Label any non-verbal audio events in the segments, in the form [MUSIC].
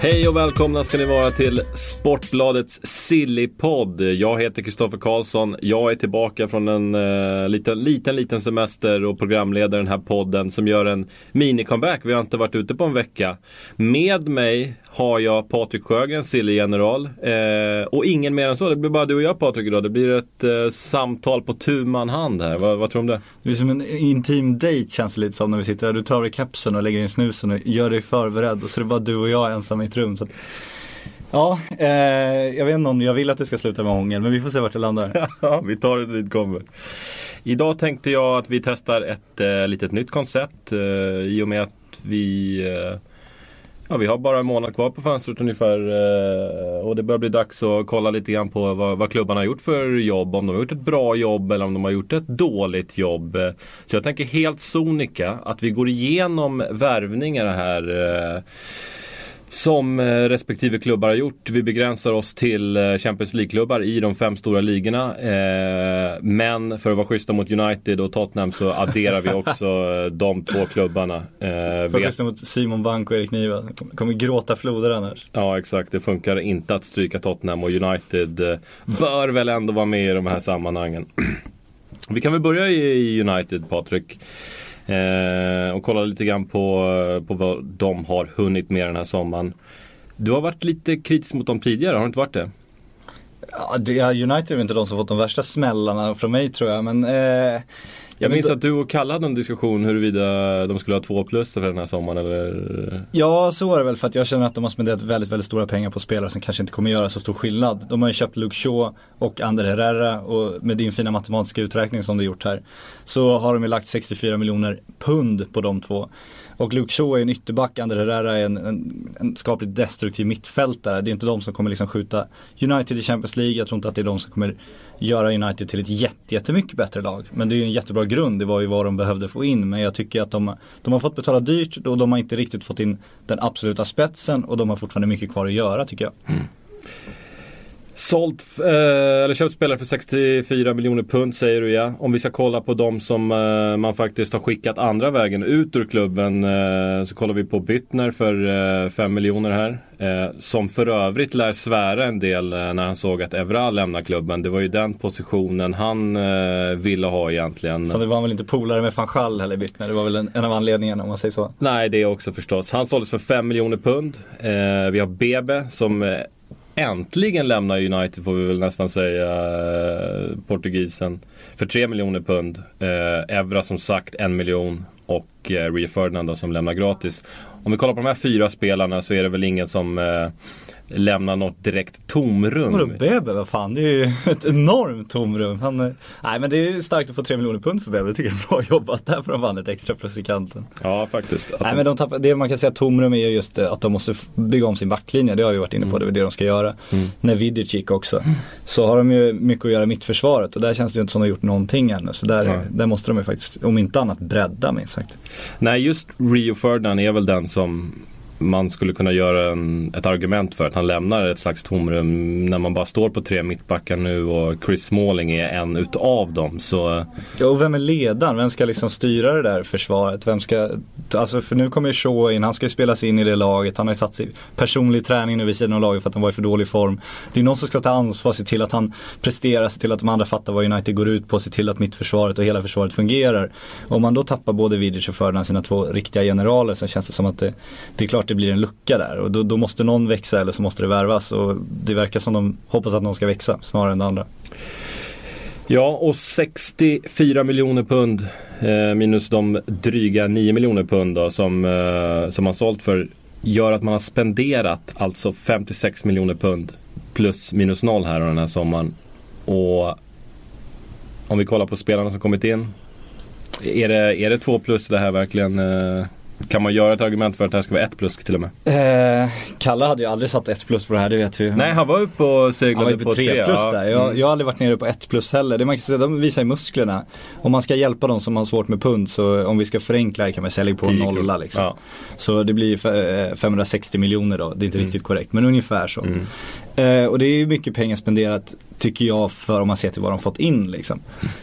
Hej och välkomna ska ni vara till Sportbladets Sillypodd. Jag heter Kristoffer Karlsson. Jag är tillbaka från en eh, uh, liten, liten, liten semester och programleder den här podden som gör en mini-comeback. Vi har inte varit ute på en vecka. Med mig har jag Patrik Sjögren, Silly-general. Uh, och ingen mer än så. Det blir bara du och jag Patrik idag. Det blir ett uh, samtal på tu man hand här. Vad, vad tror du om det? Det är som en intim date känns det lite som när vi sitter här. Du tar av dig kepsen och lägger in snusen och gör dig förberedd. Och så är det bara du och jag ensam mitt rum. Så att, ja, eh, jag vet inte om jag vill att det ska sluta med hångel. Men vi får se vart det landar. Ja, [LAUGHS] vi tar det dit det kommer. Idag tänkte jag att vi testar ett eh, litet nytt koncept. Eh, I och med att vi eh, Ja, vi har bara en månad kvar på fönstret ungefär eh, och det börjar bli dags att kolla lite grann på vad, vad klubbarna har gjort för jobb. Om de har gjort ett bra jobb eller om de har gjort ett dåligt jobb. Så jag tänker helt sonika att vi går igenom värvningarna här. Eh, som eh, respektive klubbar har gjort. Vi begränsar oss till eh, Champions League-klubbar i de fem stora ligorna. Eh, Men för att vara schyssta mot United och Tottenham så adderar vi också [LAUGHS] de två klubbarna. För vet- lyssna mot Simon Bank och Erik Niva. Kommer- gråta floder annars. Ja exakt, det funkar inte att stryka Tottenham och United bör väl ändå vara med i de här sammanhangen. [CLEARS THROAT] Vi kan väl börja i United Patrik. Eh, och kolla lite grann på, på vad de har hunnit med den här sommaren. Du har varit lite kritisk mot dem tidigare, har du inte varit det? Ja, United är väl inte de som fått de värsta smällarna från mig tror jag. Men, eh, jag minns att du och Kalle hade en diskussion huruvida de skulle ha två plus för den här sommaren eller? Ja, så är det väl för att jag känner att de har spenderat väldigt, väldigt stora pengar på spelare som kanske inte kommer göra så stor skillnad. De har ju köpt Luke Shaw och Ander Herrera och med din fina matematiska uträkning som du gjort här så har de ju lagt 64 miljoner pund på de två. Och Luke Shaw är en ytterback, Ander Herrera är en, en, en skapligt destruktiv mittfältare. Det är inte de som kommer liksom skjuta United i Champions League. Jag tror inte att det är de som kommer göra United till ett jätte, jättemycket bättre lag. Men det är ju en jättebra grund, det var ju vad de behövde få in. Men jag tycker att de, de har fått betala dyrt och de har inte riktigt fått in den absoluta spetsen och de har fortfarande mycket kvar att göra tycker jag. Mm. Sålt, eh, eller köpt spelare för 64 miljoner pund säger du ja. Om vi ska kolla på de som eh, man faktiskt har skickat andra vägen ut ur klubben eh, så kollar vi på Byttner för eh, 5 miljoner här. Eh, som för övrigt lär svära en del eh, när han såg att Evra lämnar klubben. Det var ju den positionen han eh, ville ha egentligen. Så det var väl inte polare med van Schall heller Bittner. Det var väl en, en av anledningarna om man säger så. Nej, det också förstås. Han såldes för 5 miljoner pund. Eh, vi har Bebe som eh, äntligen lämnar United får vi väl nästan säga. Eh, portugisen. För 3 miljoner pund. Eh, Evra som sagt en miljon. Och eh, Rio Ferdinand då, som lämnar gratis. Om vi kollar på de här fyra spelarna så är det väl ingen som eh, lämnar något direkt tomrum. Vadå Bebe, vad fan det är ju [LAUGHS] ett enormt tomrum. Han, eh, nej men det är ju starkt att få 3 miljoner pund för Bebe, jag tycker det är bra jobbat. Där får de fan ett extra plus i kanten. Ja, faktiskt. Att Nej de- men de tappar, det man kan säga tomrum är ju just eh, att de måste bygga om sin backlinje, det har vi varit inne på, det är det de ska göra. När Vidic gick också. Så har de ju mycket att göra mittförsvaret och där känns det ju inte som de har gjort någonting ännu. Så där, Nej. där måste de ju faktiskt, om inte annat, bredda minst sagt. Nej, just Rio Ferdinand är väl den som man skulle kunna göra en, ett argument för att han lämnar ett slags tomrum när man bara står på tre mittbackar nu och Chris Smalling är en utav dem. Så Ja, och vem är ledaren? Vem ska liksom styra det där försvaret? Vem ska, alltså för nu kommer ju Shaw in, han ska ju spelas in i det laget. Han har ju satt sig personlig träning nu vid sidan av laget för att han var i för dålig form. Det är någon som ska ta ansvar, se till att han presterar, se till att de andra fattar vad United går ut på, se till att mittförsvaret och hela försvaret fungerar. Om man då tappar både Vidic och Ferdinand, sina två riktiga generaler, så känns det som att det, det är klart det blir en lucka där. Och då, då måste någon växa eller så måste det värvas. Och det verkar som de hoppas att någon ska växa snarare än det andra. ja, och 64 miljoner pund eh, minus de dryga 9 miljoner pund då, som, eh, som man sålt för gör att man har spenderat alltså 56 miljoner pund plus minus noll här den här sommaren. Och om vi kollar på spelarna som kommit in. Är det, är det två plus det här verkligen? Eh, kan man göra ett argument för att det här ska vara ett plus till och med? Eh, Kalle hade ju aldrig satt ett plus på det här, det vet vi. Nej, han var uppe och Han seglade var ju på 3 plus ja. där. Jag, Mm. jag har aldrig varit nere på 1 plus heller. Det man kan säga, de visar ju musklerna. Om man ska hjälpa de som har svårt med pund så om vi ska förenkla det kan man sälja på en 10 kronor. nolla liksom. Ja. Så det blir fe- eh, 560 miljoner då. Det är inte riktigt korrekt men ungefär så. Mm. Eh, och det är ju mycket pengar spenderat tycker jag för om man ser till vad de fått in liksom.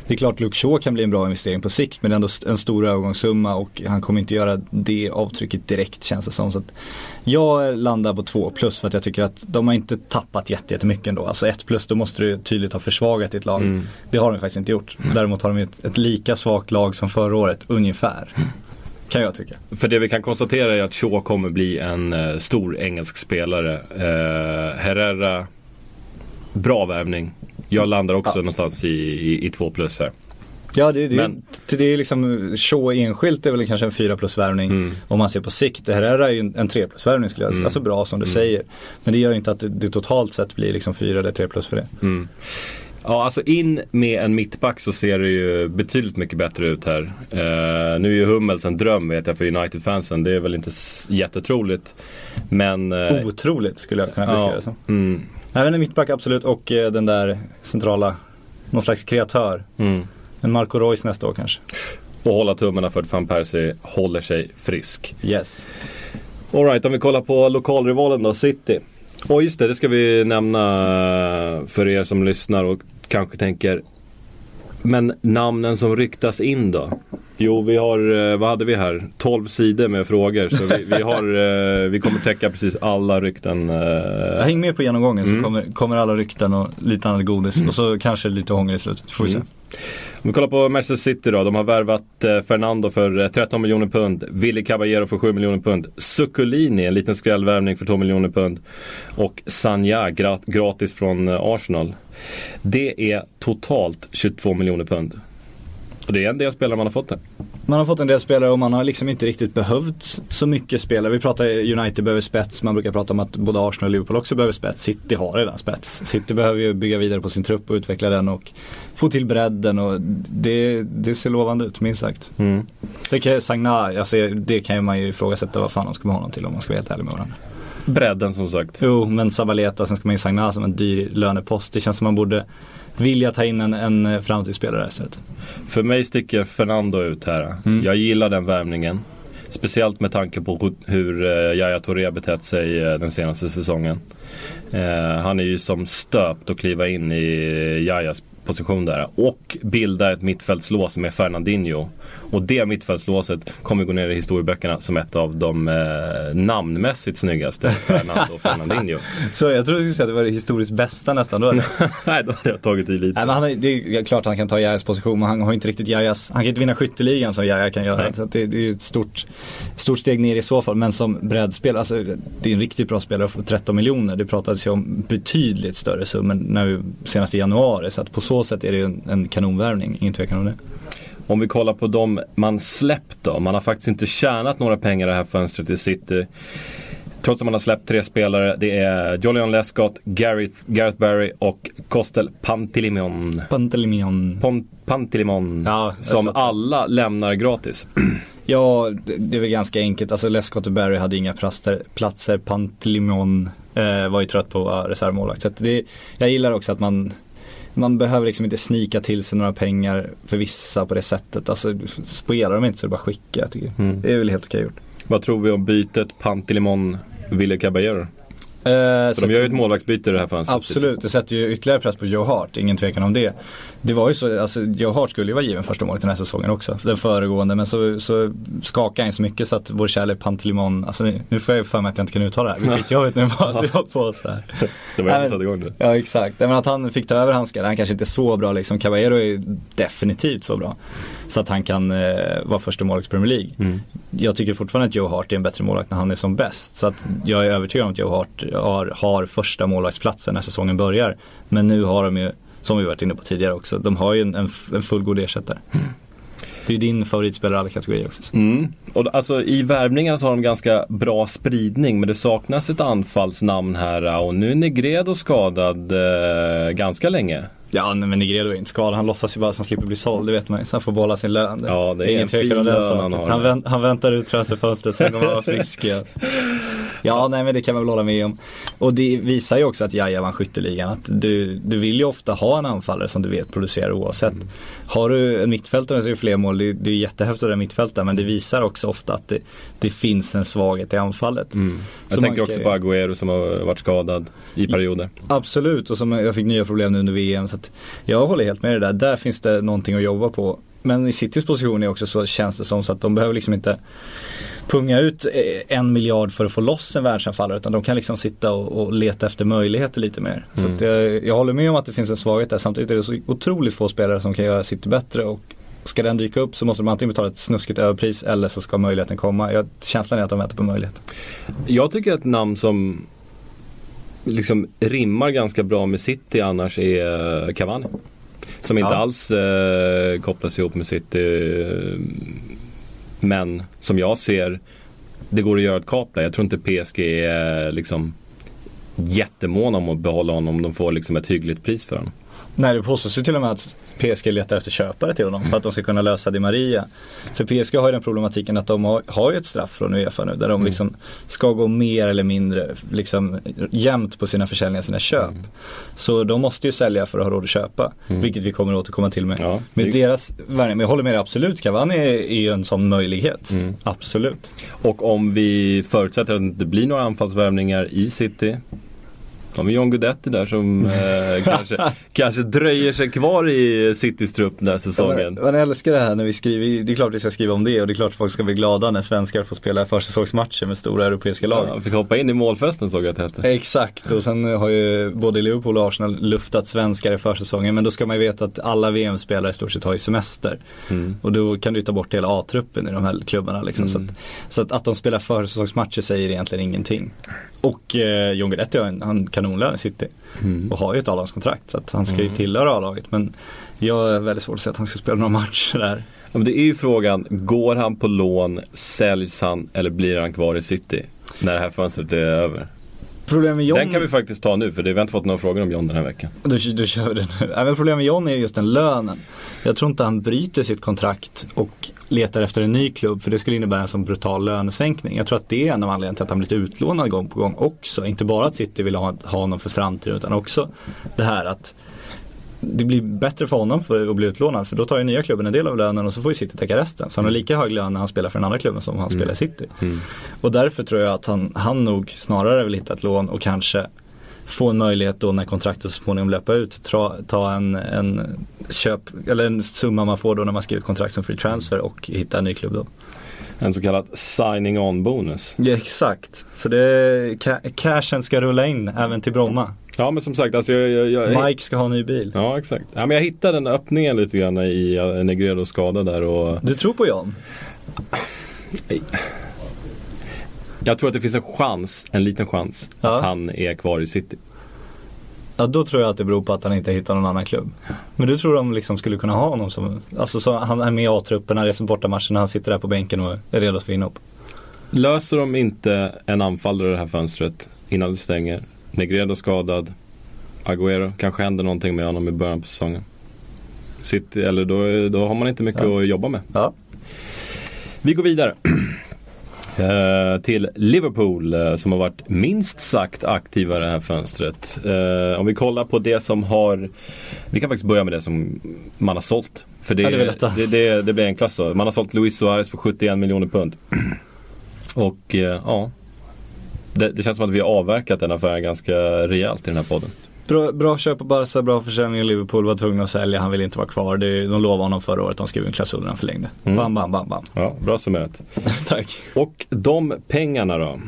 Det är klart Luke Shaw kan bli en bra investering på sikt men det är ändå en stor övergångssumma och han kommer inte göra det avtrycket direkt känns det som. Så jag landar på 2 plus för att jag tycker att de har inte tappat jätte- jättemycket ändå. Alltså 1 plus då måste du tydligt ha försvagat ditt lag. Mm. Det har de faktiskt inte gjort. Däremot har de ett, ett lika svagt lag som förra året ungefär. Kan jag tycka. För det vi kan konstatera är att Shaw kommer bli en eh, stor engelsk spelare. Eh, Herrera, bra värvning. Jag landar också Ja. någonstans i, i, i två plus här. Ja det, det, Men- det, det är liksom, Shaw enskilt är väl kanske en 4 plus värvning. Mm. Om man ser på sikt. Det här är ju en, 3 plus värvning skulle jag säga. Mm. Alltså bra som du säger. Men det gör ju inte att det, det totalt sett blir liksom 4 eller 3 plus för det. Ja, alltså in med en mittback så ser det ju betydligt mycket bättre ut här. Eh, nu är ju Hummels en dröm vet jag för United-fansen. Det är väl inte jättetroligt. Men... eh, Otroligt skulle jag kunna beskriva det som. mm, Även en mittback absolut och eh, den där centrala, någon slags kreatör. mm. En Marco Reus nästa år kanske. Och hålla tummarna för att van Persie håller sig frisk. Yes. Alright, om vi kollar på lokalrivalen då, City. Och just det, det ska vi nämna för er som lyssnar och kanske tänker Men namnen som ryktas in då? Jo, vi har, eh, vad hade vi här? 12 sidor med frågor. Så vi, vi, har, [LAUGHS] eh, vi kommer täcka precis alla rykten. Jag eh, häng med på genomgången Mm. så kommer, kommer alla rykten och lite annat godis. Och så kanske lite hångel i slutet. Får vi se. Mm. Om vi kollar på Manchester City då. De har värvat Fernando för eh, 13 miljoner pund. Willy Caballero för 7 miljoner pund. Succolini, en liten skrällvärvning för 2 miljoner pund. Och Sanja gra- gratis från Arsenal. Det är totalt 22 miljoner pund. Och det är en del spelare man har fått det. Man har fått en del spelare och man har liksom inte riktigt behövt så mycket spelare. Vi pratar United behöver spets, man brukar prata om att både Arsenal och Liverpool också behöver spets. City har redan spets. City behöver ju bygga vidare på sin trupp och utveckla den och få till bredden och det, det ser lovande ut minst sagt. Mm. Sen kan Sagna, ser, det kan ju man ju ifrågasätta vad fan de ska med honom till om man ska vara helt ärlig med varandra. [LAUGHS] Bredden som sagt. Jo, men Sabaleta, sen ska man ju Sagna som en dyr lönepost. Det känns som man borde vilja ta in en, en framtidsspelare istället. För mig sticker Fernando ut här. Mm. Jag gillar den värvningen. Speciellt med tanke på hu- hur eh, Yahya Touré betett sig eh, den senaste säsongen. Eh, han är ju som stöpt att kliva in i Yahys position där. Och bilda ett mittfältslås med Fernandinho. Och det mittfältslåset kommer gå ner i historieböckerna som ett av de eh, namnmässigt snyggaste. [LAUGHS] Fernando och Fernandinho. Så jag tror du skulle säga att det var det historiskt bästa nästan. Då. Nej, [LAUGHS] Nej, då hade jag tagit i lite. men han, är- det är klart att han kan ta Jajas position men han har inte riktigt Jajas, han kan inte vinna skytteligan som Jaja kan göra. Nej. Så att det, det är ett stort, stort steg ner i så fall. Men som breddspelare, alltså det är en riktigt bra spelare för 13 miljoner. Det pratades ju om betydligt större summor senast i januari. Så att på så sätt är det en, en kanonvärvning, ingen tvekan om det. Om vi kollar på de man släppt då. Man har faktiskt inte tjänat några pengar det här fönstret i City. Trots att man har släppt tre spelare. Det är Jolion Lescott, Gareth, Gareth Barry och Kostel Pantilimon. Pantelimion. Pon, Pantilimon. Ja, som alla lämnar gratis. [CLEARS THROAT] Ja, det, det är väl ganska enkelt. Alltså Lescott och Barry hade inga platser. platser. Pantelimon eh, var ju trött på att vara reservmålvakt. Så det, jag gillar också att man man behöver liksom inte snika till sig några pengar för vissa på det sättet. Alltså spelar de inte så är det bara skicka. Jag tycker. Mm. Det är väl helt okej gjort. Vad tror vi om bytet Pantilimon Ville Caballero? Eh, de gör ju ett målvaktsbyte i det här fönstret. Absolut, det sätter ju ytterligare press på Joe Hart, ingen tvekan om det. Det var ju så, alltså Joe Hart skulle ju vara given första målet den här säsongen också, den föregående. Men så, så skakade han så mycket så att vår kärlek Pantelimon, alltså nu, nu får jag ju för mig att jag inte kan uttala det här. Vilket jag vet nu bara att vi [LAUGHS] har på oss här. Det var jag som satte igång det. Ja exakt, men att han fick ta över handskar, han kanske inte är så bra liksom. Caballero är definitivt så bra. Så att han kan eh, vara första målvakt i Premier League. Mm. Jag tycker fortfarande att Joe Hart är en bättre målvakt när han är som bäst. Så att jag är övertygad om att Joe Hart har, har första målvaktsplatsen när säsongen börjar. Men nu har de ju, som vi varit inne på tidigare också, de har ju en, en, en fullgod ersättare. Det är ju din favoritspelare i alla kategorier också. Mm. Och alltså i värvningarna så har de ganska bra spridning men det saknas ett anfallsnamn här och nu är Negredo skadad eh, ganska länge. Ja nej, men Negredo är inte skadad, han låtsas ju bara att han slipper bli såld, det vet man ju. Så han får behålla sin lön. Ja, det är Ingen tvekan fin om den lön saken. han har. Han, vänt, han väntar ut transferfönstret, sen kommer han vara frisk igen. Ja, nej men det kan man väl hålla med om. Och det visar ju också att Jaja vann skytteligan. Att du, du vill ju ofta ha en anfallare som du vet producerar oavsett. Mm. Har du en mittfältare som gör fler mål, det, det är jättehäftigt att ha en mittfältare men det visar också ofta att det, det finns en svaghet i anfallet. Mm. Jag Så tänker också kan- på Agüero som har varit skadad i perioder. Absolut, och som jag fick nya problem nu under VM. Så jag håller helt med dig där. Där finns det någonting att jobba på. Men i Citys position är också så känns det som så att de behöver liksom inte punga ut eh, en miljard för att få loss en världsanfallare utan de kan liksom sitta och, och leta efter möjligheter lite mer. Så Mm. att jag, jag håller med om att det finns en svaghet där. Samtidigt är det så otroligt få spelare som kan göra City bättre och ska den dyka upp så måste de antingen betala ett snuskigt överpris eller så ska möjligheten komma. Jag, känslan är att de väntar på möjlighet. Jag tycker ett namn som liksom rimmar ganska bra med City annars är eh, Cavani. Som inte Ja. alls eh, kopplas ihop med City. Men som jag ser det går att göra ett kap där. Jag tror inte PSG är liksom jättemåna om att behålla honom om de får liksom ett hyggligt pris för honom. Nej, det påstås ju till och med att PSG letar efter köpare till honom för att de ska kunna lösa Di Maria. För PSG har ju den problematiken att de har, har ju ett straff från Uefa nu där de liksom ska gå mer eller mindre liksom jämnt på sina försäljningar, sina köp. Så de måste ju sälja för att ha råd att köpa, vilket vi kommer att återkomma till med. Ja, med det- deras men jag håller med dig absolut, Cavani är, är ju en sån möjlighet. Absolut. Och om vi förutsätter att det inte blir några anfallsvärvningar i City. Har vi John Guidetti där som eh, [LAUGHS] kanske, kanske dröjer sig kvar i Citys trupp den här säsongen. Man älskar det här när vi skriver, det är klart vi ska skriva om det och det är klart folk ska bli glada när svenskar får spela försäsongsmatcher med stora europeiska lag. Ja, fick hoppa in i målfesten såg jag att det hette. Exakt och sen har ju både Liverpool och Arsenal luftat svenskar i försäsongen men då ska man ju veta att alla VM-spelare i stort sett har ju semester. Mm. Och då kan du ta bort hela A-truppen i de här klubbarna liksom. Så, att, så att, att de spelar försäsongsmatcher säger egentligen ingenting. Och eh, John Guidetti har en kanonlön i City och har ju ett A-lagskontrakt så att han ska ju tillhöra A-laget men jag är väldigt svårt att säga att han ska spela några matcher där. Ja, men det är ju frågan, går han på lån, säljs han eller blir han kvar i City? När det här fönstret är över. Problemet med John Den kan vi faktiskt ta nu för det, vi har inte fått några frågor om John den här veckan. Då, då kör vi det nu. Men problemet med John är just den lönen. Jag tror inte han bryter sitt kontrakt och letar efter en ny klubb för det skulle innebära en sån brutal lönesänkning. Jag tror att det är en av anledningarna till att han blivit utlånad gång på gång också. Inte bara att City vill ha, ha honom för framtiden utan också det här att det blir bättre för honom för att bli utlånad för då tar ju nya klubben en del av lönen och så får ju City täcka resten. Så han har lika hög lön när han spelar för den andra klubben som han spelar i City. Och därför tror jag att han, han nog snarare vill hitta ett lån och kanske få en möjlighet då när kontraktet så småningom löper ut. Ta, ta en, en köp, eller en summa man får då när man skriver kontrakt som free transfer och hitta en ny klubb då. En så kallad signing on bonus. Ja exakt. Så det, ca- cashen ska rulla in även till Bromma. Ja men som sagt, alltså jag, jag, jag Mike ska ha en ny bil. Ja exakt. Ja, men jag hittade den öppningen lite grann i Negredos skada där och Du tror på John? jag tror att det finns en chans, en liten chans, Ja. att han är kvar i City. Ja då tror jag att det beror på att han inte hittar någon annan klubb. Men du tror de liksom skulle kunna ha honom som, alltså så han är med i A-truppen, han reser borta matchen, han sitter där på bänken och är redo för inhopp. Löser de inte en anfallare det här fönstret innan det stänger. Negredo skadad. Agüero, kanske händer någonting med honom i början på säsongen. City, eller då, då har man inte mycket Ja. att jobba med. Ja. Vi går vidare. [CLEARS THROAT] Eh, till Liverpool eh, som har varit minst sagt aktiva i det här fönstret. Eh, om vi kollar på det som har Vi kan faktiskt börja med det som man har sålt. För det, Ja, det det, det, det blir enklast så. Man har sålt Luis Suarez för 71 miljoner pund. [CLEARS THROAT] Och ja det, det känns som att vi har avverkat den affären ganska rejält i den här podden. Bra, bra köp på Barca, bra försäljning i Liverpool, var tvungna att sälja, han ville inte vara kvar. Det, de lovade honom förra året, de skrev en klausul när han förlängde. Mm. Bam, bam, bam, bam. Ja, bra summerat. [LAUGHS] Tack. Och de pengarna då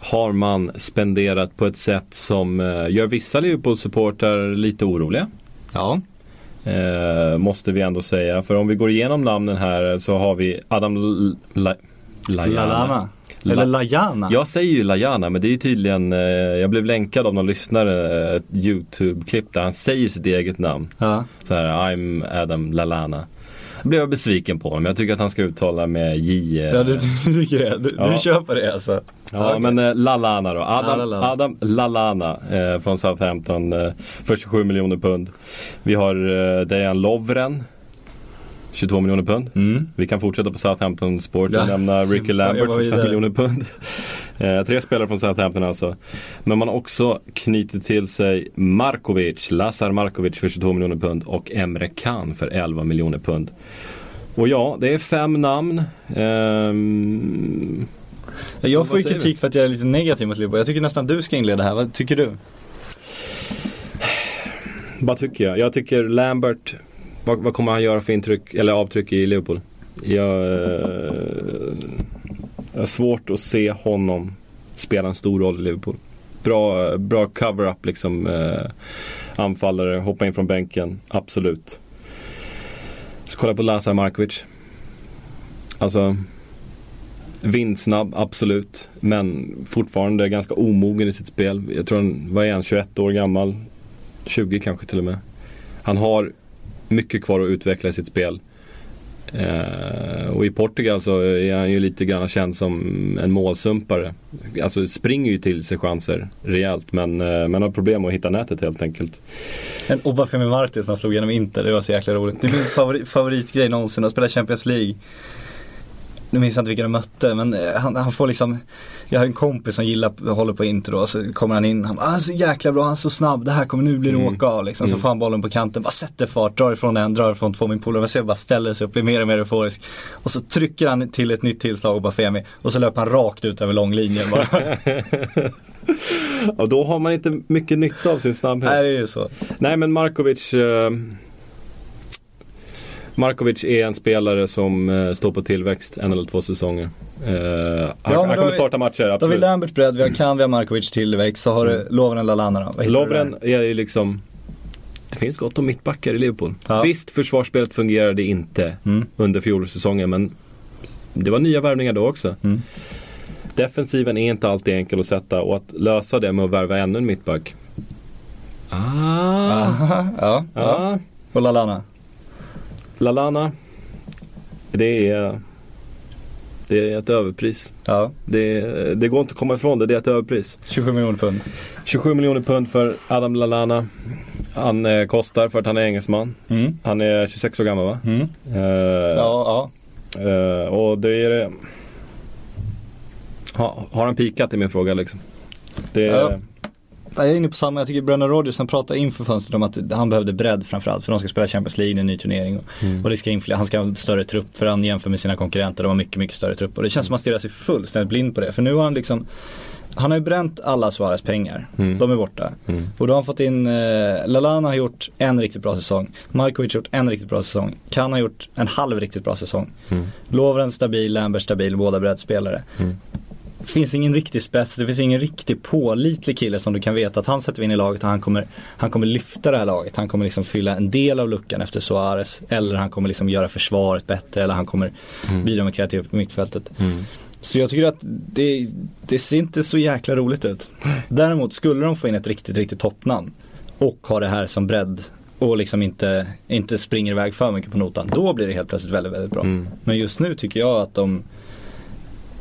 har man spenderat på ett sätt som eh, gör vissa Liverpool-supportrar lite oroliga. Ja. Eh, måste vi ändå säga. För om vi går igenom namnen här så har vi Adam L- La- Lallana. Lalana. Eller Lajana. Jag säger ju Lajana men det är tydligen, eh, jag blev länkad av någon lyssnare, eh, ett YouTube-klipp där han säger sitt eget namn. Ja. Så här, I'm Adam Lallana. blev jag besviken på honom. Jag tycker att han ska uttala med J. eh, Ja du, du [LAUGHS] tycker det? Du, Ja. du köper det alltså? Ja Okej. men eh, Lallana då. Adam Lallana. Adam Lallana eh, från Southampton eh, för 27 miljoner pund. Vi har eh, Dejan Lovren. 22 miljoner pund. Mm. Vi kan fortsätta på Southampton Sport och Ja. nämna Ricky [LAUGHS] Lambert för 5 vidare. miljoner pund. [LAUGHS] Eh, tre spelare från Southampton alltså. Men man har också knutit till sig Markovic, Lazar Markovic för 22 miljoner pund och Emre Can för 11 miljoner pund. Och ja, det är fem namn. Ehm, Jag får ju kritik för att jag är lite negativ mot Liverpool. Jag tycker nästan du ska inleda här. Vad tycker du? Vad tycker jag? Jag tycker Lambert, vad, vad kommer han göra för intryck, eller avtryck i Liverpool? Jag, eh, jag har svårt att se honom spela en stor roll i Liverpool. Bra, bra cover-up liksom. Eh, anfallare, hoppa in från bänken, absolut. Så kolla på Lazar Markovic. Alltså Vindsnabb, absolut. Men fortfarande ganska omogen i sitt spel. Jag tror han, vad är han, 21 år gammal? 20 kanske till och med. Han har mycket kvar att utveckla i sitt spel. Eh, och i Portugal så är han ju lite grann känd som en målsumpare. Alltså springer ju till sig chanser rejält men, eh, men har problem att hitta nätet helt enkelt. En Obafemi Martins när han slog igenom Inter, det var så jäkla roligt. Det är min favori, favoritgrej någonsin, att spela Champions League. Nu minns jag inte vilka de mötte men eh, han, han får liksom Jag har en kompis som gillar, håller på Inter då, så kommer han in, han bara, han är så jäkla bra, han är så snabb, det här kommer nu bli Mm. åka av liksom. Så Mm. får han bollen på kanten, bara sätter fart, drar ifrån en, drar ifrån två, min polare, man ser bara ställer sig upp, blir mer och mer euforisk. Och så trycker han till ett nytt tillslag och bara Femi och så löper han rakt ut över långlinjen bara. [LAUGHS] Och då har man inte mycket nytta av sin snabbhet. Nej det är ju så. Nej men Markovic eh, Markovic är en spelare som eh, står på tillväxt en eller två säsonger. Eh, han men han då kommer vi- starta matcher, Då har vi absolut. Lambert bredd, vi har Kan, vi har Markovic tillväxt, så har du Lovren Lallana då. Lovren är ju liksom Det finns gott om mittbackar i Liverpool. Ja. Visst, försvarsspelet fungerade inte Mm. under fjolårssäsongen men det var nya värvningar då också. Mm. Defensiven är inte alltid enkel att sätta och att lösa det med att värva ännu en mittback. Ah, Aha, ja, ja. ah. Och Lallana. Lalana. Det är Det är ett överpris. Ja, Det, det går inte att komma ifrån det, det är ett överpris. 27 miljoner pund. 27 miljoner pund för Adam Lalana. Han eh, kostar för att han är engelsman. Mm. Han är 26 år gammal va? Mm. Eh, Ja, ja. eh, och det är. Ha, har han pikat är min fråga liksom. Det, Ja. Jag är inne på samma, jag tycker Brennan Rodgers han pratade inför fönstret om att han behövde bredd framförallt för de ska spela Champions League, är en ny turnering. Och, Mm. och det ska infli- han ska ha en större trupp för han jämför med sina konkurrenter, de har mycket, mycket större trupp. Och det känns som att han stirrar sig fullständigt blind på det. För nu har han liksom han har ju bränt alla Suarez pengar. Mm. De är borta. Mm. Och då har han fått in, eh, Lalana har gjort en riktigt bra säsong. Markovic har gjort en riktigt bra säsong. Kan har gjort en halv riktigt bra säsong. Mm. Lovren stabil, Lambert stabil, båda breddspelare. Mm. Det finns ingen riktig spets, det finns ingen riktig pålitlig kille som du kan veta att han sätter in i laget och han kommer, han kommer lyfta det här laget. Han kommer liksom fylla en del av luckan efter Suarez. Eller han kommer liksom göra försvaret bättre eller han kommer Mm. bidra med kreativitet på mittfältet. Mm. Så jag tycker att det, det ser inte så jäkla roligt ut. Däremot skulle de få in ett riktigt, riktigt toppnamn och ha det här som bredd och liksom inte, inte springer iväg för mycket på notan. Då blir det helt plötsligt väldigt, väldigt bra. Mm. Men just nu tycker jag att de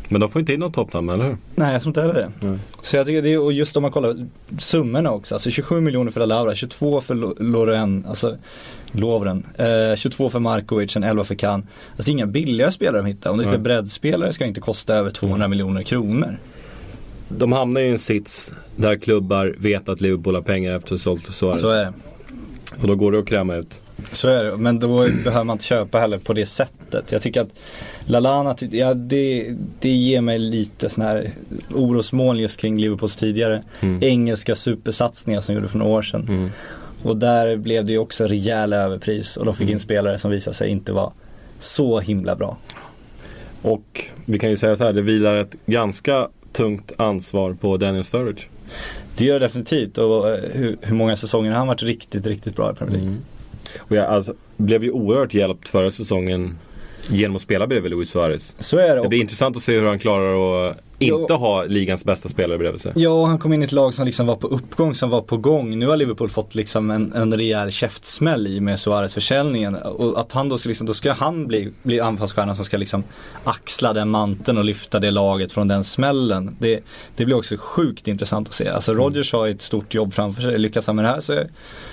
Men de får inte in något toppnamn, eller hur? Nej jag tror inte heller det. Nej. Så jag tycker det, och just om man kollar summorna också, alltså 27 miljoner för Laura, 22 för Lo- Loren, alltså Lovren, eh, 22 för Markovic, en 11 för Kan. Alltså inga billiga spelare de hittar, om det är breddspelare ska inte kosta över 200 miljoner kronor. De hamnar i en sits där klubbar vet att Liverpool har pengar efter att ha sålt Suarez. Så är det. Och då går det att kräma ut. Så är det, men då behöver man inte köpa heller på det sättet. Jag tycker att Lalana, ja, det, det ger mig lite sån här orosmoln just kring Liverpools tidigare Mm. engelska supersatsningar som gjorde för några år sedan. Mm. Och där blev det ju också rejäla överpris och de fick in spelare som visade sig inte vara så himla bra. Och vi kan ju säga så här, det vilar ett ganska tungt ansvar på Daniel Sturridge. Det gör det definitivt och eh, hur, hur många säsonger har han varit riktigt, riktigt bra i Premier League. Mm. Och jag alltså, blev ju oerhört hjälpt förra säsongen genom att spela bredvid Luis Suarez. Så är det. Det Och, blir intressant att se hur han klarar att inte ha ligans bästa spelare bredvid sig. Ja, han kom in i ett lag som liksom var på uppgång, som var på gång. Nu har Liverpool fått liksom en, en rejäl käftsmäll i med Suarez-försäljningen. Och att han då ska, liksom, då ska han bli, bli anfallsstjärnan som ska liksom axla den manteln och lyfta det laget från den smällen. Det, det blir också sjukt intressant att se. Alltså Rodgers har ett stort jobb framför sig. Lyckas han med det här så är,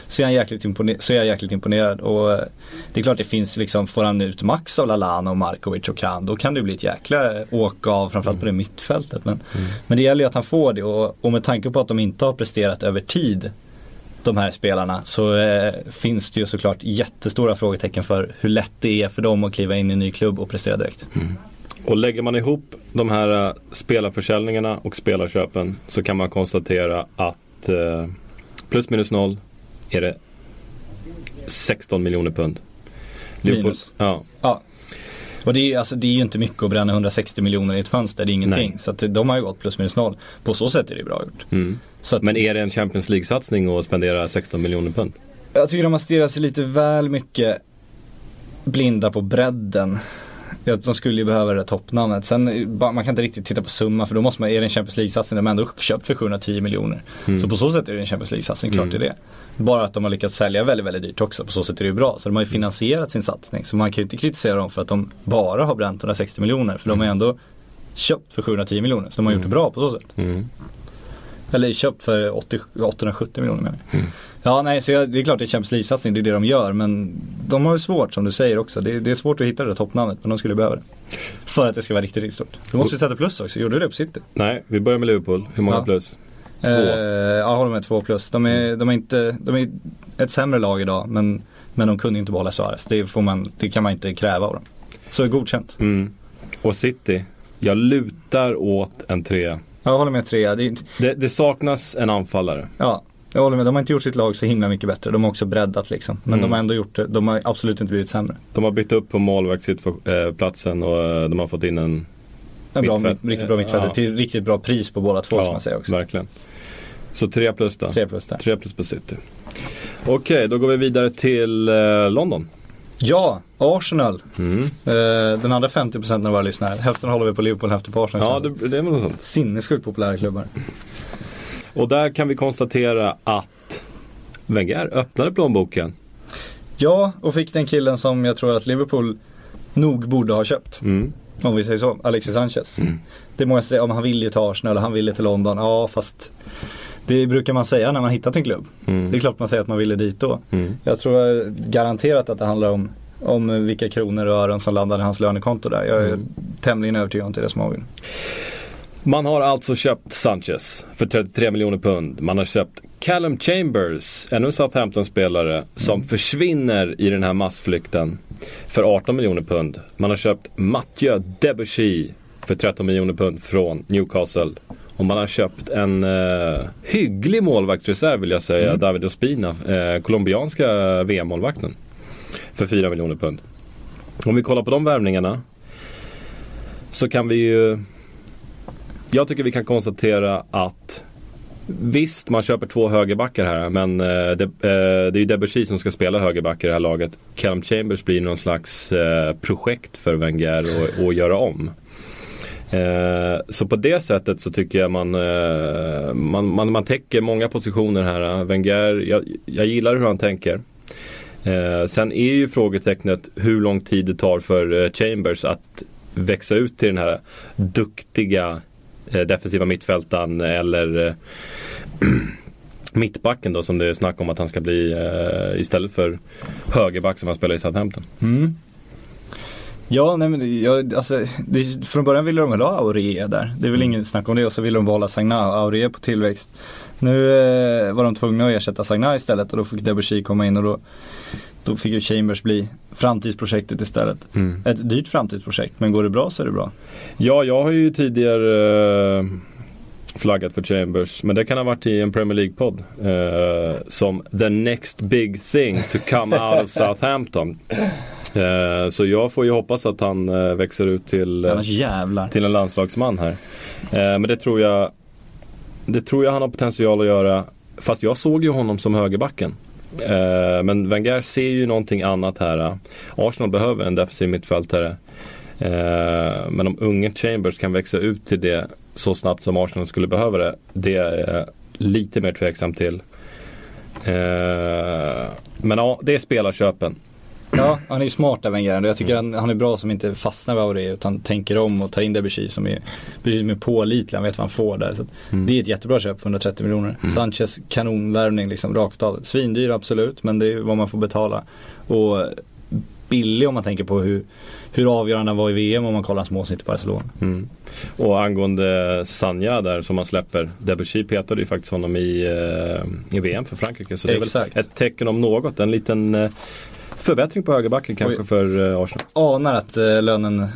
så är, han jäkligt imponer- så är jag jäkligt imponerad. Och eh, det är klart det finns liksom, får han ut max av Lallana och Markovic och Kan, då kan det bli ett jäkla åka av framförallt på det mittfältet. Men, men det gäller ju att han får det och, och med tanke på att de inte har presterat över tid de här spelarna så eh, finns det ju såklart jättestora frågetecken för hur lätt det är för dem att kliva in i en ny klubb och prestera direkt. Och lägger man ihop de här uh, spelarförsäljningarna och spelarköpen så kan man konstatera att uh, plus minus noll är det 16 miljoner pund. Minus. Ja, Ja. Och det är, alltså, det är ju inte mycket att bränna 160 miljoner i ett fönster, det är ingenting. Nej. Så att de har ju gått plus minus noll. På så sätt är det bra gjort. mm. Att, Men är det en Champions League-satsning att spendera 16 miljoner pund? Jag tycker de har stirrat sig lite väl mycket blinda på bredden. De skulle ju behöva det där toppnamnet. Sen, man kan inte riktigt titta på summa för då måste man, är det en Champions League-satsning, de har ändå köpt för 710 miljoner. Så på så sätt är det en Champions League-satsning, klart Mm. är det. Bara att de har lyckats sälja väldigt, väldigt dyrt också, på så sätt är det ju bra. Så de har ju finansierat sin satsning. Så man kan ju inte kritisera dem för att de bara har bränt 160 miljoner. För de har ju ändå köpt för 710 miljoner. Så de har gjort det bra på så sätt. Mm. Eller köpt för 80, 870 miljoner menar jag. Ja nej, så jag, det är klart det är Champions League-satsning, det är det de gör. Men de har ju svårt som du säger också. Det, det är svårt att hitta det där toppnamnet, men de skulle behöva det. För att det ska vara riktigt, riktigt stort. Du måste ju sätta plus också, gjorde du det på City? Nej, vi börjar med Liverpool. Hur många Ja. plus? Två. Eh, ja, jag håller med två plus. De är, de är inte, de är ett sämre lag idag, men, men de kunde inte behålla Suarez. Det, får man, det kan man inte kräva av dem. Så godkänt. Mm. Och City. Jag lutar åt en trea. Jag håller med trea. Det Det, det saknas en anfallare. ja, jag håller med. De har inte gjort sitt lag så himla mycket bättre. De har också breddat liksom. Men Mm. de har ändå gjort det. De har absolut inte blivit sämre. De har bytt upp på målvaktsplatsen och eh, de har fått in en En bra, Mittfält. riktigt bra mittfältare Ja. till riktigt bra pris på båda två som man säger också. verkligen. Så tre plus då? Tre plus där. Tre plus på City. Okej, då går vi vidare till eh, London. Ja, Arsenal. Mm. Eh, den andra 50% av våra lyssnare. Hälften håller vi på Liverpool, hälften på Arsenal. Ja, det, det är väl något sånt. Sinnessjukt populära klubbar. Och där kan vi konstatera att Wenger öppnade plånboken. Ja, och fick den killen som jag tror att Liverpool nog borde ha köpt. Mm. Om vi säger så, Alexis Sanchez. Mm. Det må jag säga, om han vill ju till Arsenal eller han vill ju till London. Ja, fast det brukar man säga när man hittat en klubb. Mm. Det är klart man säger att man ville dit då. Mm. Jag tror garanterat att det handlar om, om vilka kronor och ören som landar i hans lönekonto där. Jag är Mm. tämligen övertygad om att det är det som avgör. Man har alltså köpt Sanchez för 33 miljoner pund. Man har köpt Callum Chambers, ännu en Southampton-spelare, som försvinner i den här massflykten för 18 miljoner pund. Man har köpt Mathieu Debussy för 13 miljoner pund från Newcastle. Och man har köpt en eh, hygglig målvaktsreserv vill jag säga, David Ospina, eh, colombianska VM-målvakten. För 4 miljoner pund. Om vi kollar på de värvningarna så kan vi ju jag tycker vi kan konstatera att Visst, man köper två högerbackar här men eh, det, eh, det är ju Debussy som ska spela högerback i det här laget. Callum Chambers blir någon slags eh, projekt för Wenger att- göra om. Eh, så på det sättet så tycker jag man, eh, man, man, man täcker många positioner här. Wenger, jag, jag gillar hur han tänker. Eh, sen är ju frågetecknet hur lång tid det tar för eh, Chambers att växa ut till den här duktiga defensiva mittfältaren eller eh, [CLEARS THROAT] mittbacken då som det är snack om att han ska bli eh, istället för högerback som han spelar i Southampton. Mm. Ja, nej men jag, alltså, det, från början ville de väl ha Aurier där. Det är väl ingen snack om det och så ville de behålla Sagna, Aurier på tillväxt. Nu eh, var de tvungna att ersätta Sagna istället och då fick Debussy komma in och då, då fick ju Chambers bli framtidsprojektet istället. Mm. Ett dyrt framtidsprojekt, men går det bra så är det bra. Ja, jag har ju tidigare eh, flaggat för Chambers. Men det kan ha varit i en Premier League-podd. Eh, som the next big thing to come out of [LAUGHS] Southampton. Eh, så jag får ju hoppas att han eh, växer ut till, eh, till en landslagsman här. Eh, men det tror jag Det tror jag han har potential att göra. Fast jag såg ju honom som högerbacken. Eh, men Wenger ser ju någonting annat här. Arsenal behöver en defensiv mittfältare. Eh, men om unge Chambers kan växa ut till det så snabbt som Arsenal skulle behöva det. Det är jag lite mer tveksam till. Eh, men ja, det är spelarköpen. Ja, han är ju smart där Wenger. Jag tycker han, han är bra som inte fastnar vid Aurier utan tänker om och tar in Debussy som är betydligt mer pålitlig. Han vet vad han får där. Så att Det är ett jättebra köp för 130 miljoner. Sanchez kanonvärvning liksom rakt av. Svindyr absolut men det är vad man får betala. Och billig om man tänker på hur, hur avgörande han var i VM om man kollar hans målsnitt i Barcelona. Mm. Och angående Sanja där som man släpper. Debussy petade ju faktiskt honom i, eh, i VM för Frankrike. Så det är Exakt. väl ett tecken om något. En liten eh, förbättring på högerbacken kanske Oj. för eh, Arsenal. Anar att eh, lönen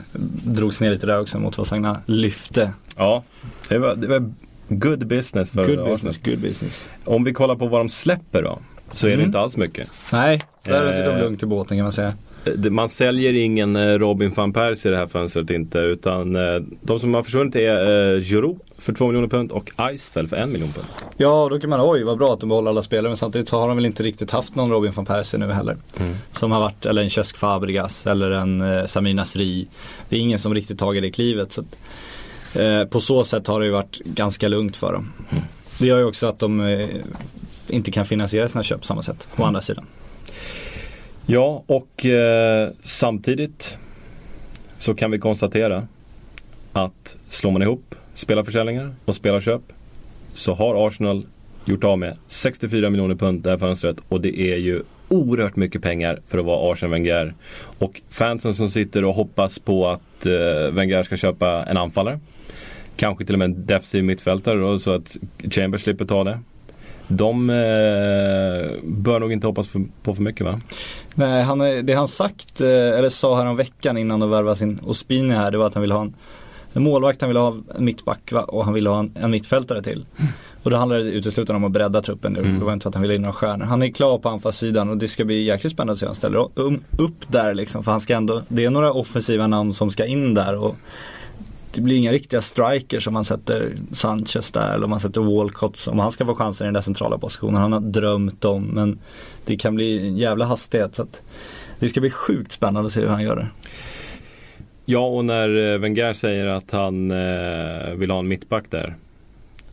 drogs ner lite där också mot vad Sagna lyfte. Ja, det var, det var good business för Good Arsenal. business, good business. Om vi kollar på vad de släpper då. Så är det Mm. inte alls mycket. Nej, där Eh. sitter de lugnt i båten kan man säga. Det- Man säljer ingen Robin van Persie i det här fönstret inte. Utan de som har försvunnit är Giroud för 2 miljoner pund och Eisfeld för 1 miljon pund. Ja, då kan man, oj vad bra att de behåller alla spelare men samtidigt så har de väl inte riktigt haft någon Robin van Persie nu heller. Som har varit, eller en Cesc Fabregas eller en eh, Samir Nasri. Det är ingen som riktigt tagit det klivet. Så att, eh, på så sätt har det ju varit ganska lugnt för dem. Det gör ju också att de eh, inte kan finansiera sina köp på samma sätt, å andra sidan. Ja, och eh, samtidigt så kan vi konstatera att slår man ihop spelarförsäljningar och spelarköp så har Arsenal gjort av med 64 miljoner pund det här fönstret och det är ju oerhört mycket pengar för att vara Arsene Wenger. Och fansen som sitter och hoppas på att eh, Wenger ska köpa en anfallare. Kanske till och med en defensiv mittfältare då, så att Chambers slipper ta det. De eh, bör nog inte hoppas för, på för mycket va? Nej, han, det han sagt, eh, eller sa här om veckan innan de värvade sin Ospini här, det var att han ville ha en, en målvakt, han ville ha en mittback och han ville ha en, en mittfältare till. Och då handlade det uteslutande om att bredda truppen nu. Mm. Det var inte så att han ville in några stjärnor. Han är klar på anfallssidan och det ska bli jäkligt spännande att se hur han ställer upp där liksom. För han ska ändå, det är några offensiva namn som ska in där. Och det blir inga riktiga strikers om man sätter Sanchez där eller om man sätter Walcott. Om han ska få chansen i den där centrala positionen. Han har drömt om men det kan bli en jävla hastighet. Så det ska bli sjukt spännande att se hur han gör det. Ja, och när eh, Wenger säger att han eh, vill ha en mittback där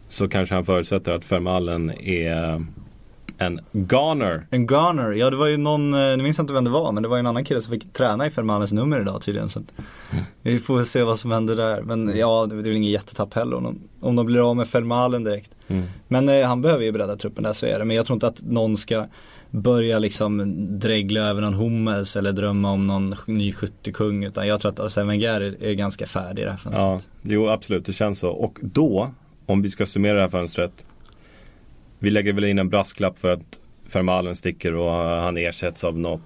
så kanske han förutsätter att Vermaelen är en goner. En Garner, ja det var ju någon, eh, nu minns jag inte vem det var men det var ju en annan kille som fick träna i Fermanes nummer idag tydligen. Så att Vi får väl se vad som händer där. Men ja, det är väl ingen jättetapp heller om de, om de blir av med Fermalen direkt. Men eh, han behöver ju bredda truppen där, så är det. Men jag tror inte att någon ska börja liksom dregla över någon Hummels eller drömma om någon ny skyttekung. Utan jag tror att Arsene Wenger är, är ganska färdig i det här Ja, fönstret. jo absolut, det känns så. Och då, om vi ska summera det här fönstret. Vi lägger väl in en brasklapp för att Vermaelen sticker och han ersätts av något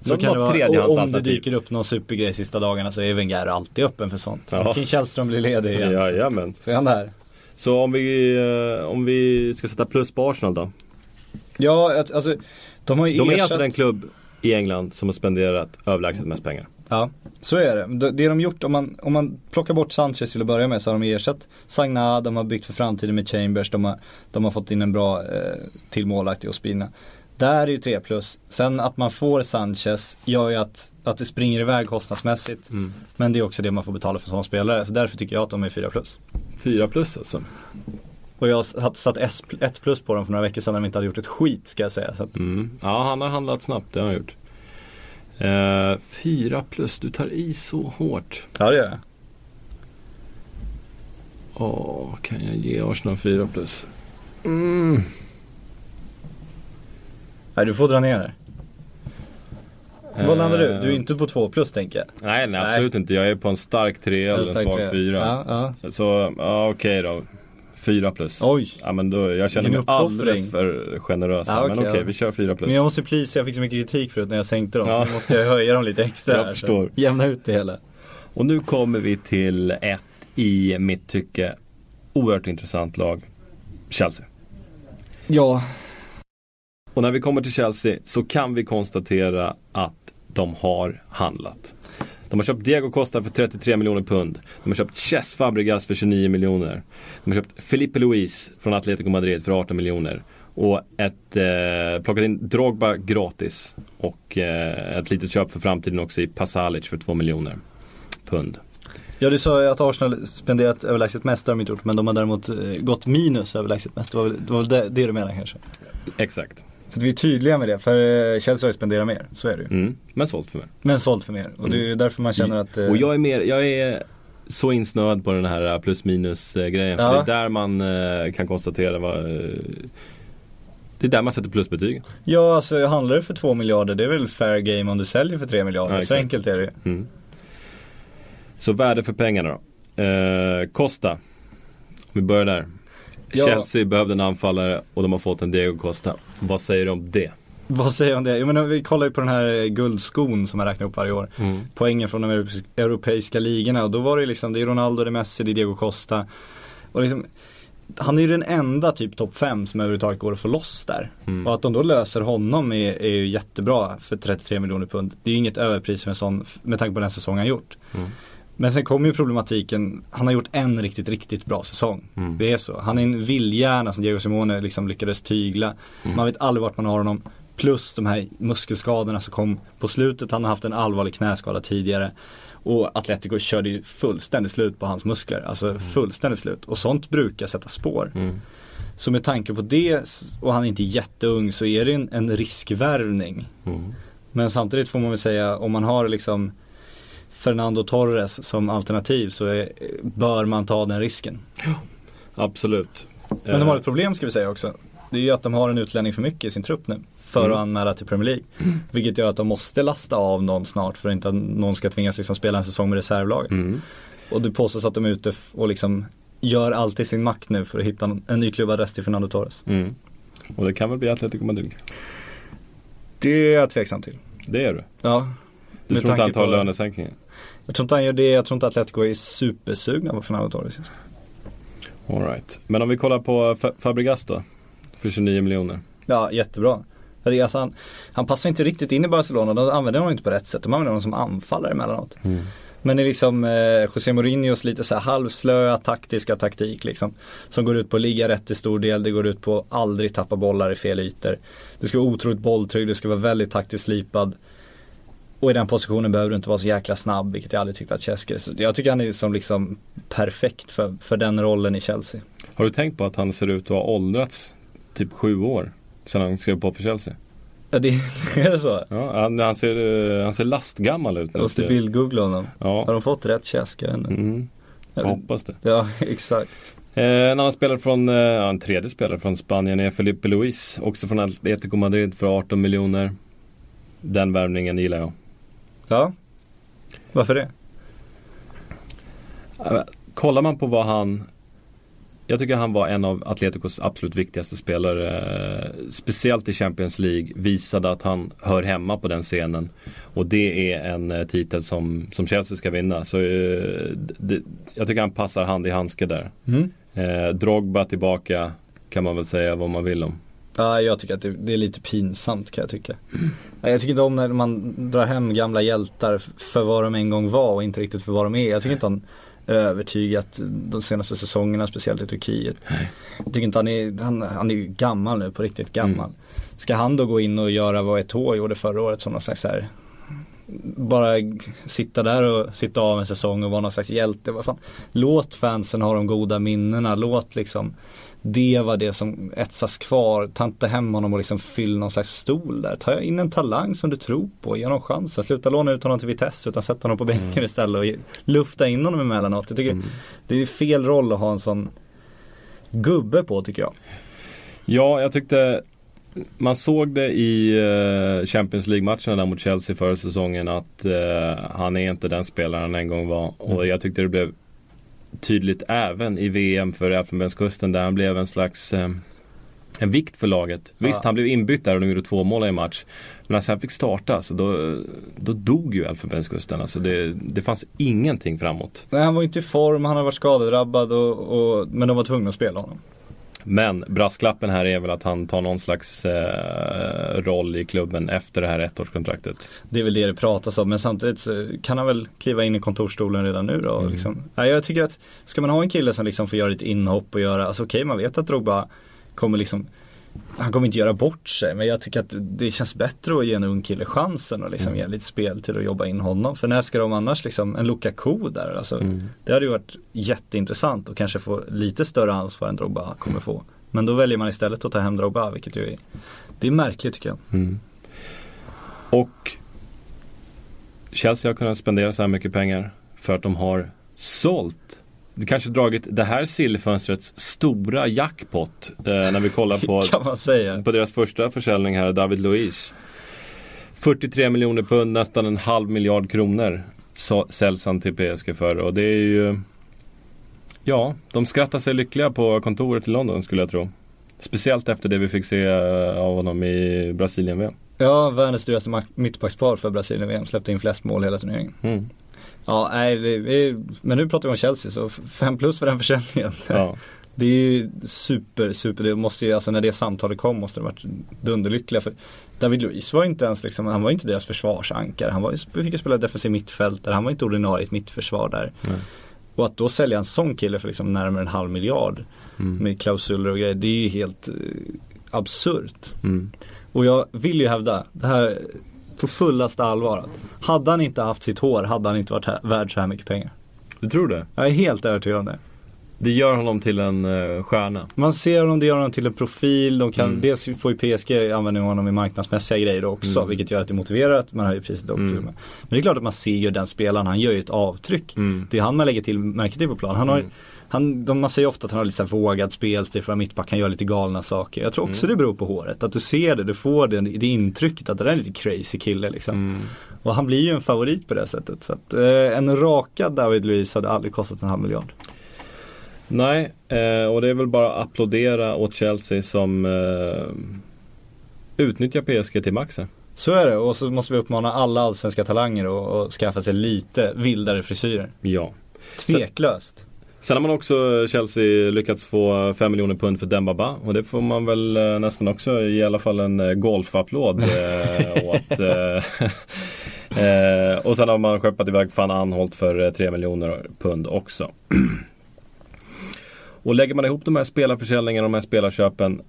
Så något, kan det vara, om det dyker upp någon supergrej sista dagarna så är Wenger alltid öppen för sånt. Ja. Kim Källström blir ledig igen. Jajamän. Så är han där. Så om vi, eh, om vi ska sätta plus på Arsenal då. Ja, alltså de har ju De är ersatt... alltså den klubb i England som har spenderat överlägset mest pengar. Ja, så är det. Det, de gjort, om man, om man plockar bort Sanchez till att börja med så har de ersatt Sagna, de har byggt för framtiden med Chambers, de har, de har fått in en bra eh, till målvakt i Ospina. Där är ju 3 plus. Sen att man får Sanchez gör ju att, att det springer iväg kostnadsmässigt. Men det är också det man får betala för som spelare. Så därför tycker jag att de är 4 plus. Fyra plus alltså. Och jag har satt 1 plus på dem för några veckor sedan när de inte hade gjort ett skit ska jag säga. Så att, Mm. Ja, han har handlat snabbt, det har han gjort. Eh, fyra plus, du tar i så hårt. ja det gör jag. Åh, kan jag ge Arsenal fyra plus? Mm. Nej du får dra ner det. Vad landar du? Eh, Du är inte på 2 plus tänker jag. Nej, nej absolut inte. Jag är på en stark tre eller en svag trea. fyra. Ja, ja. Så, ja okej då. Fyra plus. Oj. Ja men då, jag känner mig alldeles för generös. Ja, här. men okej, ja. vi kör fyra plus. Men jag måste please, jag fick så mycket kritik förut när jag sänkte dem. Ja. Så nu måste jag höja dem lite extra Jag här. förstår. Så jämna ut det hela. Och nu kommer vi till ett i mitt tycke oerhört intressant lag. Chelsea. Ja. Och när vi kommer till Chelsea så kan vi konstatera att de har handlat. De har köpt Diego Costa för 33 miljoner pund. De har köpt Cesc Fabregas för 29 miljoner. De har köpt Felipe Luis från Atletico Madrid för 18 miljoner. Och ett, eh, plockat in Drogba gratis. Och eh, ett litet köp för framtiden också i Pasalic för 2 miljoner. pund. Ja du sa att Arsenal spenderat överlägset mest, det har de inte gjort, men de har däremot eh, gått minus överlägset mest. Det var väl, det, det, du menar kanske? Exakt. Så att vi är tydliga med det, för eh, Chelsea har ju spenderat mer, så är det ju. Mm. Men sålt för mig. Men sålt för mer, och det är ju därför man känner att eh, Och jag är mer, jag är så insnöad på den här plus minus eh, grejen. Ja. För det är där man eh, kan konstatera vad eh, Det är där man sätter plusbetyg. Ja alltså handlar det för två miljarder, det är väl fair game om du säljer för tre miljarder, Ja, så enkelt är det. Mm. Så värde för pengarna då. Eh. Om vi börjar där. Ja. Chelsea behövde en anfallare och de har fått en Diego Costa. Vad säger du om det? Vad säger du om det? Jo men vi kollar ju på den här eh, guldskon som man räknar upp varje år. Poängen från de europeiska, europeiska ligorna och då var det liksom, det är Ronaldo, det är Messi, det är Diego Costa. Och liksom, han är ju den enda typ topp 5 som överhuvudtaget går att få loss där. Mm. Och att de då löser honom är, är ju jättebra för 33 miljoner pund. Det är ju inget överpris för en sån, med tanke på den säsong han gjort. Mm. Men sen kommer ju problematiken, han har gjort en riktigt, riktigt bra säsong. Mm. Det är så. Han är en vildhjärna som Diego Simone liksom lyckades tygla. Mm. Man vet aldrig vart man har honom. Plus de här muskelskadorna som kom på slutet. Han har haft en allvarlig knäskada tidigare. Och Atletico körde ju fullständigt slut på hans muskler. Alltså fullständigt slut. Och sånt brukar sätta spår. Mm. Så med tanke på det och han är inte jätteung så är det en, en riskvärvning. Mm. Men samtidigt får man väl säga om man har liksom Fernando Torres som alternativ så är, bör man ta den risken. Absolut. Men de har Eh, ett problem ska vi säga också. Det är ju att de har en utlänning för mycket i sin trupp nu. För Mm. att anmäla till Premier League. Vilket gör att de måste lasta av någon snart för att inte att någon ska tvingas liksom spela en säsong med reservlaget. Mm. Och det påstås att de är ute och liksom gör allt i sin makt nu för att hitta en, ny klubbadress till Fernando Torres. Mm. Och det kan väl bli Atletico Madrid. Det är jag tveksam till. Det är du. Ja. Du tror inte han tar på- lönesänkningen? Jag tror inte han gör det, jag tror inte Atletico är supersugna på Fernando Torres. All right. Men om vi kollar på Fa- Fabregas då? För 29 miljoner. Ja, jättebra. Alltså han, han passar inte riktigt in i Barcelona, de använder honom inte på rätt sätt. De använder honom som anfallare emellanåt. Men det är liksom eh, José Mourinhos lite så här halvslöa taktiska taktik liksom. Som går ut på att ligga rätt i stor del, det går ut på att aldrig tappa bollar i fel ytor. Du ska vara otroligt bolltrygg, du ska vara väldigt taktiskt slipad. Och i den positionen behöver du inte vara så jäkla snabb, vilket jag aldrig tyckte att Chesky Så Jag tycker han är som liksom perfekt för, för den rollen i Chelsea. Har du tänkt på att han ser ut att ha åldrats typ sju år sedan han skrev på för Chelsea? Ja, det [LAUGHS] är det så? Ja, han, han, ser, eh, han ser lastgammal ut Jag måste bildgoogla honom. Har Ja, de fått rätt inte. mm. jag hoppas det. Ja, [LAUGHS] exakt. Eh, en annan spelare från, eh, ja, en tredje spelare från Spanien är Felipe Luis. Också från Atletico Madrid för 18 miljoner. Den värvningen gillar jag. Ja. Varför det? Kollar man på vad han Jag tycker han var en av Atleticos absolut viktigaste spelare eh, Speciellt i Champions League Visade att han hör hemma på den scenen Och det är en eh, titel som, som Chelsea ska vinna Så eh, det, Jag tycker han passar hand i handske där Mm. eh, Drogba tillbaka Kan man väl säga vad man vill om Ja, jag tycker att det, det är lite pinsamt kan jag tycka. Ja, Jag tycker inte om när man drar hem gamla hjältar för vad de en gång var och inte riktigt för vad de är. Jag tycker inte han övertygat de senaste säsongerna, speciellt i Turkiet. Jag tycker inte han är, han, han är ju gammal nu, på riktigt gammal. Ska han då gå in och göra vad Eto'o gjorde förra året som någon slags här bara sitta där och sitta av en säsong och vara någon slags hjälte. Vad fan. Låt fansen ha de goda minnena. Låt liksom det var det som etsas kvar. Ta inte hem honom och liksom fyll någon slags stol där. Ta in en talang som du tror på. Ge honom chansen. Sluta låna ut honom till Vitesse utan sätt honom på bänken istället och lufta in honom emellanåt. Jag tycker det är fel roll att ha en sån gubbe på tycker jag. Ja, jag tyckte man såg det i eh, Champions League-matcherna där mot Chelsea förra säsongen att eh, han är inte den spelaren han en gång var. Och jag tyckte det blev tydligt även i VM för Elfenbenskusten där han blev en slags eh, en vikt för laget. Visst, Ja. han blev inbytt där och de gjorde två mål i match. Men när han sen fick starta så då, då dog ju Elfenbenskusten. Alltså det, det fanns ingenting framåt. Nej han var inte i form, han har varit skadedrabbad och, och, men de var tvungna att spela honom. Men brasklappen här är väl att han tar någon slags eh, roll i klubben efter det här ettårskontraktet. Det är väl det det pratas om men samtidigt så kan han väl kliva in i kontorsstolen redan nu då. Mm. Liksom. Jag tycker att ska man ha en kille som liksom får göra ett inhopp och göra, alltså okej man vet att Drogba kommer liksom han kommer inte göra bort sig men jag tycker att det känns bättre att ge en ung kille chansen och liksom ge lite speltid och jobba in honom. För när ska de annars liksom, en Lukaku där alltså. Det hade ju varit jätteintressant och kanske få lite större ansvar än Drogba kommer få. Men då väljer man istället att ta hem Drogba vilket ju är, det är märkligt tycker jag. Och Chelsea har kunnat spendera så här mycket pengar för att de har sålt det kanske dragit det här sillfönstrets stora jackpot eh, när vi kollar på, [LAUGHS] på deras första försäljning här, David Luiz. 43 miljoner pund, nästan en halv miljard kronor så, säljs han till PSG för och det är ju Ja, de skrattar sig lyckliga på kontoret i London skulle jag tro. Speciellt efter det vi fick se eh, av honom i Brasilien-VM. Ja, världens dyraste mittbackspar för Brasilien-VM. Släppte in flest mål hela turneringen. Mm. Ja, nej, det, vi, men nu pratar vi om Chelsea så 5 plus för den försäljningen. Ja. [LAUGHS] Det är ju super, super, det måste ju, alltså när det samtalet kom måste det varit dunderlyckliga för David Luiz var inte ens liksom, han var inte deras försvarsankare. Han var fick ju spela defensiv mittfältare, han var inte ordinarie i ett mittförsvar där. Och att då sälja en sån kille för liksom närmare en halv miljard med klausuler och grejer, det är ju helt eh, absurt. Mm. Och jag vill ju hävda, det här på fullaste allvar, att hade han inte haft sitt hår hade han inte varit här, värd så här mycket pengar. Du tror det? Jag är helt övertygad om det. Det gör honom till en uh, stjärna. Man ser honom, det gör honom till en profil. De kan, Mm. Dels får ju PSG användning av honom i marknadsmässiga grejer också. Mm. Vilket gör att det motiverar att man höjer priset också. Mm. Men det är klart att man ser ju den spelaren, han gör ju ett avtryck. Mm. Det är han man lägger till märke till på plan. Han har, Mm. Han, de, man säger ofta att han har lite så här vågad spelstil för att mittback kan göra lite galna saker. Jag tror också Mm. det beror på håret. Att du ser det, du får det, det intrycket att det där är en lite crazy kille liksom. Mm. Och han blir ju en favorit på det sättet. Så att, eh, en rakad David Luiz hade aldrig kostat en halv miljard. Nej, eh, och det är väl bara att applådera åt Chelsea som eh, utnyttjar PSG till maxen. Så är det och så måste vi uppmana alla allsvenska talanger att skaffa sig lite vildare frisyrer. Ja. Tveklöst. Sen har man också Chelsea lyckats få 5 miljoner pund för Dembaba och det får man väl eh, nästan också i alla fall en eh, golfapplåd eh, [LAUGHS] åt. Eh, eh, och sen har man skeppat iväg van Anholt för eh, 3 miljoner pund också. [CLEARS THROAT] och lägger man ihop de här spelarförsäljningarna och de här spelarköpen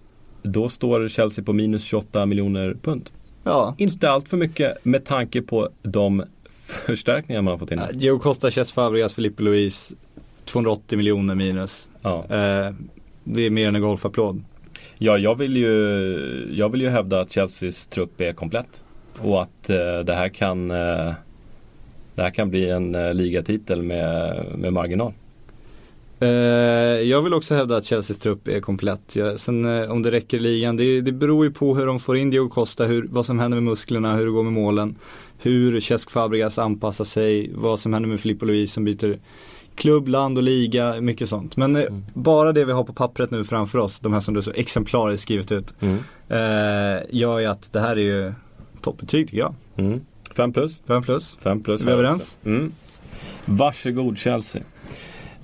då står Chelsea på minus 28 miljoner pund. Ja. Inte allt för mycket med tanke på de förstärkningar man har fått in. Gio Costa, Cesc Fabregas, Filippe Luis 280 miljoner minus. Ja. Eh, det är mer än en golfapplåd. Ja, jag vill ju, jag vill ju hävda att Chelseas trupp är komplett. Och att eh, det här kan eh, Det här kan bli en eh, ligatitel med, med marginal. Eh, jag vill också hävda att Chelseas trupp är komplett. Jag, sen eh, om det räcker i ligan, det, det beror ju på hur de får in Diogo Costa, hur, vad som händer med musklerna, hur det går med målen. Hur Cesc Fabregas anpassar sig, vad som händer med Filippo Luis som byter klubb, land och liga, mycket sånt. Men eh, bara det vi har på pappret nu framför oss, de här som du så exemplariskt skrivit ut, Mm. eh, gör ju att det här är ju toppbetyg tycker jag. Mm. Fem plus. 5 plus. Fem plus. Är vi överens? Mm. Varsågod Chelsea.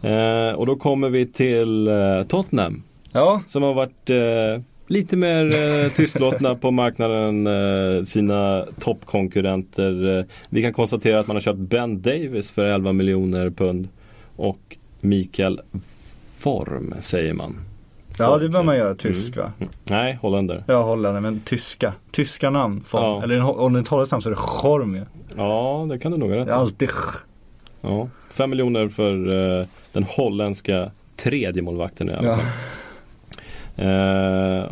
Eh, och då kommer vi till eh, Tottenham. Ja, Som har varit eh, lite mer eh, tystlåtna på marknaden eh, sina toppkonkurrenter. Eh, vi kan konstatera att man har köpt Ben Davis för 11 miljoner pund. Och Mikael Form säger man. ja det bör man göra, tysk va? Mm. Nej, holländare. Ja, holländare, men tyska. Tyska namn. Form. Ja. Eller om det är ett holländskt namn så är det Schorm ju. Ja, det kan du nog ha rätt Det är alltid. Ja, 5 miljoner för eh, den holländska tredje målvakten i alla Ja. fall. Eh,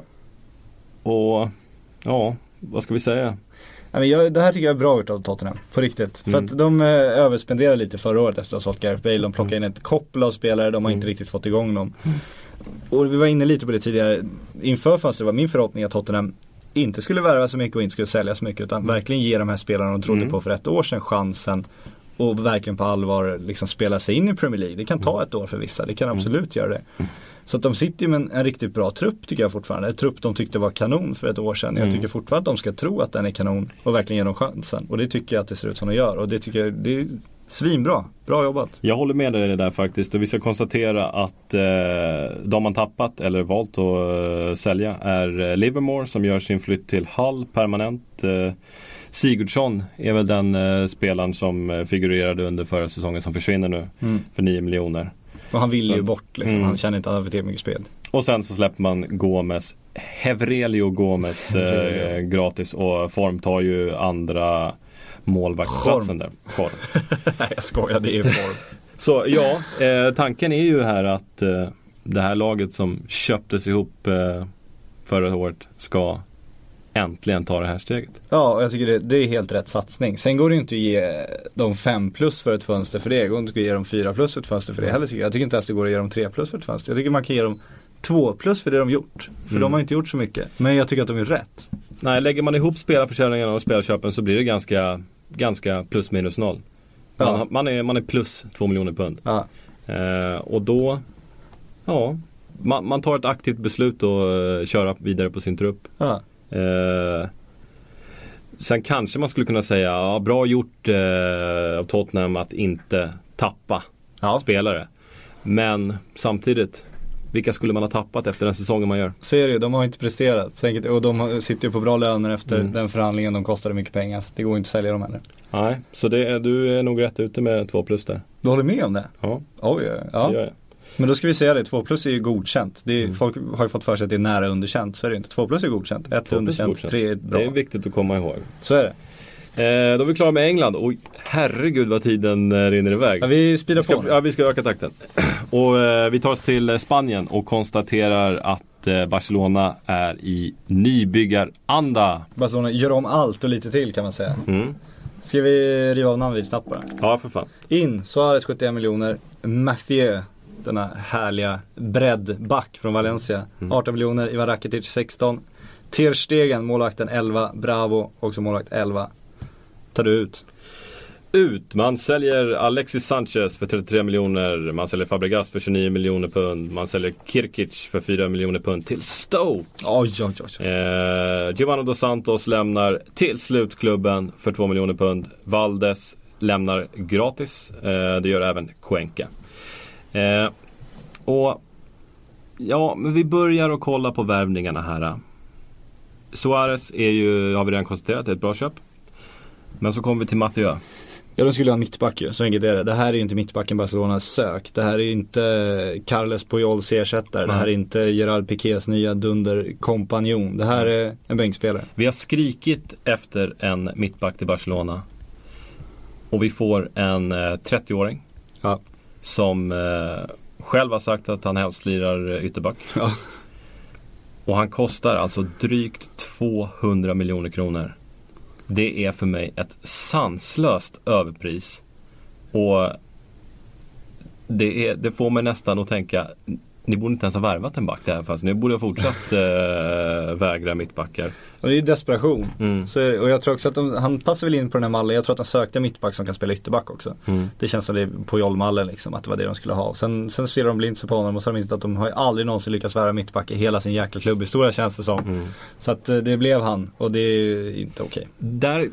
och ja, vad ska vi säga? Jag, det här tycker jag är bra gjort av Tottenham, på riktigt. Mm. För att de eh, överspenderade lite förra året efter att ha sålt Gareth Bale. De plockade in ett koppel av spelare, de har inte Mm. riktigt fått igång dem. Och vi var inne lite på det tidigare. Inför fönstret var min förhoppning att Tottenham inte skulle värva så mycket och inte skulle sälja så mycket. Utan verkligen ge de här spelarna de trodde Mm. på för ett år sedan chansen. Och verkligen på allvar liksom spela sig in i Premier League. Det kan ta ett år för vissa, det kan absolut göra det. Så att de sitter ju med en, en riktigt bra trupp tycker jag fortfarande. En trupp de tyckte var kanon för ett år sedan. Jag Mm. tycker fortfarande att de ska tro att den är kanon och verkligen ge dem chansen. Och det tycker jag att det ser ut som de gör. Och det tycker jag, det är svinbra. Bra jobbat. Jag håller med dig där faktiskt och vi ska konstatera att eh, de man tappat eller valt att eh, sälja är eh, Livermore som gör sin flytt till Hull permanent. Eh, Sigurdsson är väl den eh, spelaren som eh, figurerade under förra säsongen som försvinner nu för 9 miljoner. Och han vill ju bort liksom. Mm. Han känner inte att han har för mycket spel. Och sen så släpper man Gomes Hevrelio Gomes eh, gratis och formtar ju andra målvaktsplatsen där. Form. [LAUGHS] Nej jag skojar, det är form. [LAUGHS] Så ja, eh, tanken är ju här att eh, det här laget som köptes ihop eh, förra året ska äntligen ta det här steget. Ja, och jag tycker det, det är helt rätt satsning. Sen går det ju inte att ge dem 5 plus för ett fönster för det. Det går inte att ge dem 4 plus för ett fönster för det heller. Jag Jag tycker inte ens det går att ge dem 3 plus för ett fönster. Jag tycker man kan ge dem 2 plus för det de gjort. För Mm. de har inte gjort så mycket. Men jag tycker att de är rätt. Nej, lägger man ihop spelarförsäljningarna och spelarköpen så blir det ganska, ganska plus minus noll. Man, Ja. man, är, man är plus 2 miljoner pund. Ja. Eh, och då, ja, man, man tar ett aktivt beslut och eh, köra vidare på sin trupp. Ja. Eh, sen kanske man skulle kunna säga, ja, bra gjort eh, av Tottenham att inte tappa ja. spelare. Men samtidigt, vilka skulle man ha tappat efter den säsongen man gör? Ser du, de har inte presterat. Och de sitter ju på bra löner efter Mm. den förhandlingen. De kostade mycket pengar. Så det går inte att sälja dem heller. Nej, så det du är nog rätt ute med 2 plus där. Du håller med om det? Ja, Oj, ja. det gör jag. Men då ska vi säga det, 2 plus är ju godkänt. Det är, Mm. Folk har ju fått för sig att det är nära underkänt. Så är det inte. 2 plus är godkänt. 1 Två plus underkänt, godkänt. 3 är Det bra. är viktigt att komma ihåg. Så är det. Eh, då är vi klara med England. Oj, herregud vad tiden eh, rinner iväg. Ja, vi speedar på ja, vi ska öka takten. [CLEARS THROAT] Och eh, vi tar oss till eh, Spanien och konstaterar att eh, Barcelona är i nybyggaranda. Barcelona gör om allt och lite till kan man säga. Mm. Ska vi riva av namn lite snabbt bara? Ja, för fan. In, Suarez 71 miljoner. Mathieu, denna härliga breddback från Valencia. 18 miljoner. Ivan Rakitic 16. Ter Stegen, målvakten 11. Bravo, också målvakt 11. Tar du ut? Ut. Man säljer Alexis Sanchez för 33 miljoner. Man säljer Fabregas för 29 miljoner pund. Man säljer Kirkic för 4 miljoner pund till Stoke. Oj, oj, oj. Eh, Giovanni Dos Santos lämnar till slut klubben för 2 miljoner pund. Valdes lämnar gratis. Eh, det gör även Cuenca. Eh, och ja, men vi börjar att kolla på värvningarna här. Suarez är ju, har vi redan konstaterat, ett bra köp. Men så kommer vi till Mathieu. Ja, de skulle ha en mittback ju. Så enkelt är det. Det här är ju inte mittbacken Barcelona sök. Det här är ju inte Carles Pujols ersättare. Det här är inte Gerard Piqués nya dunderkompanjon. Det här är en bänkspelare. Vi har skrikit efter en mittback till Barcelona. Och vi får en eh, 30-åring. Ja. Som eh, själv har sagt att han helst lirar eh, ytterback. Ja. Och han kostar alltså drygt 200 miljoner kronor. Det är för mig ett sanslöst överpris. Och det, är, det får mig nästan att tänka ni borde inte ens ha värvat en back där fast ni borde ha fortsatt [LAUGHS] eh, vägra mittbackar. Och det är ju desperation. Mm. Så. Och jag tror också att de, han passar väl in på den här mallen. Jag tror att han sökte mittback som kan spela ytterback också. Mm. Det känns som det är på Jollmallen liksom, att det var det de skulle ha. Sen, sen spelar de blint sig på honom och så har de insett att de har ju aldrig någonsin lyckats värva mittback i hela sin jäkla klubbhistoria känns det som. Mm. Så att eh, det blev han och det är inte okej. Där,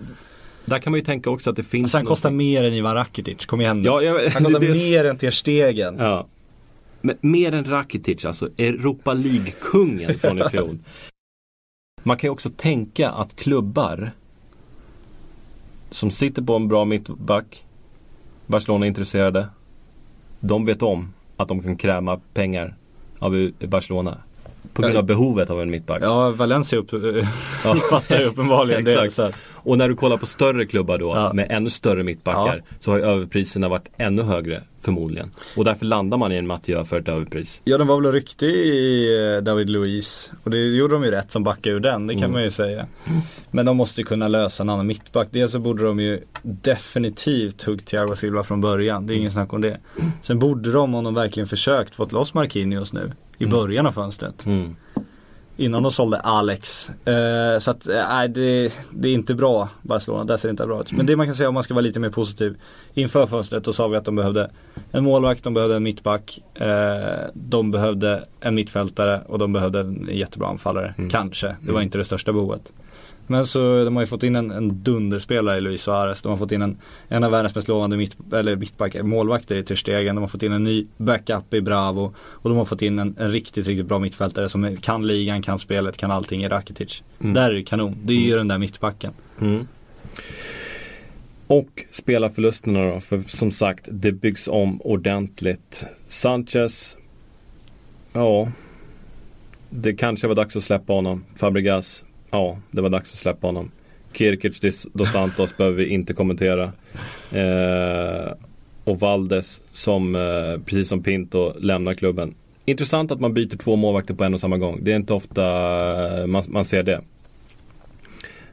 där kan man ju tänka också att det finns Alltså han kostar någonting- mer än Ivan Rakitic, kom igen nu. Ja, jag, Han kostar [LAUGHS] det- mer än Ter Stegen. Ja. Men mer än Rakitic alltså, Europa League-kungen från i fjol. Man kan ju också tänka att klubbar som sitter på en bra mittback, Barcelona är intresserade, de vet om att de kan kräma pengar av Barcelona. På grund av behovet av en mittback. Ja, Valencia upp, Ja. [LAUGHS] fattar ju uppenbarligen det. Exakt. Att, Och när du kollar på större klubbar då Ja. med ännu större mittbackar så har ju överpriserna varit ännu högre förmodligen. Och därför landar man i en Mathieu för ett överpris. ja, de var väl riktig i eh, David Luiz. Och det gjorde de ju rätt som backade ur den, det kan Mm. man ju säga. Men de måste ju kunna lösa en annan mittback. Dels så borde de ju definitivt hugga Thiago Silva från början. Det är ingen snack om det. Sen borde de, om de verkligen försökt, fått loss Marquinhos nu. I Mm. början av fönstret. Mm. Innan de sålde Alex. Eh, så att, eh, det, det är inte bra Barcelona, där ser det inte bra ut. Men det man kan säga om man ska vara lite mer positiv. Inför fönstret då sa vi att de behövde en målvakt, de behövde en mittback. Eh, de behövde en mittfältare och de behövde en jättebra anfallare. Mm. Kanske, det var Mm. inte det största behovet. Men så de har ju fått in en, en dunderspelare i Luis Suarez. De har fått in en, en av världens mest lovande mitt, eller mittback, målvakter i Ter Stegen. De har fått in en ny backup i Bravo. Och de har fått in en, en riktigt, riktigt bra mittfältare som kan ligan, kan spelet, kan allting i Rakitic. Mm. Där är det kanon. Det är ju den där mittbacken. Mm. Och spelarförlusterna då, för som sagt det byggs om ordentligt. Sanchez, ja, det kanske var dags att släppa honom. Fabregas, ja det var dags att släppa honom. Kirkic dos Santos [LAUGHS] behöver vi inte kommentera. Eh, och Valdes som, eh, precis som Pinto, lämnar klubben. Intressant att man byter två målvakter på en och samma gång. Det är inte ofta eh, man, man ser det.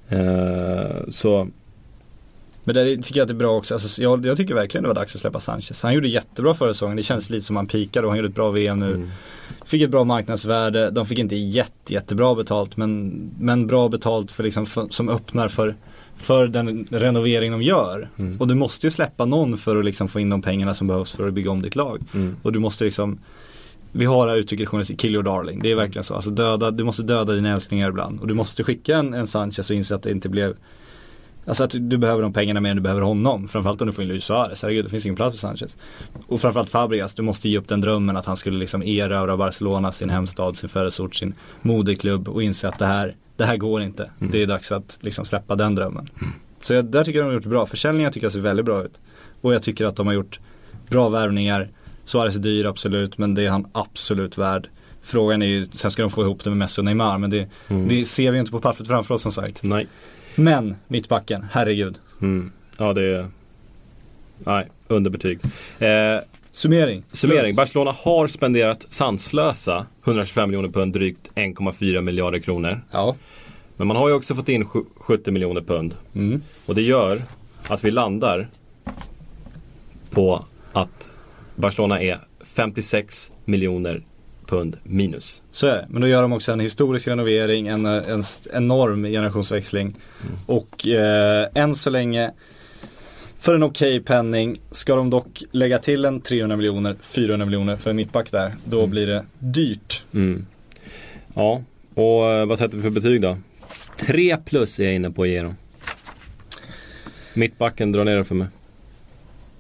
Eh, så Men där tycker jag att det är bra också. Alltså, jag, jag tycker verkligen det var dags att släppa Sanchez. Han gjorde jättebra förra säsongen. Det känns lite som han pikade och han gjorde ett bra VM nu. Fick ett bra marknadsvärde. De fick inte jätte, jättebra betalt men, men bra betalt för liksom, för, som öppnar för, för den renovering de gör. Och du måste ju släppa någon för att liksom få in de pengarna som behövs för att bygga om ditt lag. Mm. Och du måste liksom vi har det här uttrycket journalistik, kill your darling. Det är verkligen så. Alltså döda, du måste döda dina älsklingar ibland. Och du måste skicka en, en Sanchez och inse att det inte blev Alltså att du- behöver de pengarna mer än du behöver honom. Framförallt om du får in Luis Suarez. Herregud, det finns ingen plats för Sanchez. Och framförallt Fabregas, du måste ge upp den drömmen att han skulle liksom erövra Barcelona, sin hemstad, sin födelseort, sin moderklubb och inse att det här, det här går inte. Det är dags att liksom släppa den drömmen. Så jag, där tycker jag de har gjort bra. Försäljningen tycker jag ser väldigt bra ut. Och jag tycker att de har gjort bra värvningar. Suarez är dyr absolut, men det är han absolut värd. Frågan är ju, sen ska de få ihop det med Messi och Neymar, men det, det ser vi ju inte på pappret framför oss som sagt. nej. Men, mittbacken, herregud. Mm. Ja det är Nej, underbetyg. Eh, Summering. Summering. Plus. Barcelona har spenderat sanslösa 125 miljoner pund, drygt 1,4 miljarder kronor. Ja. Men man har ju också fått in sju- 70 miljoner pund. Mm. Och det gör att vi landar på att Barcelona är 56 miljoner pund minus. Så är det. Men då gör de också en historisk renovering, en, en enorm generationsväxling. Och eh, än så länge, för en okej penning, ska de dock lägga till en 300 miljoner, 400 miljoner för en mittback där. Då blir det dyrt. Mm. Ja, och eh, vad sätter vi för betyg då? 3 plus är jag inne på att ge dem. Mittbacken drar ner det för mig.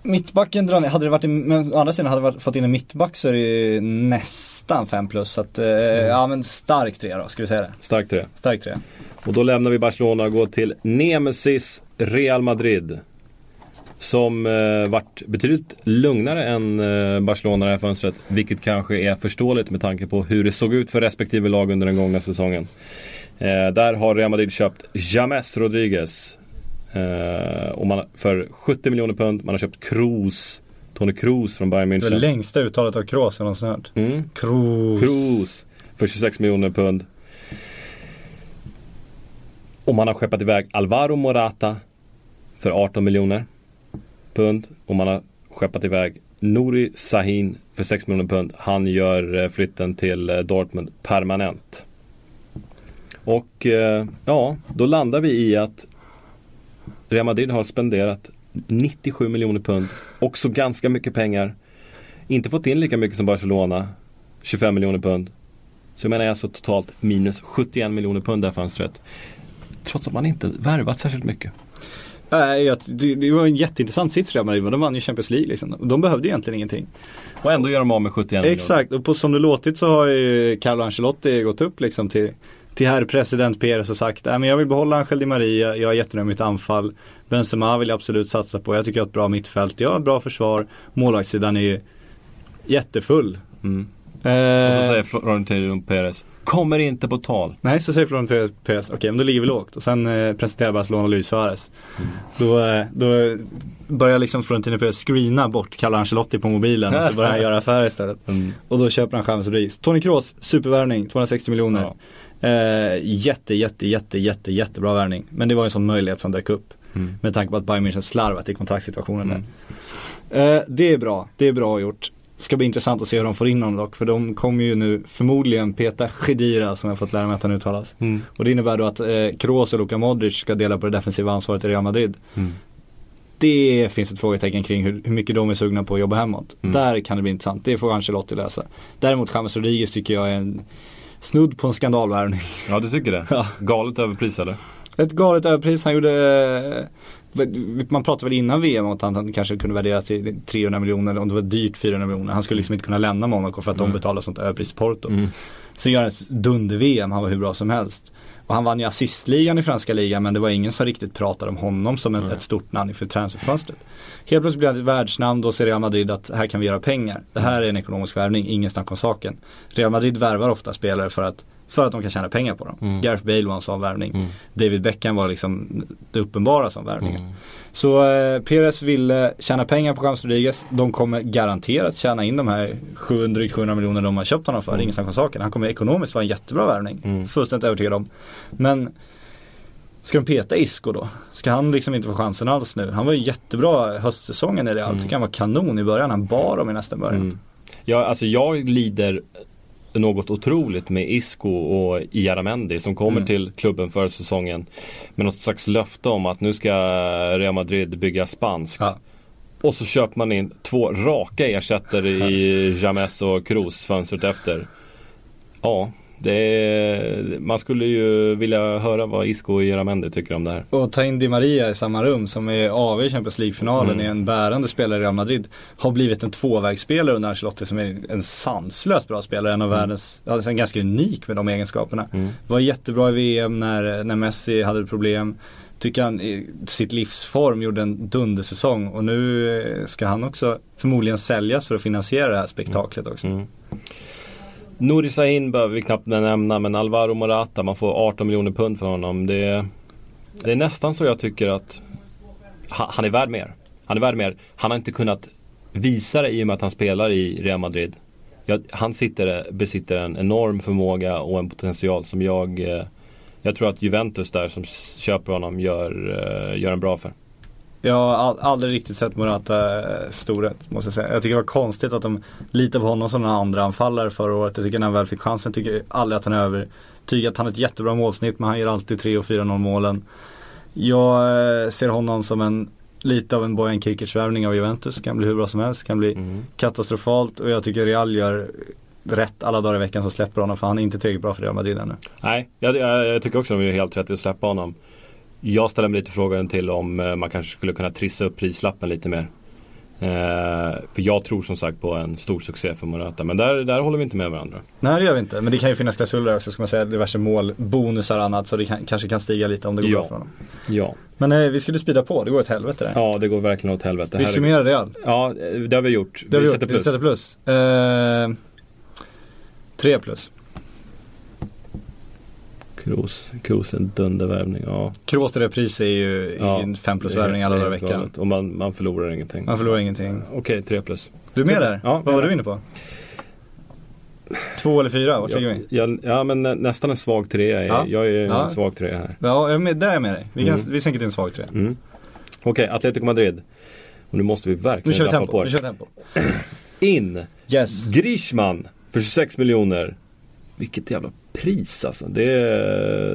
Mittbacken drar ner, hade det varit en, men å andra sidan hade varit, fått in en mittback så är det ju nästan 5 plus. Så att, eh, ja men stark 3 då, ska vi säga det. Starkt 3. Stark 3. Och då lämnar vi Barcelona och går till Nemesis Real Madrid. Som eh, vart betydligt lugnare än eh, Barcelona det här fönstret. Vilket kanske är förståeligt med tanke på hur det såg ut för respektive lag under den gångna säsongen. Eh, där har Real Madrid köpt James Rodriguez. Eh, och man, för 70 miljoner pund. Man har köpt Kroos. Tony Kroos från Bayern Det München. längsta uttalet av Kroos jag någonsin hört. Mm. Kroos. Kroos för 26 miljoner pund. Och man har skeppat iväg Alvaro Morata för 18 miljoner pund. Och man har skeppat iväg Nouri Sahin för 6 miljoner pund. Han gör eh, flytten till eh, Dortmund permanent. Och ja, då landar vi i att Real Madrid har spenderat 97 miljoner pund. Också ganska mycket pengar. Inte fått in lika mycket som Barcelona. 25 miljoner pund. Så jag menar alltså totalt minus 71 miljoner pund det här fönstret. Trots att man inte värvat särskilt mycket. Jag- det, var en jätteintressant sits Real Madrid, de vann ju Champions League liksom. De behövde egentligen ingenting. Och ändå gör de av med 71 miljoner. Exakt, och på, som det låtit så har ju Carlo Ancelotti gått upp liksom till till herr president Perez och sagt, men jag vill behålla Angel Di Maria, jag är jättenöjd med mitt anfall. Benzema vill jag absolut satsa på, jag tycker jag har ett bra mittfält, jag har ett bra försvar. Målvaktssidan är ju jättefull. Mm. Och Eh, så säger Florentino Perez, kommer inte på tal. Nej, så säger Florentino Perez, okej men då ligger vi lågt. Och sen eh, presenterar Barcelona Luis Suarez. Då, eh, då börjar liksom Florentino Perez screena bort Carlo Ancelotti på mobilen och så börjar han göra affärer istället. Mm. Och då köper han James Rodriguez. Tony Kroos, supervärvning, 260 miljoner. Ja. Eh, jätte, jätte, jätte, jätte, jättebra värvning. Men det var en sån möjlighet som dök upp. Mm. Med tanke på att Bayern München slarvat i kontraktssituationen där. Eh, det är bra, det är bra gjort. Ska bli intressant att se hur de får in honom dock. För de kommer ju nu förmodligen peta Khedira som jag fått lära mig att han uttalas. Mm. Och det innebär då att eh, Kroos och Luka Modric ska dela på det defensiva ansvaret i Real Madrid. Mm. Det finns ett frågetecken kring hur, hur mycket de är sugna på att jobba hemåt. Mm. Där kan det bli intressant. Det får Ancelotti lösa. Däremot James Rodriguez tycker jag är en snudd på en skandalvärvning. Ja, du tycker det? Ja. Galet överpris eller? Ett galet överpris. Han gjorde eh, man pratade väl innan VM om att han, kanske kunde värderas till 300 miljoner om det var dyrt 400 miljoner. Han skulle liksom inte kunna lämna Monaco för att de betalar sånt överpris till Porto. Mm. Sen gör han ett dunder-VM, han var hur bra som helst. Och han vann ju assistligan i franska ligan men det var ingen som riktigt pratade om honom som en, ett stort namn inför transferfönstret. Helt plötsligt blev han ett världsnamn, då ser Real Madrid att här kan vi göra pengar. Det här är en ekonomisk värvning, ingen snack om saken. Real Madrid värvar ofta spelare för att för att de kan tjäna pengar på dem. Mm. Gareth Bale var en sån värvning. David Beckham var liksom det uppenbara som värvningen. Så eh, Perez ville tjäna pengar på James Rodriguez. De kommer garanterat tjäna in de här 700, 700 miljoner de har köpt honom för. Det är ingen snack om saken. Han kommer ekonomiskt vara en jättebra värvning. Mm. Fullständigt övertygad om. Men Ska de peta Isco då? Ska han liksom inte få chansen alls nu? Han var ju jättebra höstsäsongen i det. Jag tycker han var kanon i början. Han bar dem i nästan början. Mm. Ja, alltså jag lider något otroligt med Isco och Iaramendi som kommer Mm. till klubben för säsongen med något slags löfte om att nu ska Real Madrid bygga spanskt. Ja. Och så köper man in två raka ersättare i James och Cruz fönstret efter. Ja, är, man skulle ju vilja höra vad Isco och Iaramendi tycker om det här. Och ta in Di Maria i samma rum som är AV i Champions League-finalen Mm. är en bärande spelare i Real Madrid. Har blivit en tvåvägsspelare under Ancelotti som är en sanslöst bra spelare. En av världens, alltså en ganska unik med de egenskaperna. Mm. Var jättebra i VM när, när Messi hade problem. Tycker han i sitt livsform gjorde en dundersäsong och nu ska han också förmodligen säljas för att finansiera det här spektaklet också. Mm. Nouri Sahin behöver vi knappt nämna men Alvaro Morata, man får 18 miljoner pund för honom. Det är, det är nästan så jag tycker att han, är värd mer. Han är värd mer. Han har inte kunnat visa det i och med att han spelar i Real Madrid. Jag, han sitter, besitter en enorm förmåga och en potential som jag eh, Jag tror att Juventus där som köper honom gör, eh, gör en bra affär. Jag har aldrig riktigt sett Morata eh, storhet måste jag säga. Jag tycker det var konstigt att de litar på honom som en andra anfallare förra året. Jag tycker när han väl fick chansen tycker jag aldrig att han är över. Tycker att han har ett jättebra målsnitt men han gör alltid 3 och 4-0 målen. Jag eh, ser honom som en lite av en Bojan Kikic-värvning av Juventus. Kan bli hur bra som helst, kan bli Mm. katastrofalt och jag tycker Real gör rätt alla dagar i veckan som släpper honom för han är inte tillräckligt bra för Real Madrid ännu. Nej, jag, jag, jag tycker också de gör helt rätt i att släppa honom. Jag ställer mig lite frågan till om eh, man kanske skulle kunna trissa upp prislappen lite mer. Eh, för jag tror som sagt på en stor succé för Morata. Men där, där håller vi inte med varandra. Nej det gör vi inte, men det kan ju finnas klausuler också ska man säga, diverse mål, bonusar och annat så det kan, kanske kan stiga lite om det går Ja. bra för honom. Ja, Men eh, vi skulle spida på, det går åt helvete det. ja det går verkligen åt helvete. vi summerar Real. Ja, eh, det har vi gjort. Det har vi, sätter gjort, vi plus. sätter plus. Eh, tre plus. Kroos, Kroos en dundervärvning. Ja. Kroos repris är ju ja. en fem plus Det är värvning alla dagar i veckan. Och man, man förlorar ingenting. Man förlorar ingenting. Okej, tre plus. Du är med där? Ja, Vad var du inne på? Två eller fyra, vart ligger vi? ja, ja men nä, nästan en svag trea. Ja. Jag är en Ja. svag trea här. Ja, jag är med, där är jag med dig. Vi, kan, Mm. vi sänker till en svag tre. Mm. Okej, Atletico Madrid. Och nu måste vi Nu verkligen kör vi på nu det. kör vi tempo. In! Yes. Griezmann för 26 miljoner. Vilket jävla pris alltså. Det,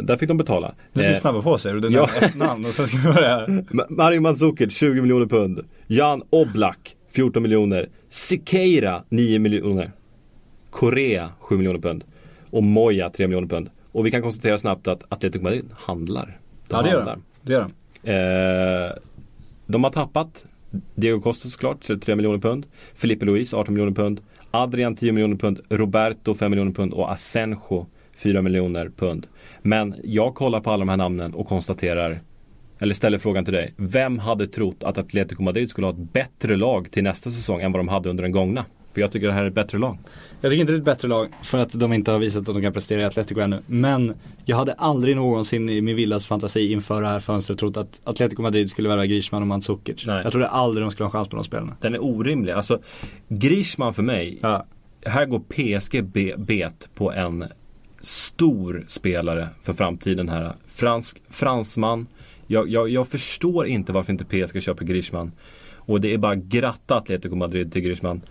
där fick de betala. Nu ska Eh, snabba på sig, du ja. ett namn och sen ska vi börja. [LAUGHS] Ma- Mario Mandzukic 20 miljoner pund. Jan Oblak 14 miljoner. Siqueira 9 miljoner. Korea 7 miljoner pund. Och Moya 3 miljoner pund. Och vi kan konstatera snabbt att Atletico Madrid handlar. De Ja det gör de. Det gör de. Eh, de har tappat Diego Costa såklart till 3 miljoner pund. Felipe Luis 18 miljoner pund. Adrian 10 miljoner pund. Roberto 5 miljoner pund. Och Asenjo 4 miljoner pund. Men jag kollar på alla de här namnen och konstaterar eller ställer frågan till dig. Vem hade trott att Atletico Madrid skulle ha ett bättre lag till nästa säsong än vad de hade under den gångna? För jag tycker det här är ett bättre lag. Jag tycker inte det är ett bättre lag för att de inte har visat att de kan prestera i Atletico ännu. Men jag hade aldrig någonsin i min vildas fantasi inför det här fönstret trott att Atletico Madrid skulle värva Griezmann och Mandzukic. Nej. Jag trodde aldrig de skulle ha en chans på de spelarna. Den är orimlig. Alltså Griezmann för mig Ja. här går PSG be- bet på en stor spelare för framtiden här. Fransk, fransman. Jag, jag, jag förstår inte varför inte PSG köper Griezmann. Och det är bara gratta Atletico Madrid till Griezmann.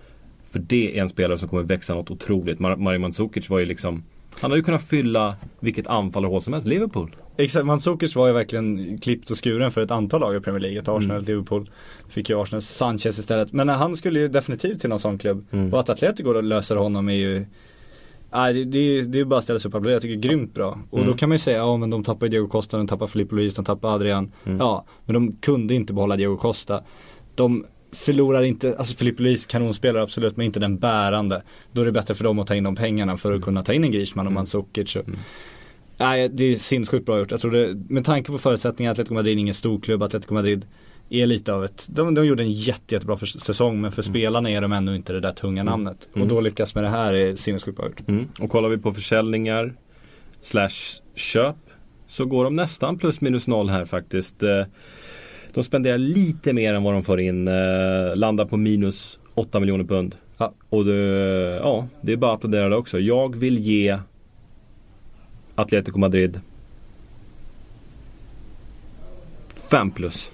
För det är en spelare som kommer växa något otroligt. Mar- Mario Mandzukic var ju liksom Han hade ju kunnat fylla vilket anfallarhål som helst. Liverpool. Exakt, Mandzukic var ju verkligen klippt och skuren för ett antal lag i Premier League. Ett Arsenal, Mm. Liverpool. Fick ju Arsenal Sanchez istället. Men han skulle ju definitivt till någon sån klubb. Mm. Och att Atletico då löser honom är ju Nej, det, det, det är bara att ställa sig upp och applådera. Jag tycker det är grymt bra. Och Mm. då kan man ju säga, ja men de tappar Diego Costa, de tappar Filipe Luis, de tappar Adrian. Mm. Ja, men de kunde inte behålla Diego Costa. De förlorar inte, alltså Filipe Luis kanonspelare absolut, men inte den bärande. Då är det bättre för dem att ta in de pengarna för att kunna ta in en Griezmann och Mm. Mandzukic. Och, Nej, det är sinnessjukt bra gjort. Jag tror det, med tanke på förutsättningarna, Atletico Madrid är ingen storklubb, Atletico Madrid är lite av ett, de, de gjorde en jätte, jättebra för, säsong men för spelarna är de ändå inte det där tunga namnet. Och då lyckas med det här är sinnessjukt bra. Mm. Och kollar vi på försäljningar slash köp så går de nästan plus minus noll här faktiskt. Eh, De spenderar lite mer än vad de får in. eh, Landar på minus 8 miljoner pund. Ja. Och det, ja, det är bara att applådera det också. Jag vill ge Atletico Madrid 5 plus.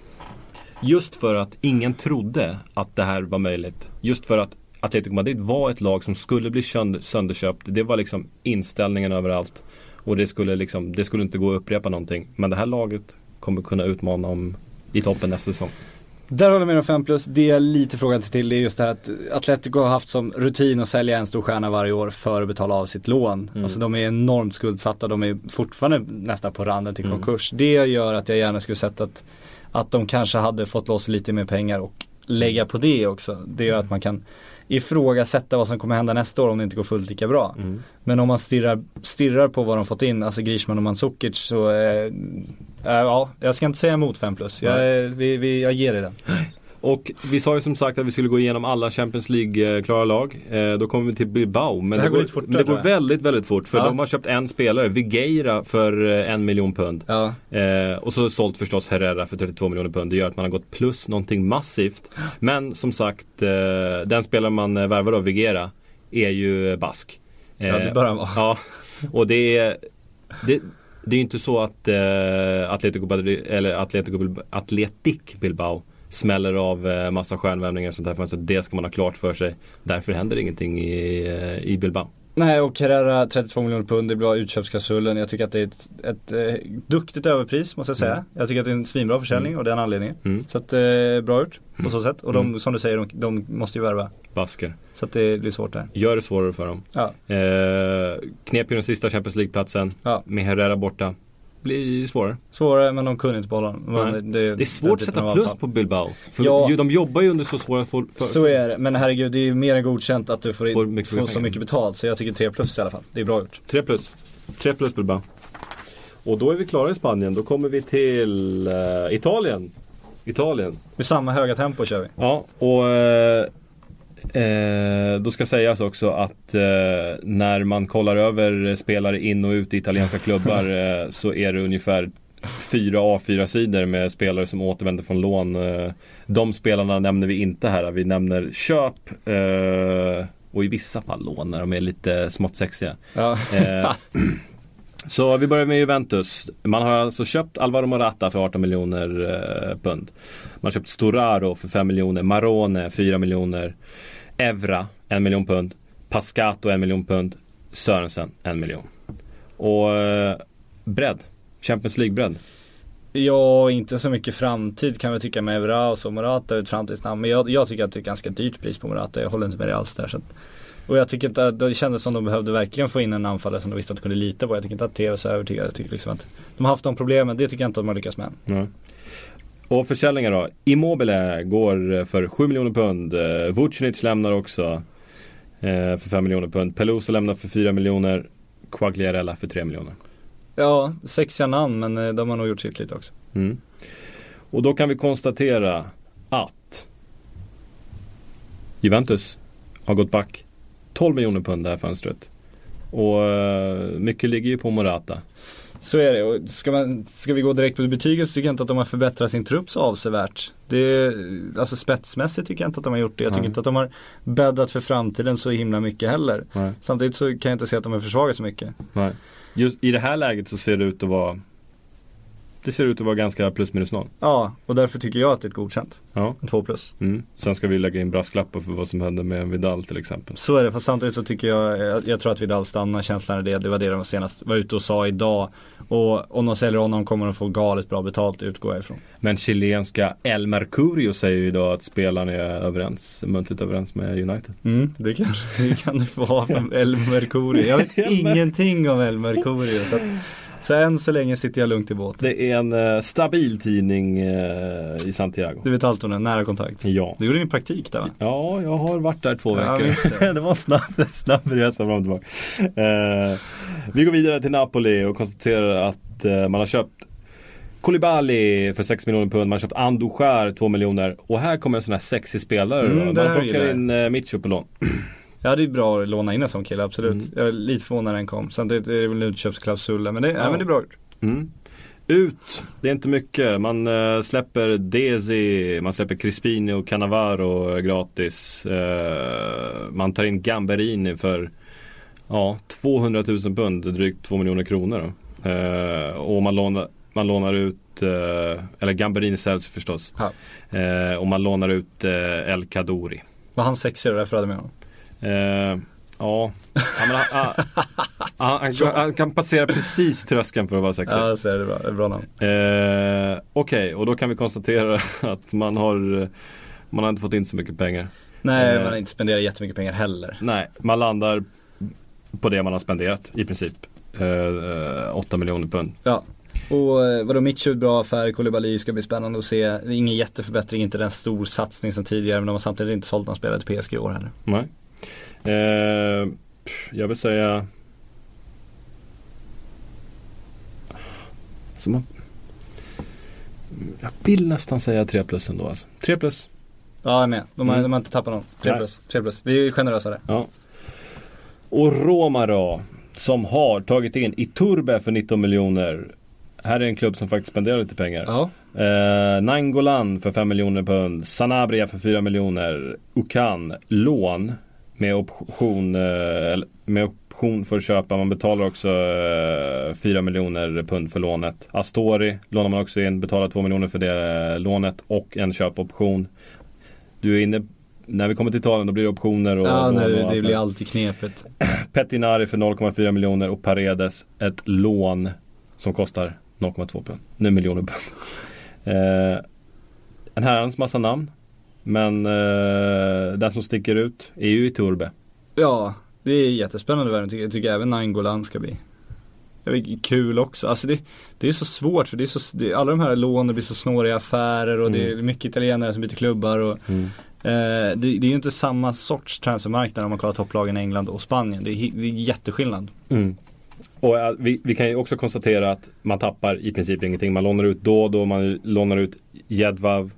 Just för att ingen trodde att det här var möjligt. Just för att Atletico Madrid var ett lag som skulle bli sönder, sönderköpt. Det var liksom inställningen överallt. Och det skulle liksom, det skulle inte gå att upprepa någonting. Men det här laget kommer kunna utmana om i toppen nästa säsong. Där håller jag med om 5 plus. Det jag lite frågat till det är just det här att Atletico har haft som rutin att sälja en stor stjärna varje år för att betala av sitt lån. Alltså de är enormt skuldsatta, de är fortfarande nästan på randen till konkurs. Det gör att jag gärna skulle sett att, att de kanske hade fått loss lite mer pengar och lägga på det också. Det gör att man kan ifrågasätta vad som kommer hända nästa år om det inte går fullt lika bra. Men om man stirrar, stirrar på vad de fått in, alltså Grishman och Mandzukic så eh, eh, ja, jag ska inte säga emot 5 plus. Jag, vi, vi, jag ger dig den. Och vi sa ju som sagt att vi skulle gå igenom alla Champions League-klara lag. Eh, då kommer vi till Bilbao. Men Det det, går lite fortare, men det går väldigt, väldigt fort. För Ja. de har köpt en spelare, Vigeira, för eh, en miljon pund. Ja. Eh, och så sålt förstås Herrera för 32 miljoner pund. Det gör att man har gått plus någonting massivt. Men som sagt, eh, den spelare man eh, värvar av Vigera är ju eh, bask. Eh, Ja, det bör han vara. Ja, och det är det, det är inte så att eh, Atletico, eller Atletico, Bilbao, Atletic Bilbao smäller av eh, massa stjärnvärvningar och sånt där. Så det ska man ha klart för sig. Därför händer ingenting i, eh, i Bilbao. Nej och Herrera 32 miljoner pund, det bra utköpsklausulen. Jag tycker att det är ett, ett eh, duktigt överpris måste jag säga. Jag tycker att det är en svinbra försäljning och det är en anledning. Mm. Så att eh, bra gjort på så sätt. Och de, som du säger, de, de måste ju värva. Basker. Så att det blir svårt där. Gör det svårare för dem. Ja. Eh, knep ju den sista Champions League-platsen. Ja. Med Herrera borta. Blir svårare. Svårare men de kunde inte. Nej. Men Det är svårt att sätta plus avtal. på Bilbao. För Ja. de jobbar ju under så svåra för, för, Så är det, men herregud det är ju mer än godkänt att du får, in, Får får, mycket så pengar. mycket betalt. Så jag tycker 3 plus i alla fall. Det är bra gjort. 3 plus. 3 plus Bilbao. Och då är vi klara i Spanien. Då kommer vi till eh, Italien. Italien. Med samma höga tempo kör vi. Ja, och eh, eh, då ska sägas också att eh, när man kollar över spelare in och ut i italienska klubbar [LAUGHS] eh, så är det ungefär fyra A4-sidor med spelare som återvänder från lån. Eh, de spelarna nämner vi inte här. Vi nämner köp eh, och i vissa fall lån när de är lite smått sexiga. Ja. Eh, [CLEARS THROAT] så vi börjar med Juventus. Man har alltså köpt Alvaro Morata för 18 miljoner pund. Man har köpt Storaro för 5 miljoner. Marone 4 miljoner. Evra 1 miljon pund. Pascato 1 miljon pund. Sörensen 1 miljon. Och eh, bredd. Champions League-bredd. Ja, inte så mycket framtid kan vi tycka med Evra och så Morata är ett framtidsnamn. Men jag, jag tycker att det är ett ganska dyrt pris på Morata. Jag håller inte med dig alls där. Så att, och jag tycker inte att det kändes som de behövde verkligen få in en anfallare som de visste att de kunde lita på. Jag tycker inte att TV är så övertygad. Jag tycker liksom att de har haft de problemen. Det tycker jag inte att de har lyckats med. Ja. Och försäljningar då. Immobile går för 7 miljoner pund. Eh, Vucinic lämnar också eh, för 5 miljoner pund. Peluso lämnar för 4 miljoner. Quagliarella för 3 miljoner. Ja, sexiga namn men eh, de har nog gjort sitt lite också. Mm. Och då kan vi konstatera att Juventus har gått back 12 miljoner pund det här fönstret. Och mycket ligger ju på Morata. Så är det. Och ska, man, ska vi gå direkt på betyget så tycker jag inte att de har förbättrat sin trupp så avsevärt. Det, alltså spetsmässigt tycker jag inte att de har gjort det. Jag tycker Nej. inte att de har bäddat för framtiden så himla mycket heller. Nej. Samtidigt så kan jag inte se att de har försvagat så mycket. Nej. Just i det här läget så ser det ut att vara Det ser ut att vara ganska plus minus noll. Ja, och därför tycker jag att det är ett godkänt. Ja. En 2 plus. Mm. Sen ska vi lägga in brasklappar för vad som hände med Vidal till exempel. Så är det, fast samtidigt så tycker jag, jag, jag tror att Vidal stannar, känslan är det. Det var det de senast var ute och sa idag. Och om de säljer honom kommer de få galet bra betalt, utgår jag ifrån. Men chilenska El Mercurio säger ju idag att spelarna är överens, muntligt överens med United. Mm, det kan, det kan ha från [LAUGHS] El Mercurio. Jag vet [LAUGHS] ingenting om El Mercurio. Så att, Så än så länge sitter jag lugnt i båten. Det är en eh, stabil tidning eh, i Santiago. Du vet allt om den, nära kontakt. Ja. Du gjorde din praktik där va? Ja, jag har varit där två Ja, veckor. det. [LAUGHS] det var en snabb, snabb resa fram och tillbaka. Eh, vi går vidare till Napoli och konstaterar att eh, man har köpt Koulibaly för 6 miljoner pund, man har köpt Andujar 2 miljoner och här kommer en sån här sexig spelare Mm, Man plockar in eh, Mitcho på lån. [CLEARS THROAT] Ja det är bra att låna in en sån kille, absolut. Mm. Jag är lite förvånad när den kom. Samtidigt är det väl en utköpsklausul men det, ja. Ja. men det är bra gjort. Mm. Ut, det är inte mycket. Man eh, släpper Desi, man släpper Crispini och Cannavaro gratis. Eh, man tar in Gamberini för ja, 200 000 pund, drygt 2 miljoner kronor. Då. Eh, och man lånar, man lånar ut, eller Gamberini säljs förstås. Ja. Och man lånar ut El Kadori. Var han sexig och därför hade med honom? Eh, ja, han, han, han, han, kan passera precis tröskeln för att vara sexig. Ja, så är det bra. Det är bra namn. Eh, Okej, och då kan vi konstatera [LAUGHS] att man har Man har inte fått in så mycket pengar. Nej, Eh. man har inte spenderat jättemycket pengar heller. Nej, man landar på det man har spenderat i princip. Eh, 8 miljoner pund. Ja. Och eh, vadå, Mitchell bra affär, Koulibaly ska bli spännande att se. Ingen jätteförbättring, inte den stor satsning som tidigare men de har samtidigt inte sålt någon spelare till PSG i år heller. Nej. Eh, jag vill säga alltså man, Jag vill nästan säga 3 plus ändå alltså. 3 plus. Ja, jag är med. De har, Mm. de har inte tappat någon. 3 Nej. plus. 3 plus. Vi är generösa där. Ja. Och Roma då. Som har tagit in Iturbe för 19 miljoner. Här är en klubb som faktiskt spenderar lite pengar. Ja. Eh, Nangolan för 5 miljoner pund. Sanabria för 4 miljoner. Ukan lån med option, eh, med option för att köpa. Man betalar också eh, 4 miljoner pund för lånet. Astori lånar man också in. Betalar 2 miljoner för det eh, lånet och en köpoption. Du är inne när vi kommer till Italien då blir det optioner och Ja, lån nej, och det blir alltid knepigt. [CLEARS THROAT] Pettinari för 0,4 miljoner och Paredes ett lån som kostar 0,2 pund. Nu miljoner pund. [LAUGHS] Eh, en herrans massa namn. Men eh, den som sticker ut är ju Iturbe. Ja, det är jättespännande värld. Jag tycker, jag tycker även Nainggolan ska bli det är kul också. Alltså det, det är så svårt för det är så, det, alla de här lånen blir så snåriga affärer och det är mycket italienare som byter klubbar och Mm. eh, det, det är ju inte samma sorts transfermarknad om man kollar topplagen i England och Spanien. Det är, det är jätteskillnad. Mm. Och eh, vi, vi kan ju också konstatera att man tappar i princip ingenting. Man lånar ut då och då, man lånar ut Jedvav.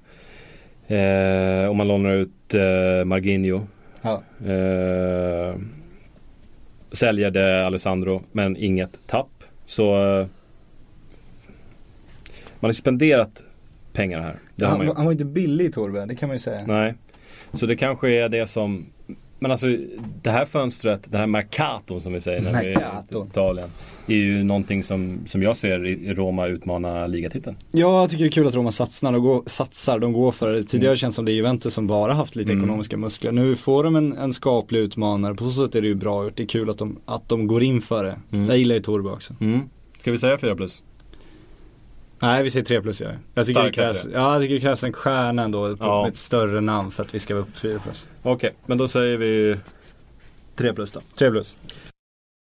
Eh, och man lånar ut eh, Marginho. Ja. Eh, säljer det Alessandro men inget tapp. Så eh, man har spenderat pengar här. Det Han, han var inte billig Torbe, det kan man ju säga. Nej. Så det kanske är det som Men alltså det här fönstret, den här Mercaton som vi säger när vi är i Italien. Är ju någonting som, som jag ser i Roma utmana ligatiteln. Ja, jag tycker det är kul att Roma satsar, de går, satsar, de går för det. Tidigare Mm. känns som det är Juventus som bara haft lite Mm. ekonomiska muskler. Nu får de en, en skaplig utmanare, på så sätt är det ju bra gjort. Det är kul att de, att de går in för det. Mm. Jag gillar ju Torbe också. Mm. Ska vi säga 4 plus? Nej, vi säger 3 plus jag. Jag tycker, det krävs, ja, jag tycker det krävs en stjärna ändå, på Ja. ett större namn för att vi ska vara upp på 4 plus. Okej, men då säger vi 3 plus då. 3 plus.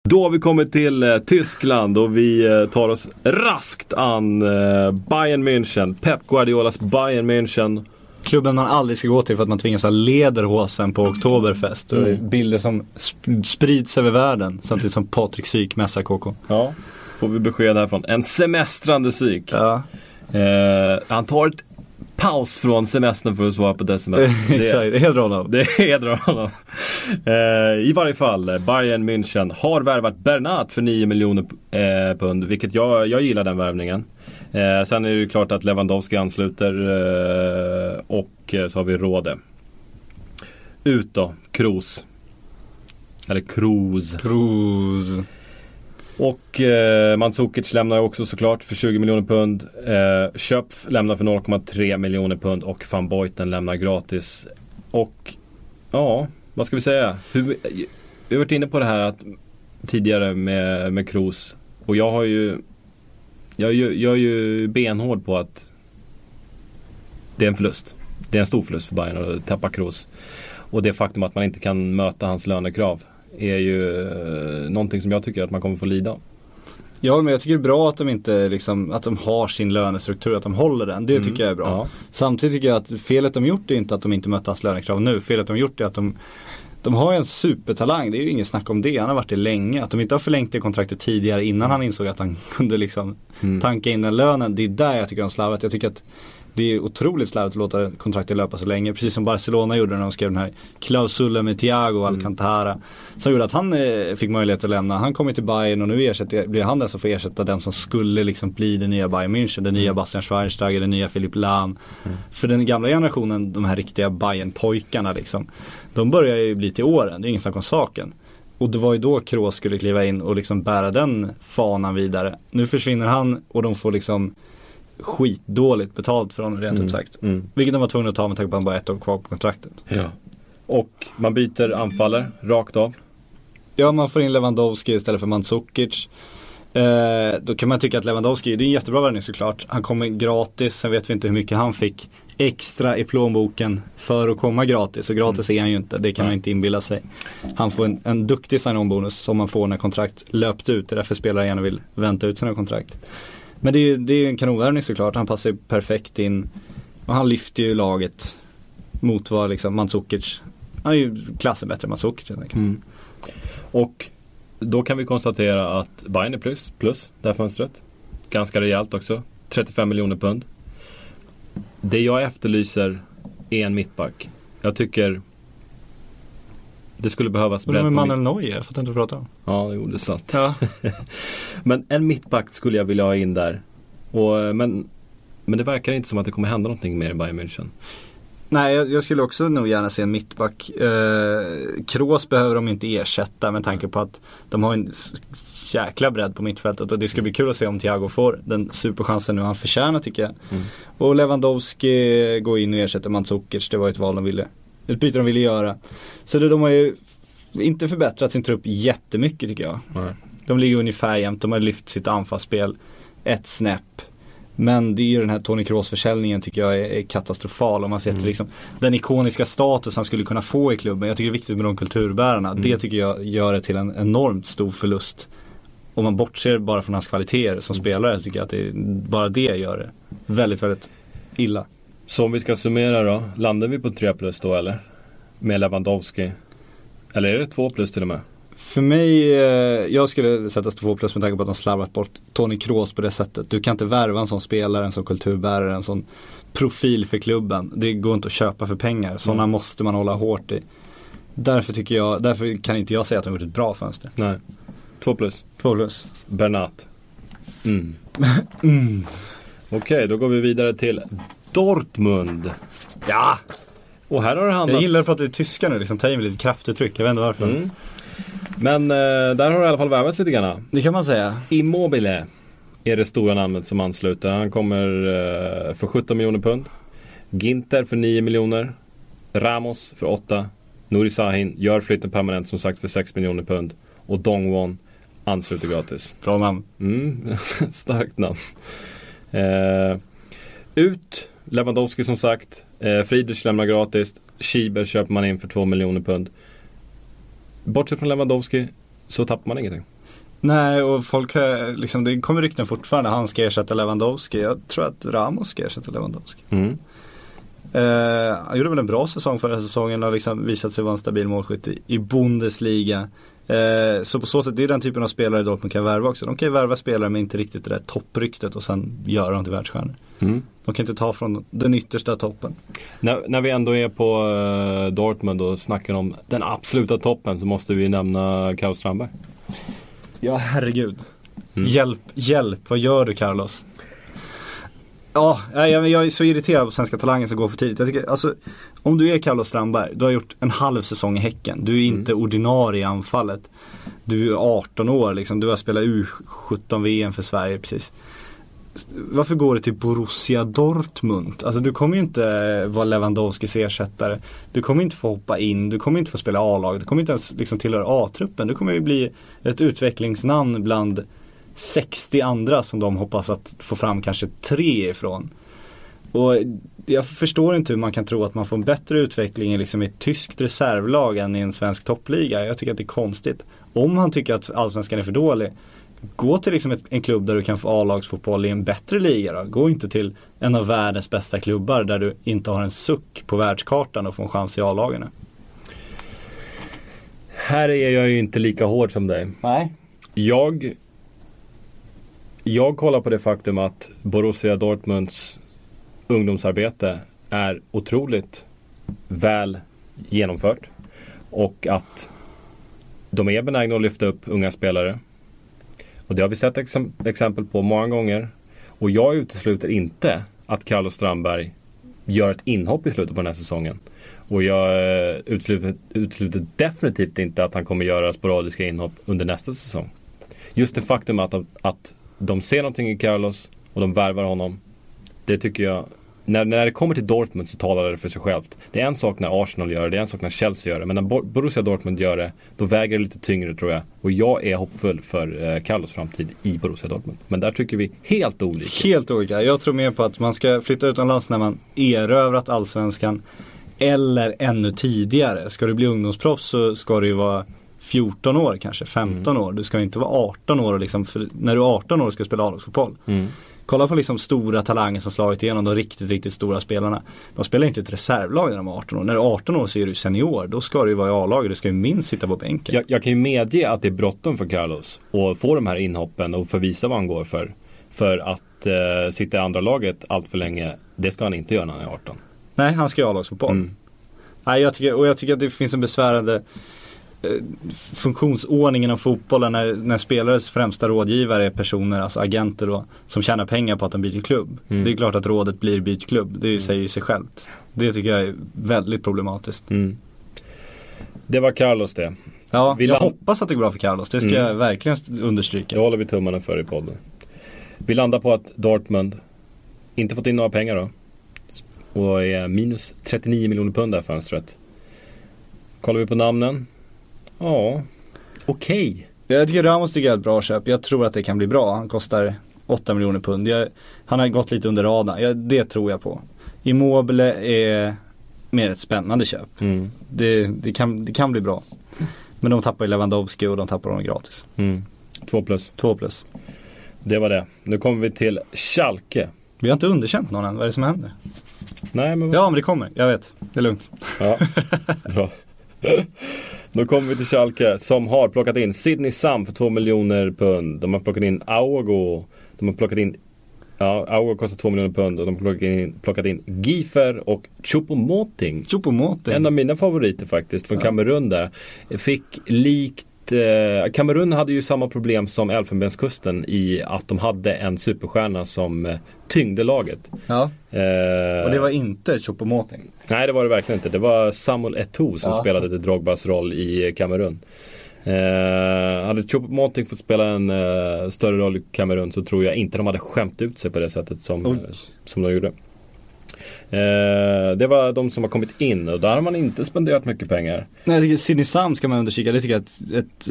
Då har vi kommit till eh, Tyskland och vi eh, tar oss raskt an eh, Bayern München. Pep Guardiolas Bayern München. Klubben man aldrig ska gå till för att man tvingas ha lederhosen på Oktoberfest. Och Mm. bilder som sp- sprids över världen samtidigt som Patrik Syk mässar KK. Ja. Får vi besked härifrån. En semestrande psyk. Ja, Eh, han tar ett paus från semestern för att svara på ett [LAUGHS] sms. exakt. Det helt Ronald. Det hedrar honom. Eh, I varje fall, eh, Bayern München har värvat Bernat för 9 miljoner eh, pund. Vilket jag, jag gillar den värvningen. Eh, sen är det ju klart att Lewandowski ansluter eh, och eh, så har vi Råde. Ut då, Kroos. Eller Kroos. Cruz. Och eh, Mandzukic lämnar också såklart för 20 miljoner pund. Eh, Köpf lämnar för 0,3 miljoner pund och van Beuten lämnar gratis. Och ja, vad ska vi säga? Hur, vi har varit inne på det här att, tidigare med, med Kroos. Och jag har ju jag, är ju- jag är ju benhård på att det är en förlust. Det är en stor förlust för Bayern att tappa Kroos. Och det faktum att man inte kan möta hans lönekrav är ju eh, någonting som jag tycker att man kommer få lida av. Ja men jag tycker det är bra att de inte liksom, att de har sin lönestruktur, att de håller den. Det tycker jag är bra. Ja. Samtidigt tycker jag att felet de gjort är inte att de inte mötte hans lönekrav nu. Felet de gjort är att de de har ju en supertalang, det är ju inget snack om det. Han har varit det länge. Att de inte har förlängt det kontraktet tidigare innan han insåg att han [LAUGHS] kunde liksom tanka in den lönen. Det är där jag tycker de slarvat. Jag tycker att det är otroligt slarvigt att låta kontraktet löpa så länge. Precis som Barcelona gjorde när de skrev den här klausulen med Thiago Alcantara. Som gjorde att han eh, fick möjlighet att lämna. Han kommer till Bayern och nu ersätter, blir han den som får ersätta den som skulle liksom bli den nya Bayern München. Den nya Bastian Schweinsteiger, den nya Philipp Lahm. För den gamla generationen, de här riktiga Bayern-pojkarna liksom. De börjar ju bli till åren, det är ingen snack om saken. Och det var ju då Kroos skulle kliva in och liksom bära den fanan vidare. Nu försvinner han och de får liksom skitdåligt betalt för honom rent ut sagt. Mm. Vilket de var tvungna att ta med tanke på att han bara ett år kvar på kontraktet. Ja. Och man byter anfallare rakt av. Ja, man får in Lewandowski istället för Mandzukic. Eh, då kan man tycka att Lewandowski, det är en jättebra värvning såklart. Han kommer gratis, sen vet vi inte hur mycket han fick extra i plånboken för att komma gratis. Och gratis är han ju inte, det kan man inte inbilla sig. Han får en, en duktig sign-on-bonus som man får när kontrakt löpt ut. Det är därför spelare gärna vill vänta ut sina kontrakt. Men det är ju det är en kanonvärvning såklart. Han passar ju perfekt in. Och han lyfter ju laget mot vad liksom Mandzukic, han är ju klassen bättre än Mandzukic helt enkelt. Mm. Och då kan vi konstatera att Bayern är plus, plus det här fönstret. Ganska rejält också. 35 miljoner pund. Det jag efterlyser är en mittback. Jag tycker det skulle behövas Men bredd med på Manuel mitt... Neuer, jag fattar inte vad du pratar om. Ja, jo, det är sant. Ja. [LAUGHS] Men en mittback skulle jag vilja ha in där. Och, eh, men, men det verkar inte som att det kommer hända någonting mer i Bayern München. Nej, jag, jag skulle också nog gärna se en mittback. Eh, Kroos behöver de inte ersätta med tanke på att de har en jäkla bredd på mittfältet och det ska bli kul att se om Thiago får den superchansen nu han förtjänar tycker jag. Och Lewandowski går in och ersätter Mandzukic, det var ett val de ville, ett byte de ville göra. Så det, de har ju inte förbättrat sin trupp jättemycket tycker jag. Nej. De ligger ungefär jämnt, de har lyft sitt anfallsspel ett snäpp. Men det är ju den här Tony Kroos försäljningen tycker jag är, katastrofal. Om man ser till liksom den ikoniska status han skulle kunna få i klubben. Jag tycker det är viktigt med de kulturbärarna. Det tycker jag gör det till en enormt stor förlust. Om man bortser bara från hans kvaliteter som spelare så tycker jag att det, bara det gör det väldigt, väldigt illa. Så om vi ska summera då. Landar vi på 3 plus då eller? Med Lewandowski. Eller är det 2 plus till och med? För mig, eh, jag skulle sätta två plus med tanke på att de slarvat bort Tony Kroos på det sättet. Du kan inte värva en sån spelare, en sån kulturbärare, en sån profil för klubben. Det går inte att köpa för pengar. Sådana måste man hålla hårt i. Därför tycker jag, därför kan inte jag säga att de har gjort ett bra fönster. Nej. 2 plus. Två plus. Bernat. [LAUGHS] Mm. Okej, då går vi vidare till Dortmund. Ja! Och här har det handlat... Jag gillar att prata i tyska nu, liksom ta i med lite kraftuttryck. Jag vet inte varför. Mm. Men eh, där har det i alla fall värvats lite grann. Det kan man säga. Immobile är det stora namnet som ansluter. Han kommer eh, för 17 miljoner pund. Ginter för 9 miljoner. Ramos för 8. Nouri Sahin gör flytten permanent som sagt för 6 miljoner pund. Och Dongwon ansluter gratis. Bra namn. Mm, [LAUGHS] starkt namn. Eh, ut Lewandowski som sagt. Eh, Friedrich lämnar gratis. Schieber köper man in för 2 miljoner pund. Bortsett från Lewandowski så tappar man ingenting. Nej, och folk har, liksom, det kommer rykten fortfarande. Han ska ersätta Lewandowski. Jag tror att Ramos ska ersätta Lewandowski. Mm. Eh, han gjorde väl en bra säsong förra säsongen och liksom visat sig vara en stabil målskytt i, i Bundesliga. Eh, så på så sätt, det är den typen av spelare Dortmund kan värva också. De kan ju värva spelare med inte riktigt det där toppryktet och sen göra dem till världsstjärnor. Mm. De kan inte ta från den yttersta toppen. När, när vi ändå är på eh, Dortmund och snackar om den absoluta toppen så måste vi nämna Klaus Strandberg. Ja, herregud. Hjälp, hjälp, vad gör du Carlos? Ja, jag, jag är så irriterad på svenska talanger som går för tidigt. Jag tycker, alltså, om du är Carlos Strandberg, du har gjort en halv säsong i Häcken. Du är inte ordinarie i anfallet. Du är 18 år liksom, du har spelat U17 VM för Sverige precis. Varför går du till Borussia Dortmund? Alltså du kommer ju inte vara Lewandowskis ersättare. Du kommer inte få hoppa in, du kommer inte få spela A-lag, du kommer inte ens liksom tillhöra A-truppen. Du kommer ju bli ett utvecklingsnamn bland 60 andra som de hoppas att få fram kanske tre ifrån. Och jag förstår inte hur man kan tro att man får en bättre utveckling liksom i ett tyskt reservlag än i en svensk toppliga. Jag tycker att det är konstigt. Om han tycker att allsvenskan är för dålig, gå till liksom ett, en klubb där du kan få A-lagsfotboll i en bättre liga då. Gå inte till en av världens bästa klubbar där du inte har en suck på världskartan och får en chans i A-lagen. Här är jag ju inte lika hård som dig. Nej. Jag Jag kollar på det faktum att Borussia Dortmunds ungdomsarbete är otroligt väl genomfört. Och att de är benägna att lyfta upp unga spelare. Och det har vi sett ex exempel på många gånger. Och jag utesluter inte att Carlos Strandberg gör ett inhopp i slutet på den här säsongen. Och jag eh, utesluter, utesluter definitivt inte att han kommer göra sporadiska inhopp under nästa säsong. Just det faktum att, att de ser någonting i Carlos och de värvar honom. Det tycker jag när, när det kommer till Dortmund så talar det för sig självt. Det är en sak när Arsenal gör det, det är en sak när Chelsea gör det. Men när Borussia Dortmund gör det, då väger det lite tyngre tror jag. Och jag är hoppfull för eh, Carlos framtid i Borussia Dortmund. Men där tycker vi helt olika. Helt olika. Jag tror mer på att man ska flytta utomlands när man erövrat allsvenskan. Eller ännu tidigare. Ska du bli ungdomsproffs så ska du ju vara 14 år kanske, 15 mm. år. Du ska inte vara 18 år och liksom, när du är 18 år ska du spela A-lagsfotboll. Mm. Kolla på liksom stora talanger som slagit igenom, de riktigt, riktigt stora spelarna. De spelar inte ett reservlag när de är 18 år. När du är 18 år så är du senior. Då ska du ju vara i A-laget, du ska ju minst sitta på bänken. Jag, jag kan ju medge att det är bråttom för Carlos. Och få de här inhoppen och få visa vad han går för. För att eh, sitta i andra laget allt för länge, det ska han inte göra när han är 18. Nej, han ska ju ha A-lagsfotboll. Mm. Nej, jag tycker, och jag tycker att det finns en besvärande funktionsordningen av fotbollen när, när spelares främsta rådgivare är personer, alltså agenter då, som tjänar pengar på att de byter klubb. Mm. Det är klart att rådet blir byt klubb, det mm. säger ju sig självt. Det tycker jag är väldigt problematiskt. Mm. Det var Carlos det. Ja, vi jag hoppas att det går bra för Carlos. Det ska mm. jag verkligen understryka. Det håller vi tummarna för i podden. Vi landar på att Dortmund inte fått in några pengar då. Och är minus 39 miljoner pund det här fönstret. Kollar vi på namnen Ja, okej. Okay. Jag tycker Ramos tycker jag är ett bra köp. Jag tror att det kan bli bra. Han kostar 8 miljoner pund. Jag, han har gått lite under radarn. Det tror jag på. Immobile är mer ett spännande köp. Mm. Det, det, kan, det kan bli bra. Men de tappar ju Lewandowski och de tappar honom gratis. Mm. Två plus. Två plus. Det var det. Nu kommer vi till Schalke. Vi har inte underkänt någon än. Vad är det som händer? Nej men Ja men det kommer. Jag vet. Det är lugnt. Ja, [LAUGHS] bra. Då kommer vi till Schalke som har plockat in Sidney Sam för 2 miljoner pund. De har plockat in Augo. De har plockat in Ja, Augo kostar 2 miljoner pund och de har plockat in, plockat in Giefer och Choupo-Moting. En av mina favoriter faktiskt från ja. Kamerun där. Fick likt eh, Kamerun hade ju samma problem som Elfenbenskusten i att de hade en superstjärna som eh, tyngde laget. Ja. Eh, och det var inte Choupo-Moting? Nej det var det verkligen inte. Det var Samuel Eto'o som ja. spelade till Drogbas roll i Kamerun. Eh, hade Choupo-Moting fått spela en eh, större roll i Kamerun så tror jag inte de hade skämt ut sig på det sättet som, eh, som de gjorde. Eh, det var de som har kommit in och där har man inte spenderat mycket pengar. Nej, jag tycker Sidney Sam ska man undersöka. Det tycker jag är ett, ett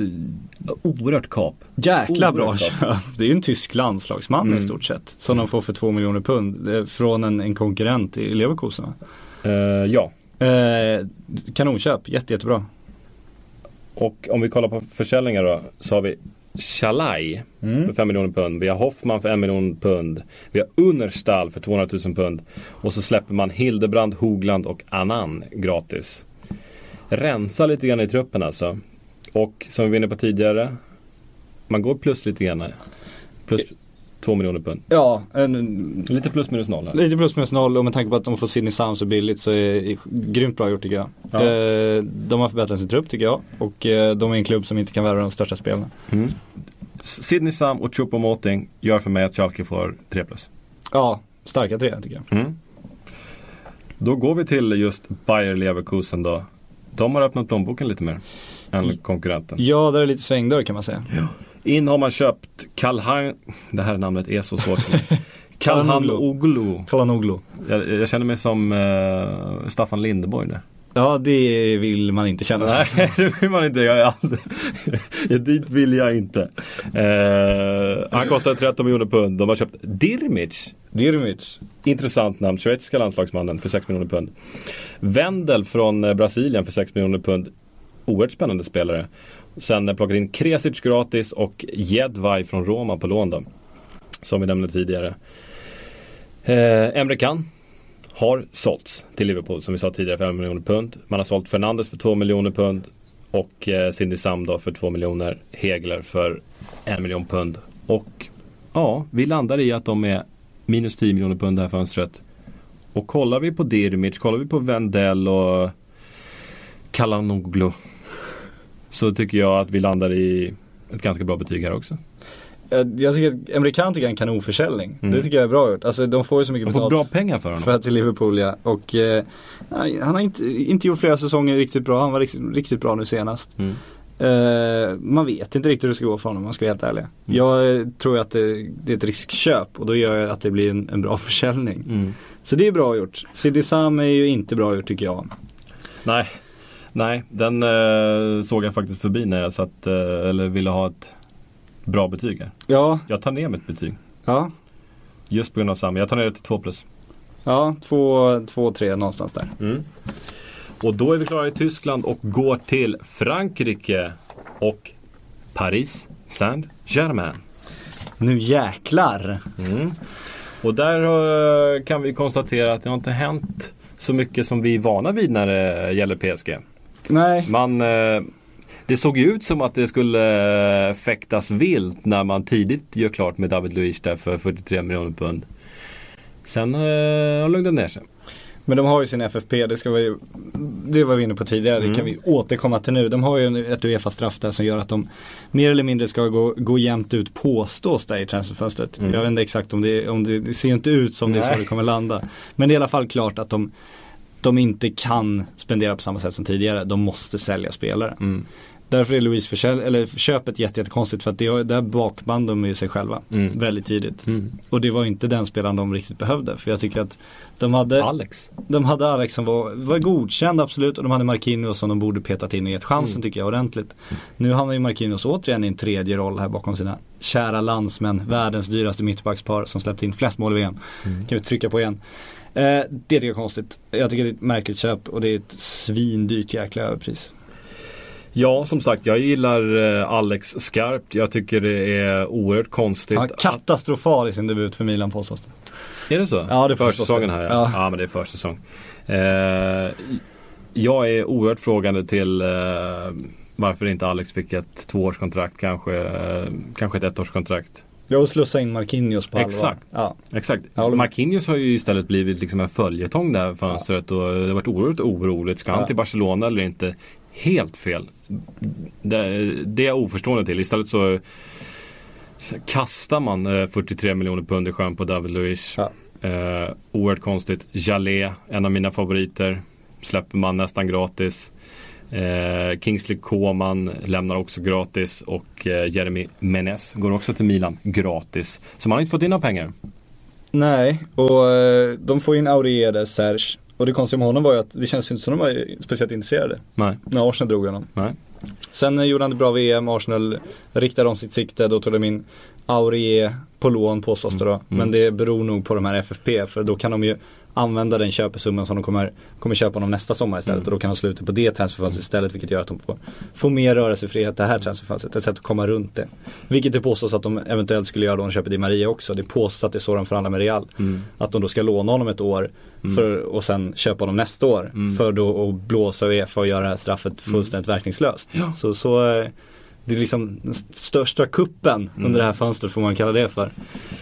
oerhört kap. Jäkla oerhört bra köp. Det är ju en tysk landslagsman mm. i stort sett. Som de får för två miljoner pund. Från en, en konkurrent i Leverkusen. Uh, ja. Uh, kanonköp, Jätte, jättebra. Och om vi kollar på försäljningar då. Så har vi Chalai mm. för 5 miljoner pund. Vi har Hoffman för 1 miljon pund. Vi har Unnerstall för 200 000 pund. Och så släpper man Hildebrand, Hogland och Annan gratis. Rensa lite grann i truppen alltså. Och som vi var inne på tidigare. Man går plus lite grann. Plus 2 miljoner pund. Ja. En, lite plus minus noll. Här. Lite plus minus noll och med tanke på att de får Sidney Sam så billigt så är det grymt bra gjort tycker jag. Ja. Eh, de har förbättrat sin trupp tycker jag. Och eh, de är en klubb som inte kan värva de största spelarna. Mm. Sidney Sam och Chupo Moting gör för mig att Schalke får 3 plus. Ja, starka 3 tycker jag. Mm. Då går vi till just Bayer Leverkusen då. De har öppnat plånboken lite mer än konkurrenten. Ja, där är lite svängdörr kan man säga. Ja. In har man köpt Kalhan, det här namnet är så svårt. [LAUGHS] Kalhan Oglu. Kalhan Jag, jag känner mig som uh, Staffan Lindeborg där. Ja det vill man inte känna sig Nej [LAUGHS] det vill man inte. Jag är. [LAUGHS] Dit vill jag inte. Uh, han kostar 13 miljoner pund. De har köpt Dirmic. Dirmic. Intressant namn. Schweiziska landslagsmannen för 6 miljoner pund. Wendel från eh, Brasilien för 6 miljoner pund. Oerhört spännande spelare. Sen eh, plockat in Kresic gratis och Jedvaj från Roma på lån då. Som vi nämnde tidigare. Eh, Emre Can har sålts till Liverpool som vi sa tidigare för 1 miljoner pund. Man har sålt Fernandes för 2 miljoner pund och eh, Cindy Sam då för 2 miljoner. Hegler för 1 miljon pund. Och ja, vi landar i att de är minus 10 miljoner pund det här fönstret. Och kollar vi på Dirmic, kollar vi på Wendell och Kalanoglu så tycker jag att vi landar i ett ganska bra betyg här också. Jag, jag tycker att Emre Can tycker är en kanonförsäljning. Mm. Det tycker jag är bra gjort. Alltså de får ju så mycket De får betalt bra pengar för honom. för att till Liverpool ja. Och eh, han har inte, inte gjort flera säsonger riktigt bra. Han var riktigt, riktigt bra nu senast. Mm. Eh, man vet inte riktigt hur det ska gå för honom om man ska vara helt ärlig. Mm. Jag eh, tror att det, det är ett riskköp och då gör jag att det blir en, en bra [LAUGHS] försäljning. Mm. Så det är bra gjort. Sidi Sam är ju inte bra gjort tycker jag. Nej, nej den eh, såg jag faktiskt förbi när jag satt, eh, eller ville ha ett bra betyg här. Ja, Jag tar ner mitt betyg. ja, Just på grund av Sam. Jag tar ner det till 2 plus. ja, två, två, tre någonstans där. Mm. Och då är vi klara i Tyskland och går till Frankrike och Paris Saint-Germain. Nu jäklar. Mm. Och där eh, kan vi konstatera att det har inte hänt så mycket som vi är vana vid när det gäller PSG. Nej, Man, eh, det såg ju ut som att det skulle eh, fäktas vilt när man tidigt gör klart med David Luiz där för 43 miljoner pund. Sen eh, har det lugnat ner sig. men de har ju sin FFP, det ska vi, det var vi inne på tidigare, Mm. det kan vi återkomma till nu. De har ju ett Uefa-straff där som gör att de mer eller mindre ska gå, gå jämnt ut påstås det i transferfönstret. Mm. Jag vet inte exakt om det, om det, det ser inte ut som det är så Nej. det kommer landa. Men det är i alla fall klart att de, de inte kan spendera på samma sätt som tidigare. De måste sälja spelare. Mm. Därför är Louise försälj- eller köpet jätte, jättekonstigt för att det, där bakband de ju sig själva Mm. väldigt tidigt. Mm. Och det var inte den spelaren de riktigt behövde. För jag tycker att de hade, Alex. de hade Alex som var, var godkänd absolut och de hade Marquinhos som de borde petat in och gett chansen Mm. tycker jag ordentligt. Nu hamnar ju Marquinhos återigen i en tredje roll här bakom sina kära landsmän. Världens dyraste mittbackspar som släppt in flest mål i VM. Mm. Kan vi trycka på igen. Eh, det tycker jag är konstigt. Jag tycker det är ett märkligt köp och det är ett svindyrt jäkla överpris. Ja, som sagt, jag gillar eh, Alex skarpt. Jag tycker det är oerhört konstigt. Han var katastrofal i sin debut för Milan påstås det. Är det så? Ja, det påstås Försäsongen här ja. Ja. ja. men det är försäsong. Eh, jag är oerhört frågande till eh, varför inte Alex fick ett tvåårskontrakt, kanske, eh, kanske ett ettårskontrakt. Jag vill slussa in Marquinhos på allvar. Exakt. Ja. Exakt. Marquinhos har ju istället blivit liksom en följetong där fönstret och det har varit oerhört oroligt. Ska han Ja. till Barcelona eller inte? Helt fel. Det, det är jag oförstående till. Istället så kastar man eh, 43 miljoner pund i sjön på David Luiz. Ja. Eh, oerhört konstigt. Jalé, en av mina favoriter, släpper man nästan gratis. Eh, Kingsley Coman lämnar också gratis och eh, Jeremy Menez går också till Milan gratis. Så man har inte fått in några pengar. Nej, och eh, de får in Aurier Serge. Och det konstiga med honom var ju att det känns inte som de var speciellt intresserade. Nej, När Arsenal drog honom. nej. Sen eh, gjorde han det bra VM, Arsenal riktade om sitt sikte, då tog de in Aurier på lån påstås det då. Men det beror nog på de här FFP, för då kan de ju använda den köpesumman som de kommer, kommer köpa honom nästa sommar istället. Och då kan de sluta på det transferfönstret istället, vilket gör att de får, får mer rörelsefrihet det här transferfönstret. Ett sätt att komma runt det. Vilket det påstås att de eventuellt skulle göra då de köper Di Maria också. Det påstås att det är så de förhandlar med Real. Att de då ska låna honom ett år för, och sen köpa honom nästa år. För då att blåsa Uefa och göra straffet fullständigt verkningslöst. Ja. Så, så eh, det är liksom den st- största kuppen under det här fönstret får man kalla det för.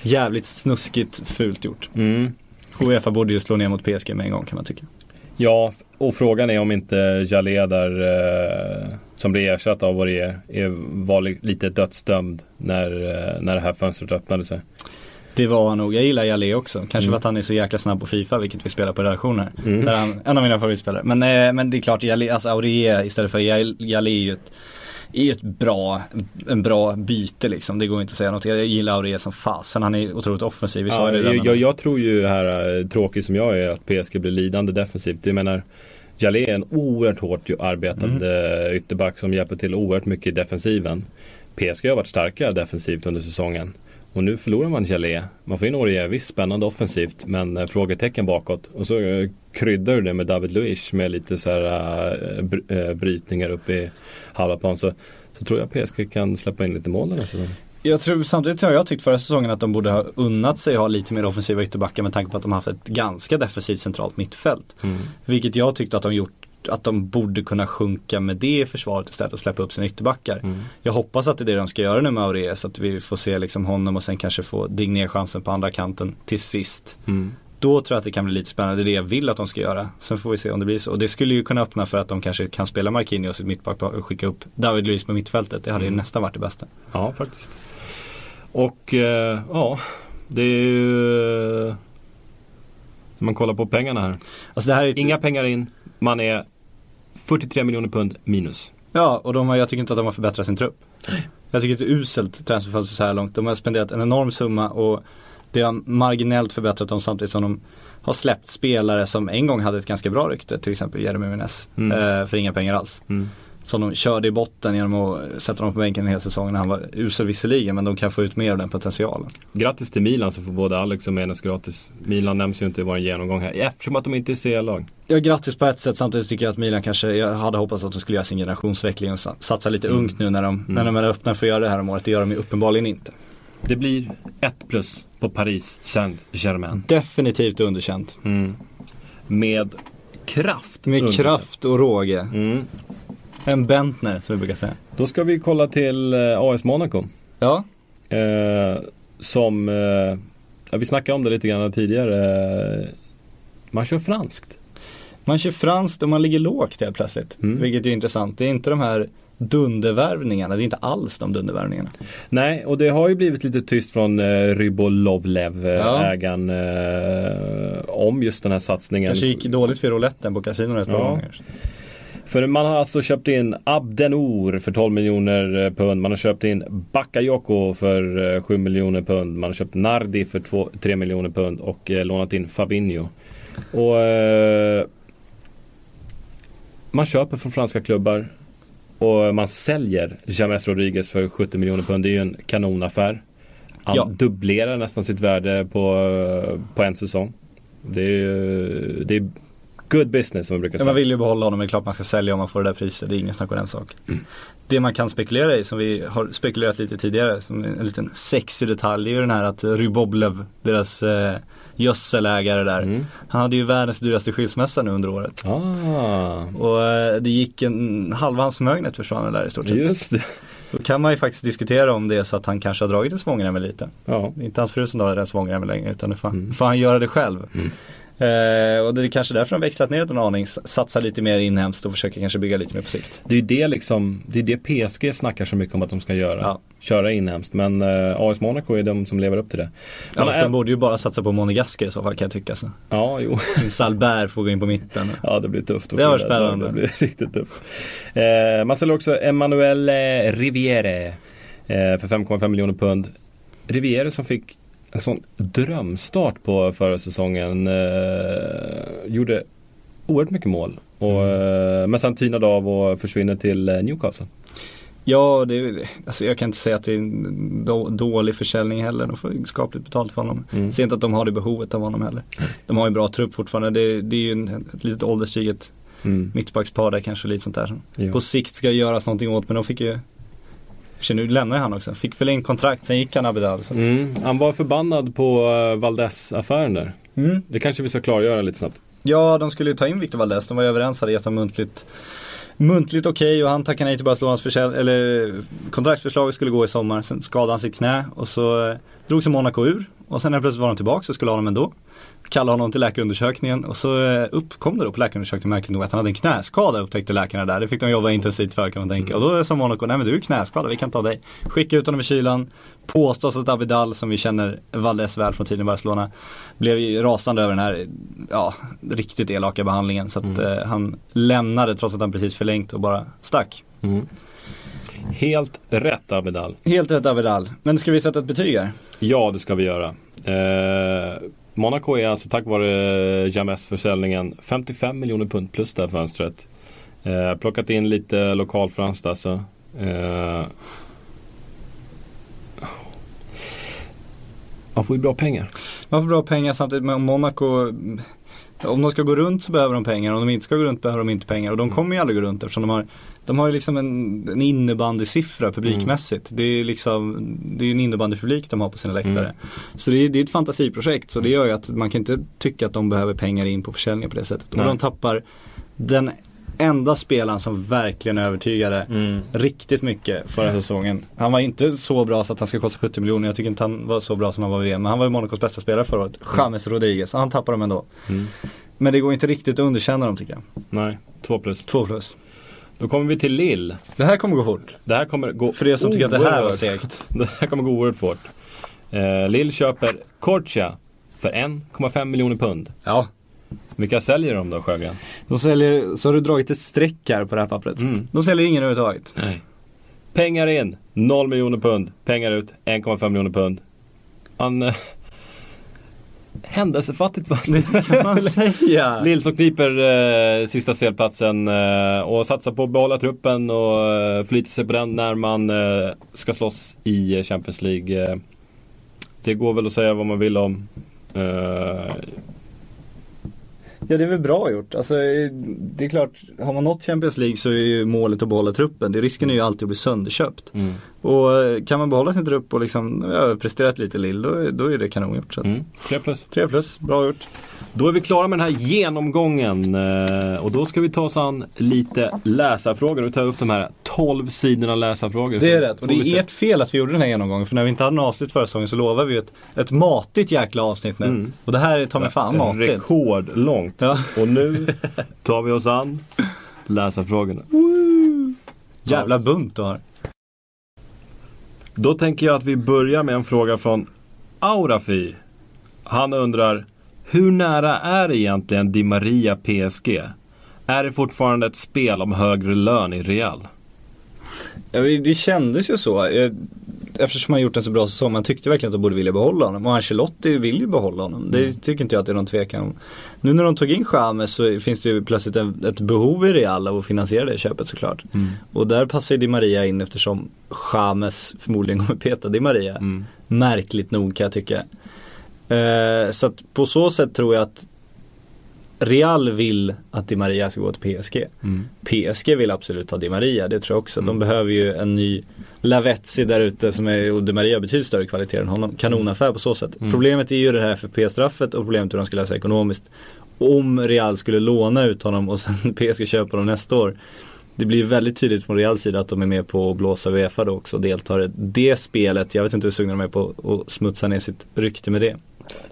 Jävligt snuskigt fult gjort. Mm. Uefa borde ju slå ner mot PSG med en gång kan man tycka. Ja, och frågan är om inte Jalé där eh, som blir ersatt av är, var li- lite dödsdömd när, eh, när det här fönstret öppnade sig. Det var han nog. Jag gillar Jalé också. Kanske för att han är så jäkla snabb på Fifa, vilket vi spelar på redaktioner. Där han, en av mina favoritspelare. Men, eh, men det är klart, Jalé, alltså Aurier istället för Jal- Jalé är ju ett, är ju ett bra, en bra byte liksom. Det går inte att säga något. Jag gillar Aurier som fasen. Han är otroligt offensiv. Vi Ja, det jag, jag, jag tror ju här, eh, tråkig som jag är, att PSG blir lidande defensivt. Jag menar, Jalé är en oerhört hårt arbetande Mm. ytterback som hjälper till oerhört mycket i defensiven. PSG har varit starkare defensivt under säsongen. Och nu förlorar man Jalé. Man får in Aurier, visst spännande offensivt men eh, frågetecken bakåt. Och så eh, kryddar du det med David Luiz med lite så här eh, brytningar upp i halva plan. Så så tror jag PSG kan släppa in lite mål den här säsongen. Jag tror samtidigt har jag tyckt förra säsongen att de borde ha unnat sig ha lite mer offensiva ytterbackar med tanke på att de har haft ett ganska defensivt centralt mittfält. Mm. Vilket jag tyckte att de gjort att de borde kunna sjunka med det i försvaret istället och släppa upp sina ytterbackar. Mm. Jag hoppas att det är det de ska göra nu med Aureus, att vi får se liksom honom och sen kanske få Digné chansen på andra kanten till sist. Mm. Då tror jag att det kan bli lite spännande, det är det jag vill att de ska göra. Sen får vi se om det blir så. Och det skulle ju kunna öppna för att de kanske kan spela Marquinhos i mittback och skicka upp David Luiz på mittfältet. Det hade ju Mm. nästan varit det bästa. Ja, faktiskt. Och eh, ja, det är ju... eh, man kollar på pengarna här. Alltså här är Inga pengar in, man är 43 miljoner pund minus. Ja, och de har, jag tycker inte att de har förbättrat sin trupp. Jag tycker det är uselt transferfönster så här långt. De har spenderat en enorm summa och det har marginellt förbättrat dem samtidigt som de har släppt spelare som en gång hade ett ganska bra rykte, till exempel Jeremy Menez, Mm. eh, för inga pengar alls. Mm. Som de körde i botten genom att sätta dem på bänken en hel säsong när han var usel visserligen, men de kan få ut mer av den potentialen. Grattis till Milan så får både Alex och Menes gratis. Milan nämns ju inte i vår genomgång här eftersom att de inte är CL-lag. Ja, grattis på ett sätt. Samtidigt tycker jag att Milan kanske, jag hade hoppats att de skulle göra sin generationsväxling och sa- satsa lite Mm. ungt nu när de, när Mm. de är öppna för att göra det här om året. Det gör de ju uppenbarligen inte. Det blir ett plus på Paris Saint-Germain. Definitivt underkänt. Mm. Med kraft. Med underkänt. kraft och råge. Mm. En Bentner som vi brukar säga. Då ska vi kolla till eh, AS Monaco. Ja, Eh, som, eh, ja, vi snackade om det lite grann tidigare. Eh, man kör franskt. man kör franskt och man ligger lågt helt plötsligt. Mm. Vilket är intressant. Det är inte de här dundervärvningarna. Det är inte alls de dundervärvningarna. Nej, och det har ju blivit lite tyst från eh, Rybolovlev, Ja. ägaren, eh, om just den här satsningen. Kanske gick dåligt för rouletten på kasinot ett par Ja. gånger. För man har alltså köpt in Abdenor för 12 miljoner eh, pund. Man har köpt in Bakayoko för eh, 7 miljoner pund. Man har köpt Nardi för 2, 3 miljoner pund och eh, lånat in Fabinho. Och eh, man köper från franska klubbar och man säljer James Rodriguez för 70 miljoner pund. Det är ju en kanonaffär. Han Ja. dubblerar nästan sitt värde på, eh, på en säsong. Det är, det är good business som man brukar Ja, säga. man vill ju behålla honom, det är klart man ska sälja om man får det där priset. Det är ingen snack om den sak. Det man kan spekulera i, som vi har spekulerat lite tidigare, som en liten sexig detalj, det är ju den här att Ryboblev, deras eh, gödselägare där, Mm. han hade ju världens dyraste skilsmässa nu under året. Ah, Och eh, det gick en, halva hans förmögenhet försvann där i stort sett. just det. Då kan man ju faktiskt diskutera om det är så att han kanske har dragit en svångrem lite. Ja. Inte hans fru som drar den svångremmen längre utan nu får, Mm. får han göra det själv. Mm. Eh, och det är kanske därför de växlat ner en aning, s- satsa lite mer inhemskt och försöker kanske bygga lite mer på sikt. Det är det liksom, det är det PSG snackar så mycket om att de ska göra. Ja. Köra inhemskt. Men eh, AS Monaco är de som lever upp till det. Fast är- de borde ju bara satsa på Monegasker i så fall kan jag tycka. Så. Ja, jo. Salbert får gå in på mitten. Ja, det blir tufft. Det var spännande. Det blir [LAUGHS] riktigt tufft. Eh, man säljer också Emanuel eh, Riviere eh, för 5,5 miljoner pund. Riviere som fick en sån drömstart på förra säsongen. Eh, gjorde oerhört mycket mål. Och, eh, men sen tynade av och försvinner till eh, Newcastle. Ja, det alltså jag kan inte säga att det är en då, dålig försäljning heller. De får skapligt betalt för honom. Mm. Ser inte att de har det behovet av honom heller. De har en bra trupp fortfarande. Det, det är ju en, ett litet ålderstiget Mm. mittbackspar där kanske lite sånt där som Ja. på sikt ska göras någonting åt. Men de fick ju för nu lämnar han också. Fick förlängt kontrakt, sen gick han Abidal. Så. Mm. Han var förbannad på uh, Valdes-affären där. Mm. Det kanske vi ska klargöra lite snabbt. Ja, de skulle ju ta in Victor Valdes. De var ju överens, hade gett honom muntligt Muntligt okej och han tackade nej till Barcelonas försäl- eller kontraktsförslag skulle gå i sommar. Sen skadade han sitt knä och så eh, drog sig Monaco ur. Och sen plötsligt var de tillbaka och skulle ha honom ändå. Kallade honom till läkarundersökningen och så eh, uppkom det då på läkarundersökningen märkligt nog att han hade en knäskada upptäckte läkarna där. Det fick de jobba intensivt för kan man tänka. Och då sa Monaco, nej men du är knäskadad, vi kan ta dig. Skicka ut honom i kylan. Påstås att Abidal, som vi känner Valdes väl från tiden i Barcelona, blev ju rasande över den här, ja, riktigt elaka behandlingen. Så att Mm. eh, han lämnade trots att han precis förlängt och bara stack. Mm. Helt rätt Abidal. Helt rätt Abidal. Men ska vi sätta ett betyg här? Ja, det ska vi göra. Eh, Monaco är alltså tack vare eh, James-försäljningen 55 miljoner pund plus det här fönstret. Eh, plockat in lite lokalfranskt alltså. Eh, man får ju bra pengar. Man får bra pengar samtidigt med Monaco om de ska gå runt så behöver de pengar, om de inte ska gå runt behöver de inte pengar. Och de kommer ju aldrig gå runt eftersom de har de har ju liksom en, en innebandysiffra publikmässigt. Det är liksom, det är en innebandypublik de har på sina läktare. Mm. Så det är, det är ett fantasiprojekt. Så det gör ju att man kan inte tycka att de behöver pengar in på försäljning på det sättet. Och Nej. de tappar den enda spelaren som verkligen övertygade Mm. riktigt mycket förra säsongen. Han var inte så bra så att han ska kosta 70 miljoner. Jag tycker inte han var så bra som han var i VM. Men han var ju Monacos bästa spelare förra året. James Rodriguez. Han tappar dem ändå. Mm. Men det går inte riktigt att underkänna dem tycker jag. Nej, två plus. Två plus. Då kommer vi till Lill. Det här kommer gå fort. Det här kommer gå För er som tycker att det här var segt. [LAUGHS] Det här kommer gå oerhört fort. Eh, Lill köper Cortia för 1,5 miljoner pund. Ja. Vilka säljer de då Sjögren? De säljer, så har du dragit ett streck här på det här pappret. Mm. De säljer ingen överhuvudtaget. Nej. Pengar in, 0 miljoner pund. Pengar ut, 1,5 miljoner pund. Han... Eh, händelsefattigt va? Det kan man [LAUGHS] säga. Lill som kniper eh, sista spelplatsen eh, och satsar på att behålla truppen och eh, förlitar sig på den när man eh, ska slåss i eh, Champions League. Eh, det går väl att säga vad man vill om. Ja det är väl bra gjort. Alltså eh, det är klart, har man nått Champions League så är ju målet att behålla truppen. Det, risken är ju alltid att bli sönderköpt. mm. Och eh, kan man behålla sin trupp och liksom överpresterat lite lill, då, är- då är det kanongjort. Så. Mm. 3 plus. 3 plus, bra gjort. Då är vi klara med den här genomgången eh, och då ska vi ta oss an lite läsarfrågor. Vi tar upp de här 12 sidorna läsarfrågor. Det är rätt. Och det är ert fel att vi gjorde den här genomgången. För när vi inte hade något avsnitt förra säsongen så lovade vi ett, ett matigt jäkla avsnitt nu. Mm. Och det här är ta mig fan matigt. Rekordlångt. Ja. Och nu [LAUGHS] tar vi oss an läsarfrågorna. Jävla bunt du har. Då tänker jag att vi börjar med en fråga från Aurafi. Han undrar Hur nära är egentligen Di Maria PSG? Är det fortfarande ett spel om högre lön i Real? Ja, det det kändes ju så. Eh, Eftersom han gjort en så bra säsong. Man tyckte verkligen att de borde vilja behålla honom. Och Ancelotti vill ju behålla honom. Det tycker inte jag att det är någon tvekan om. Nu när de tog in James så finns det ju plötsligt ett behov i Real av att finansiera det köpet såklart. Och där passar ju Di Maria in eftersom James förmodligen kommer peta Di Maria. Mm. Märkligt nog kan jag tycka. Eh, så att på så sätt tror jag att Real vill att Di Maria ska gå till PSG. Mm. PSG vill absolut ha Di Maria, det tror jag också. De behöver ju en ny Lavezzi där ute som är, och Di Maria betydligt större kvalitet än honom. Kanonaffär på så sätt. Mm. Problemet är ju det här FFP-straffet och problemet hur de ska lösa ekonomiskt. Om Real skulle låna ut honom och sen [LAUGHS] PSG köper honom nästa år. Det blir väldigt tydligt från Reals sida att de är med på att blåsa Uefa då också och deltar i det spelet. Jag vet inte hur sugna de är på att smutsa ner sitt rykte med det.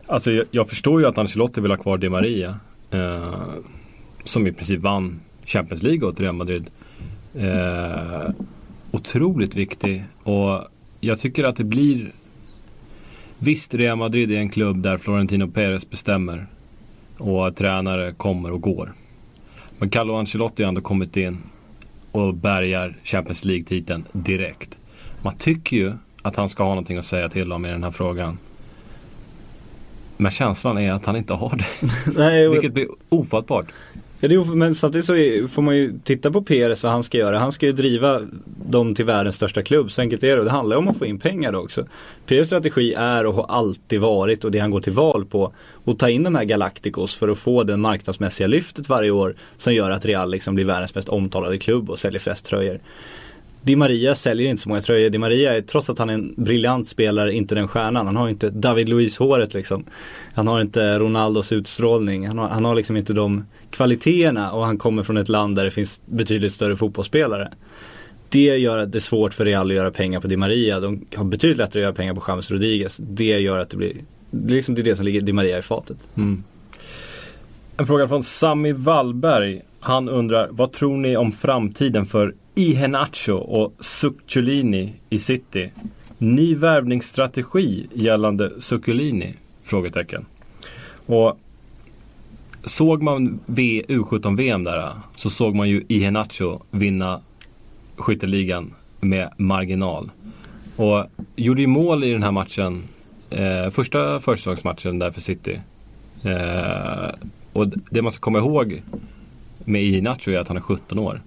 Alltså jag, jag förstår ju att Ancelotti vill ha kvar Di Maria. Eh, som i princip vann Champions League åt Real Madrid. Eh, otroligt viktig. Och jag tycker att det blir Visst, Real Madrid är en klubb där Florentino Perez bestämmer. Och tränare kommer och går. Men Carlo Ancelotti har ändå kommit in och bärgar Champions League-titeln direkt. Man tycker ju att han ska ha någonting att säga till om i den här frågan. Men känslan är att han inte har det. [LAUGHS] Nej, Vilket blir ofattbart. Ja, det är, men samtidigt så är, får man ju titta på Peres vad han ska göra. Han ska ju driva dem till världens största klubb. Så enkelt är det. Och det handlar om att få in pengar då också. Peres strategi är och har alltid varit och det han går till val på. Att ta in de här Galacticos för att få det marknadsmässiga lyftet varje år. Som gör att Real liksom blir världens mest omtalade klubb och säljer flest tröjor. Di Maria säljer inte så många tröjor. Di Maria är, trots att han är en briljant spelare, inte den stjärnan. Han har inte David Luiz-håret liksom. Han har inte Ronaldos utstrålning. Han har, han har liksom inte de kvaliteterna och han kommer från ett land där det finns betydligt större fotbollsspelare. Det gör att det är svårt för Real att göra pengar på Di Maria. De har betydligt lättare att göra pengar på James Rodriguez. Det gör att det blir, det är liksom det, är det som ligger Di Maria i fatet. Mm. En fråga från Sami Wallberg. Han undrar, vad tror ni om framtiden för Iheanacho och Succulini i City? Ny värvningsstrategi gällande Succulini? Frågetecken. Och såg man v, U17-VM där så såg man ju Iheanacho vinna skytteligan med marginal. Och gjorde ju mål i den här matchen, eh, första försäsongsmatchen där för City. Eh, och det man ska komma ihåg med Iheanacho är att han är 17 år.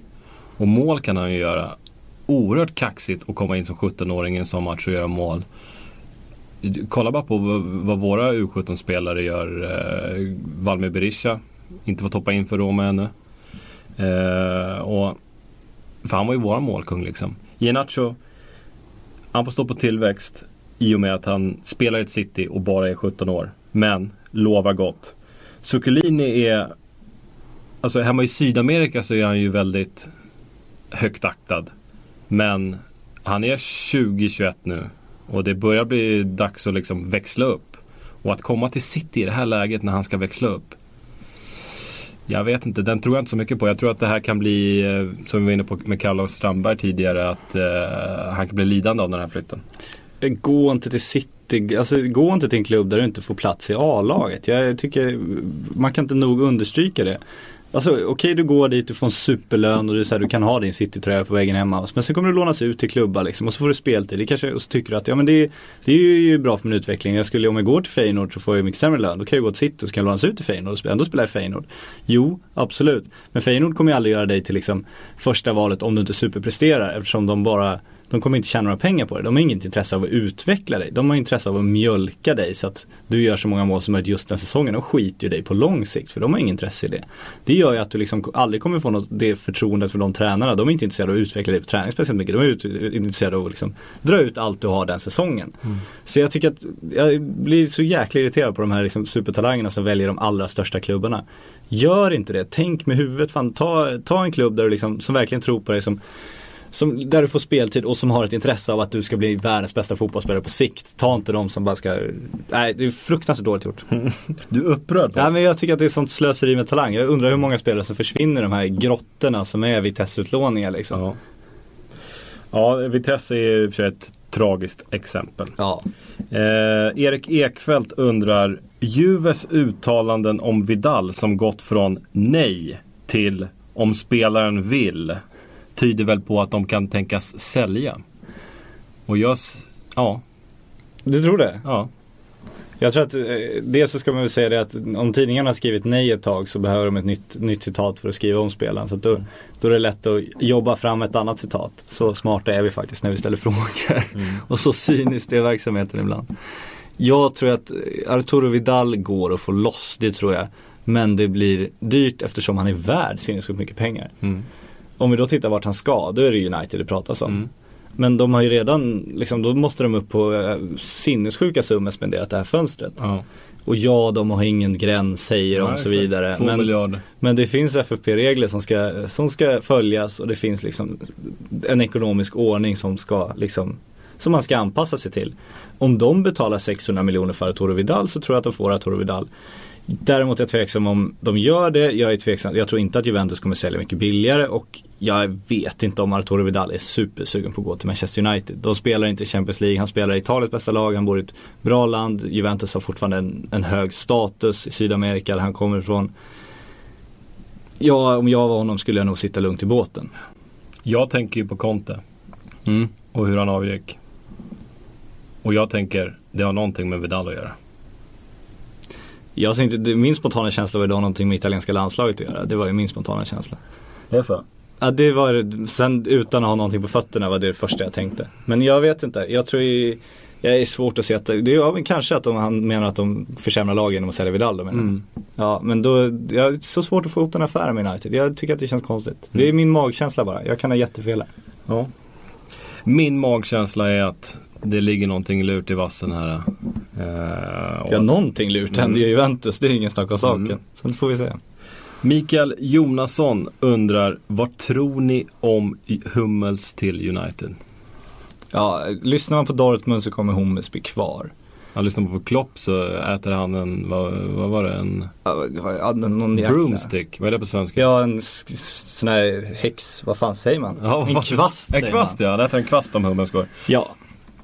Och mål kan han ju göra oerhört kaxigt att komma in som 17-åring i en sån match och göra mål. kolla bara på vad, våra U17-spelare gör. Eh, Valmir Berisha, inte fått hoppa in för Roma ännu. Eh, och, för han var ju vår målkung liksom. Iheanacho, han får stå på tillväxt i och med att han spelar i ett city och bara är 17 år. Men lovar gott. Zuccolini är Alltså hemma i Sydamerika så är han ju väldigt högt aktad. Men han är 20-21 nu. Och det börjar bli dags att liksom växla upp. Och att komma till City i det här läget när han ska växla upp. Jag vet inte, den tror jag inte så mycket på. Jag tror att det här kan bli, eh, som vi var inne på med Carlos Strandberg tidigare, att eh, han kan bli lidande av den här flytten. Eh, gå inte till City, alltså gå inte till en klubb där du inte får plats i A-laget. Jag tycker man kan inte nog understryka det. Alltså okej okay, du går dit, du får en superlön och du, så här, du kan ha din citytröja på vägen hemma. Men sen kommer du lånas ut till klubbar liksom och så får du speltid. Det kanske, och så tycker du att ja men det, det är ju bra för min utveckling. Jag skulle, om jag går till Feyenoord så får jag mycket sämre lön. Då kan jag gå till City och så kan jag lånas ut till Feyenoord och ändå spela i Feyenoord. Jo, absolut. Men Feyenoord kommer ju aldrig göra dig till liksom första valet om du inte superpresterar eftersom de bara de kommer inte tjäna några pengar på det. De har inget intresse av att utveckla dig. De har intresse av att mjölka dig så att du gör så många mål som möjligt just den säsongen. De skiter ju dig på lång sikt för de har inget intresse i det. Det gör ju att du liksom aldrig kommer få något, det förtroendet för de tränarna. De är inte intresserade av att utveckla dig på träning speciellt mycket. De är ut, intresserade av att liksom dra ut allt du har den säsongen. Mm. Så jag tycker att jag blir så jäkla irriterad på de här liksom supertalangerna som väljer de allra största klubbarna. Gör inte det, tänk med huvudet. Fan, ta, ta en klubb där du liksom, som verkligen tror på dig som som, där du får speltid och som har ett intresse av att du ska bli världens bästa fotbollsspelare på sikt. Ta inte de som bara ska, nej det är fruktansvärt dåligt gjort. [LAUGHS] Du är upprörd? Ja men jag tycker att det är sånt slöseri med talang. Jag undrar hur många spelare som försvinner i de här grottorna som är Vitesse-utlåningar liksom. Ja. ja, Vitesse är för ett tragiskt exempel. Ja. Eh, Erik Ekfeldt undrar Juves uttalanden om Vidal som gått från nej till om spelaren vill tyder väl på att de kan tänkas sälja. Och jag, ja. Du tror det? Ja. Jag tror att eh, dels så ska man väl säga det att om tidningarna har skrivit nej ett tag så behöver de ett nytt, nytt citat för att skriva om spelaren. Så då, då är det lätt att jobba fram ett annat citat. Så smarta är vi faktiskt när vi ställer [LAUGHS] frågor. Mm. Och så cyniskt är verksamheten ibland. Jag tror att Arturo Vidal går att få loss, det tror jag. Men det blir dyrt eftersom han är värd sinnessjukt mycket pengar. Mm. Om vi då tittar vart han ska, då är det United det pratas om. Mm. Men de har ju redan, liksom, då måste de upp på äh, sinnessjuka summor spenderat det här fönstret. Ja. Och ja, de har ingen gräns säger de och så vidare. Men, men, det finns FFP-regler som ska, som ska följas och det finns liksom en ekonomisk ordning som ska liksom som man ska anpassa sig till. Om de betalar 600 miljoner för Arturo Vidal så tror jag att de får Arturo Vidal. Däremot är jag tveksam om de gör det. Jag är tveksam. Jag tror inte att Juventus kommer sälja mycket billigare och jag vet inte om Arturo Vidal är supersugen på att gå till Manchester United. De spelar inte i Champions League, han spelar i Italiens bästa lag, han bor i ett bra land. Juventus har fortfarande en, en hög status i Sydamerika där han kommer ifrån. Ja, om jag var honom skulle jag nog sitta lugnt i båten. Jag tänker ju på Conte. Mm. Och hur han avgick. Och jag tänker, det har någonting med Vidal att göra. Jag tänkte, min spontana känsla var det har någonting med italienska landslaget att göra. Det var ju min spontana känsla. Det är så? Ja det var, sen utan att ha någonting på fötterna var det, det första jag tänkte. Men jag vet inte, jag tror ju, jag är svårt att se att, det är kanske att de, han menar att de försämrar lagen genom att sälja Vidal då menar mm. Ja men då, jag är så svårt att få ihop den affären med United. Jag tycker att det känns konstigt. Mm. Det är min magkänsla bara, jag kan ha jättefel här. Ja. Min magkänsla är att det ligger någonting lurt i vassen här. Uh, ja, någonting lurt händer ju Juventus. Det är ingen snack om saken. Mm. Sen får vi se. Mikael Jonasson undrar, vad tror ni om Hummels till United? Ja, lyssnar man på Dortmund så kommer Hummels bli kvar. Ja, lyssnar man på Klopp så äter han en, vad, vad var det? En ja, någon broomstick, vad är det på svenska? Ja, en sån här häx, vad fan säger man? Ja, en kvast En kvast ja, han äter en kvast om Hummels går. Ja,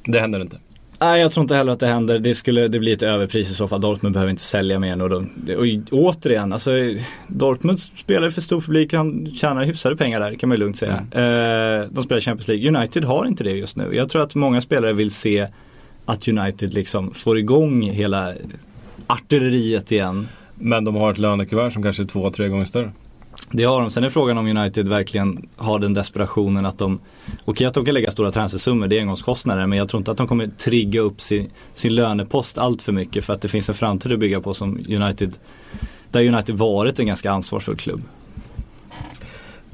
det händer inte. Nej jag tror inte heller att det händer. Det skulle, det blir ett överpris i så fall. Dortmund behöver inte sälja mer. Och, de, och återigen, alltså Dortmund spelar för stor publik. Han tjänar hyfsade pengar där kan man ju lugnt säga. Mm. Eh, de spelar Champions League. United har inte det just nu. Jag tror att många spelare vill se att United liksom får igång hela artilleriet igen. Men de har ett lönekuvert som kanske är två, tre gånger större. Det har de. Sen är frågan om United verkligen har den desperationen att de Okej att de kan lägga stora transfersummor, det är engångskostnader men jag tror inte att de kommer trigga upp sin, sin lönepost allt för mycket för att det finns en framtid att bygga på som United Där United varit en ganska ansvarsfull klubb.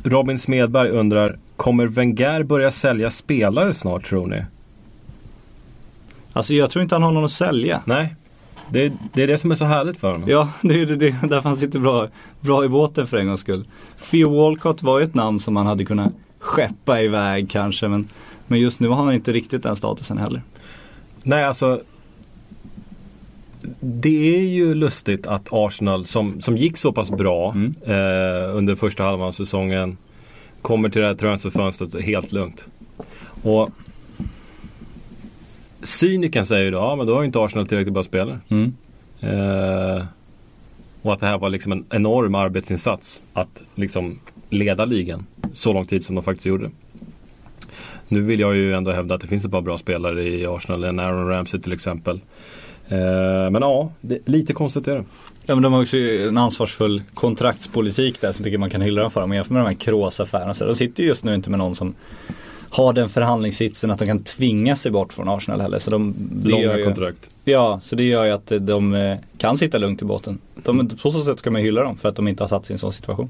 Robin Smedberg undrar, kommer Wenger börja sälja spelare snart tror ni? Alltså jag tror inte han har någon att sälja. Nej, det, det är det som är så härligt för honom. Ja, det är det, det, därför han sitter bra, bra i båten för en gångs skull. Theo Walcott var ju ett namn som man hade kunnat skeppa iväg kanske men, men just nu har han inte riktigt den statusen heller. Nej, alltså. Det är ju lustigt att Arsenal som, som gick så pass bra Mm. eh, under första halvan av säsongen kommer till det här transferfönstret helt lugnt. Och Cynikern säger ju då, ja men då har ju inte Arsenal tillräckligt bra spelare. Mm. Eh, och att det här var liksom en enorm arbetsinsats att liksom leda ligan så lång tid som de faktiskt gjorde. Nu vill jag ju ändå hävda att det finns ett par bra spelare i Arsenal, en Aaron Ramsey till exempel. Eh, men ja, det, lite konstigt är det. Ja men de har också en ansvarsfull kontraktspolitik där som tycker man kan hylla dem för. Om man jämför med de här Kroos-affärerna så de sitter ju just nu inte med någon som har den förhandlingssitsen att de kan tvinga sig bort från Arsenal heller. Så de, Långa ju, kontrakt. Ja, så det gör ju att de eh, kan sitta lugnt i båten. De, på så sätt ska man hylla dem för att de inte har satt sig i en sån situation.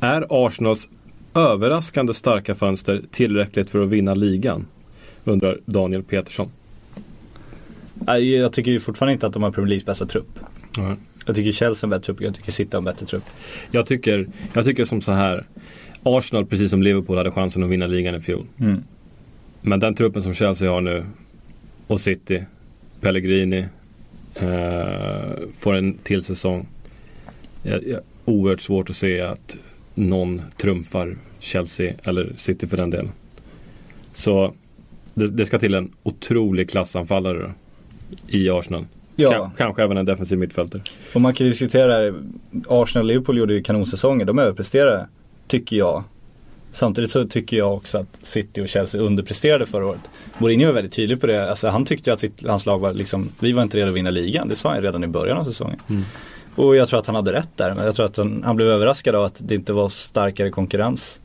Är Arsenals överraskande starka fönster tillräckligt för att vinna ligan? Undrar Daniel Petersson. Jag tycker ju fortfarande inte att de har Premier Leagues bästa trupp. Mm. Jag tycker Chelsea har en bättre trupp, jag tycker City har en bättre trupp. Jag tycker, jag tycker som så här. Arsenal precis som Liverpool hade chansen att vinna ligan i fjol. Mm. Men den truppen som Chelsea har nu och City, Pellegrini eh, får en till säsong. Jag, jag, oerhört svårt att se att någon trumfar Chelsea eller City för den delen. Så det, det ska till en otrolig klassanfallare då, i Arsenal. Ja. Ka- kanske även en defensiv mittfältare. Och man kan diskutera, Arsenal och Liverpool gjorde ju kanonsäsonger, de överpresterade, tycker jag. Samtidigt så tycker jag också att City och Chelsea underpresterade förra året. Mourinho var väldigt tydlig på det, alltså han tyckte att sitt, hans lag var liksom, vi var inte redo att vinna ligan, det sa han redan i början av säsongen. Och jag tror att han hade rätt där, men jag tror att han, han blev överraskad av att det inte var starkare konkurrens.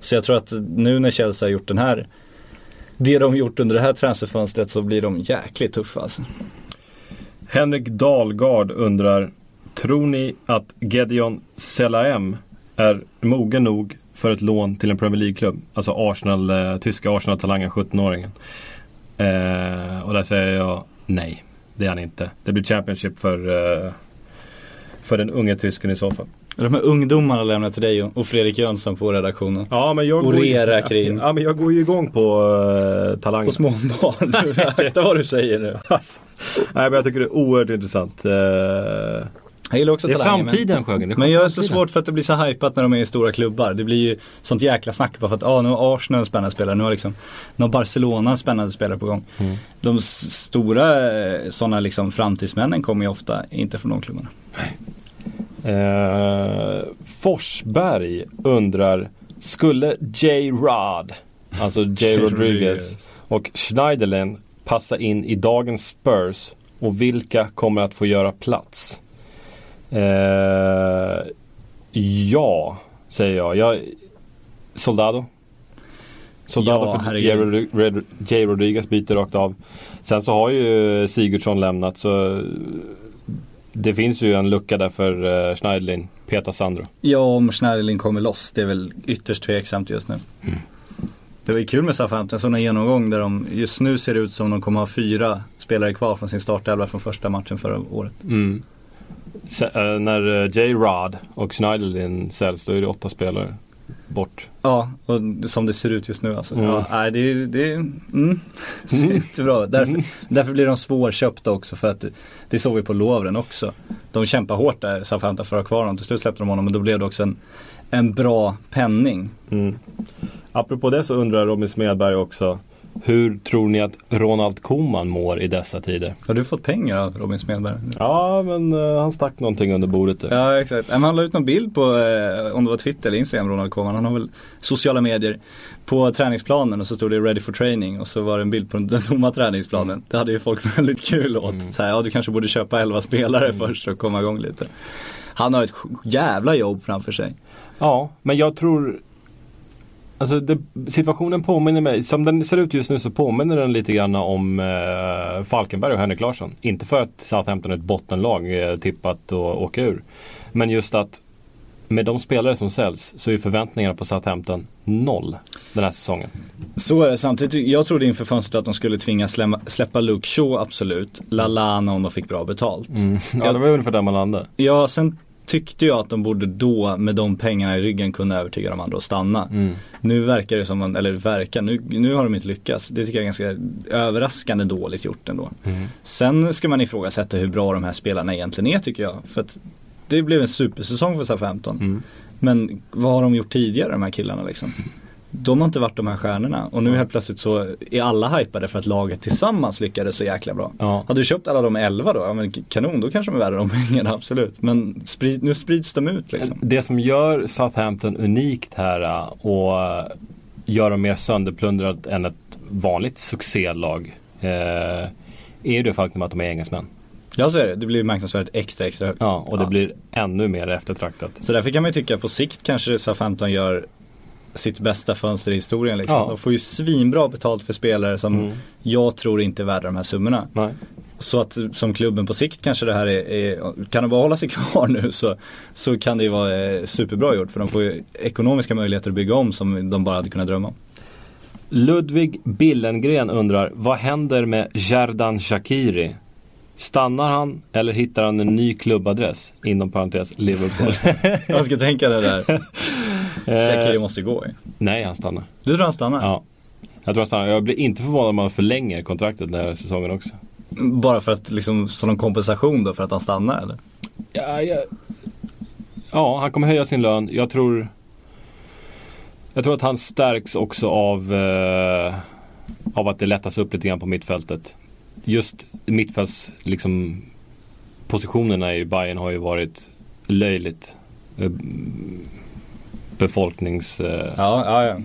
Så jag tror att nu när Chelsea har gjort den här, det de gjort under det här transferfönstret så blir de jäkligt tuffa alltså. Henrik Dahlgard undrar Tror ni att Gedeon Selaem är mogen nog för ett lån till en Premier League-klubb? Alltså Arsenal, eh, tyska Arsenal-talangen 17-åringen. Eh, och där säger jag nej. Det är han inte. Det blir Championship för, eh, för den unge tysken i så fall. De här ungdomarna lämnar till dig och Fredrik Jönsson på redaktionen. Ja, men jag Och går ju-. Ja, men jag går ju igång på uh, talangen. På småbarn. [LAUGHS] Akta vad du säger nu. [LAUGHS] Nej, men jag tycker det är oerhört intressant. Eh, Jag gillar också det är talanger, men- framtiden Sjögren. Det är Men jag är så svårt för att det blir så hypat när de är i stora klubbar. Det blir ju sånt jäkla snack bara för att ah, nu har Arsenal en spännande spelare, nu har liksom nu har Barcelona en spännande spelare på gång. Mm. De stora eh, sådana liksom framtidsmännen kommer ju ofta inte från de klubbarna. Eh, Forsberg undrar Skulle J. Rod, alltså J. [LAUGHS] Rodriguez och Schneiderlin passa in i dagens Spurs och vilka kommer att få göra plats? Eh, ja, säger jag. jag Soldado. Soldado Ja, för. J. Rodriguez byter rakt av. Sen så har ju Sigurdsson lämnat så det finns ju en lucka där för uh, Schneiderlin. Peta Sandro. Ja, om Schneiderlin kommer loss, det är väl ytterst tveksamt just nu. Det var ju kul med Southampton, sådana genomgång där de just nu ser ut som de kommer ha fyra spelare kvar från sin startelva från första matchen förra året. Mm. Eh, när uh, J. Rod och Schneiderlin säljs då är det åtta spelare bort. Ja, och som det ser ut just nu alltså. Mm. Ja, nej, det, det mm, [LAUGHS] ser inte bra därför, därför blir de svårköpta också för att det såg vi på Lovren också. De kämpar hårt där, Southampton för att ha kvar honom. Till slut släppte de honom men då blev det också en, en bra penning. Mm. Apropå det så undrar Robin Smedberg också Hur tror ni att Ronald Koeman mår i dessa tider? Har du fått pengar av Robin Smedberg? Ja, men eh, han stack någonting under bordet där. Ja exakt. Men han la ut någon bild på, eh, om det var Twitter eller Instagram, Ronald Koeman. Han har väl sociala medier. På träningsplanen och så stod det ready for training och så var det en bild på den tomma träningsplanen. Det hade ju folk [LAUGHS] väldigt kul åt. Så här, ja du kanske borde köpa 11 spelare först och komma igång lite. Han har ett jävla jobb framför sig. Ja, men jag tror Alltså det, situationen påminner mig, som den ser ut just nu så påminner den lite grann om eh, Falkenberg och Henrik Larsson. Inte för att Southampton är ett bottenlag eh, tippat att åka ur. Men just att med de spelare som säljs så är förväntningarna på Southampton noll den här säsongen. Så är det samtidigt. Jag trodde inför fönstret att de skulle tvingas släppa Luke Shaw absolut. Lalana om de fick bra betalt. Mm. Ja, det var ungefär där man landade. Ja, sen tyckte jag att de borde då med de pengarna i ryggen kunna övertyga de andra att stanna. Mm. Nu verkar det som, man, eller verkar, nu, nu har de inte lyckats. Det tycker jag är ganska överraskande dåligt gjort ändå. Mm. Sen ska man ifrågasätta hur bra de här spelarna egentligen är tycker jag. För att det blev en supersäsong för Southampton. Mm. Men vad har de gjort tidigare de här killarna liksom? De har inte varit de här stjärnorna och nu helt plötsligt så är alla hypade för att laget tillsammans lyckades så jäkla bra. Ja. Hade du köpt alla de elva då, ja men kanon, då kanske de är värda de pengarna, absolut. Men sprid, nu sprids de ut liksom. Det som gör Southampton unikt här äh, och äh, gör dem mer sönderplundrat än ett vanligt succélag eh, är ju det faktum att de är engelsmän. Ja så är det, det blir marknadsvärdet extra extra högt. Ja, och det blir ännu mer eftertraktat. Så därför kan man ju tycka på sikt kanske Southampton gör sitt bästa fönster i historien liksom. Ja. De får ju svinbra betalt för spelare som Mm. jag tror inte är värda de här summorna. Nej. Så att som klubben på sikt kanske det här är, är kan de bara hålla sig [LAUGHS] kvar nu så, så kan det ju vara eh, superbra gjort för de får ju ekonomiska möjligheter att bygga om som de bara hade kunnat drömma om. Ludvig Billengren undrar, vad händer med Jardan Shakiri? Stannar han eller hittar han en ny klubbadress? Inom parentes Liverpool. [LAUGHS] Jag ska tänka det där. [LAUGHS] Shakiri eh, måste gå ju. nej, han stannar. Du tror han stannar? Ja. Jag tror han stannar. Jag blir inte förvånad om han förlänger kontraktet den här säsongen också. Bara för att liksom, som någon kompensation då för att han stannar eller? Ja, ja. ja, han kommer höja sin lön. Jag tror Jag tror att han stärks också av eh, Av att det lättas upp lite grann på mittfältet. Just mittfälts liksom Positionerna i Bayern har ju varit löjligt eh, Befolknings eh, Ja, ja, ja.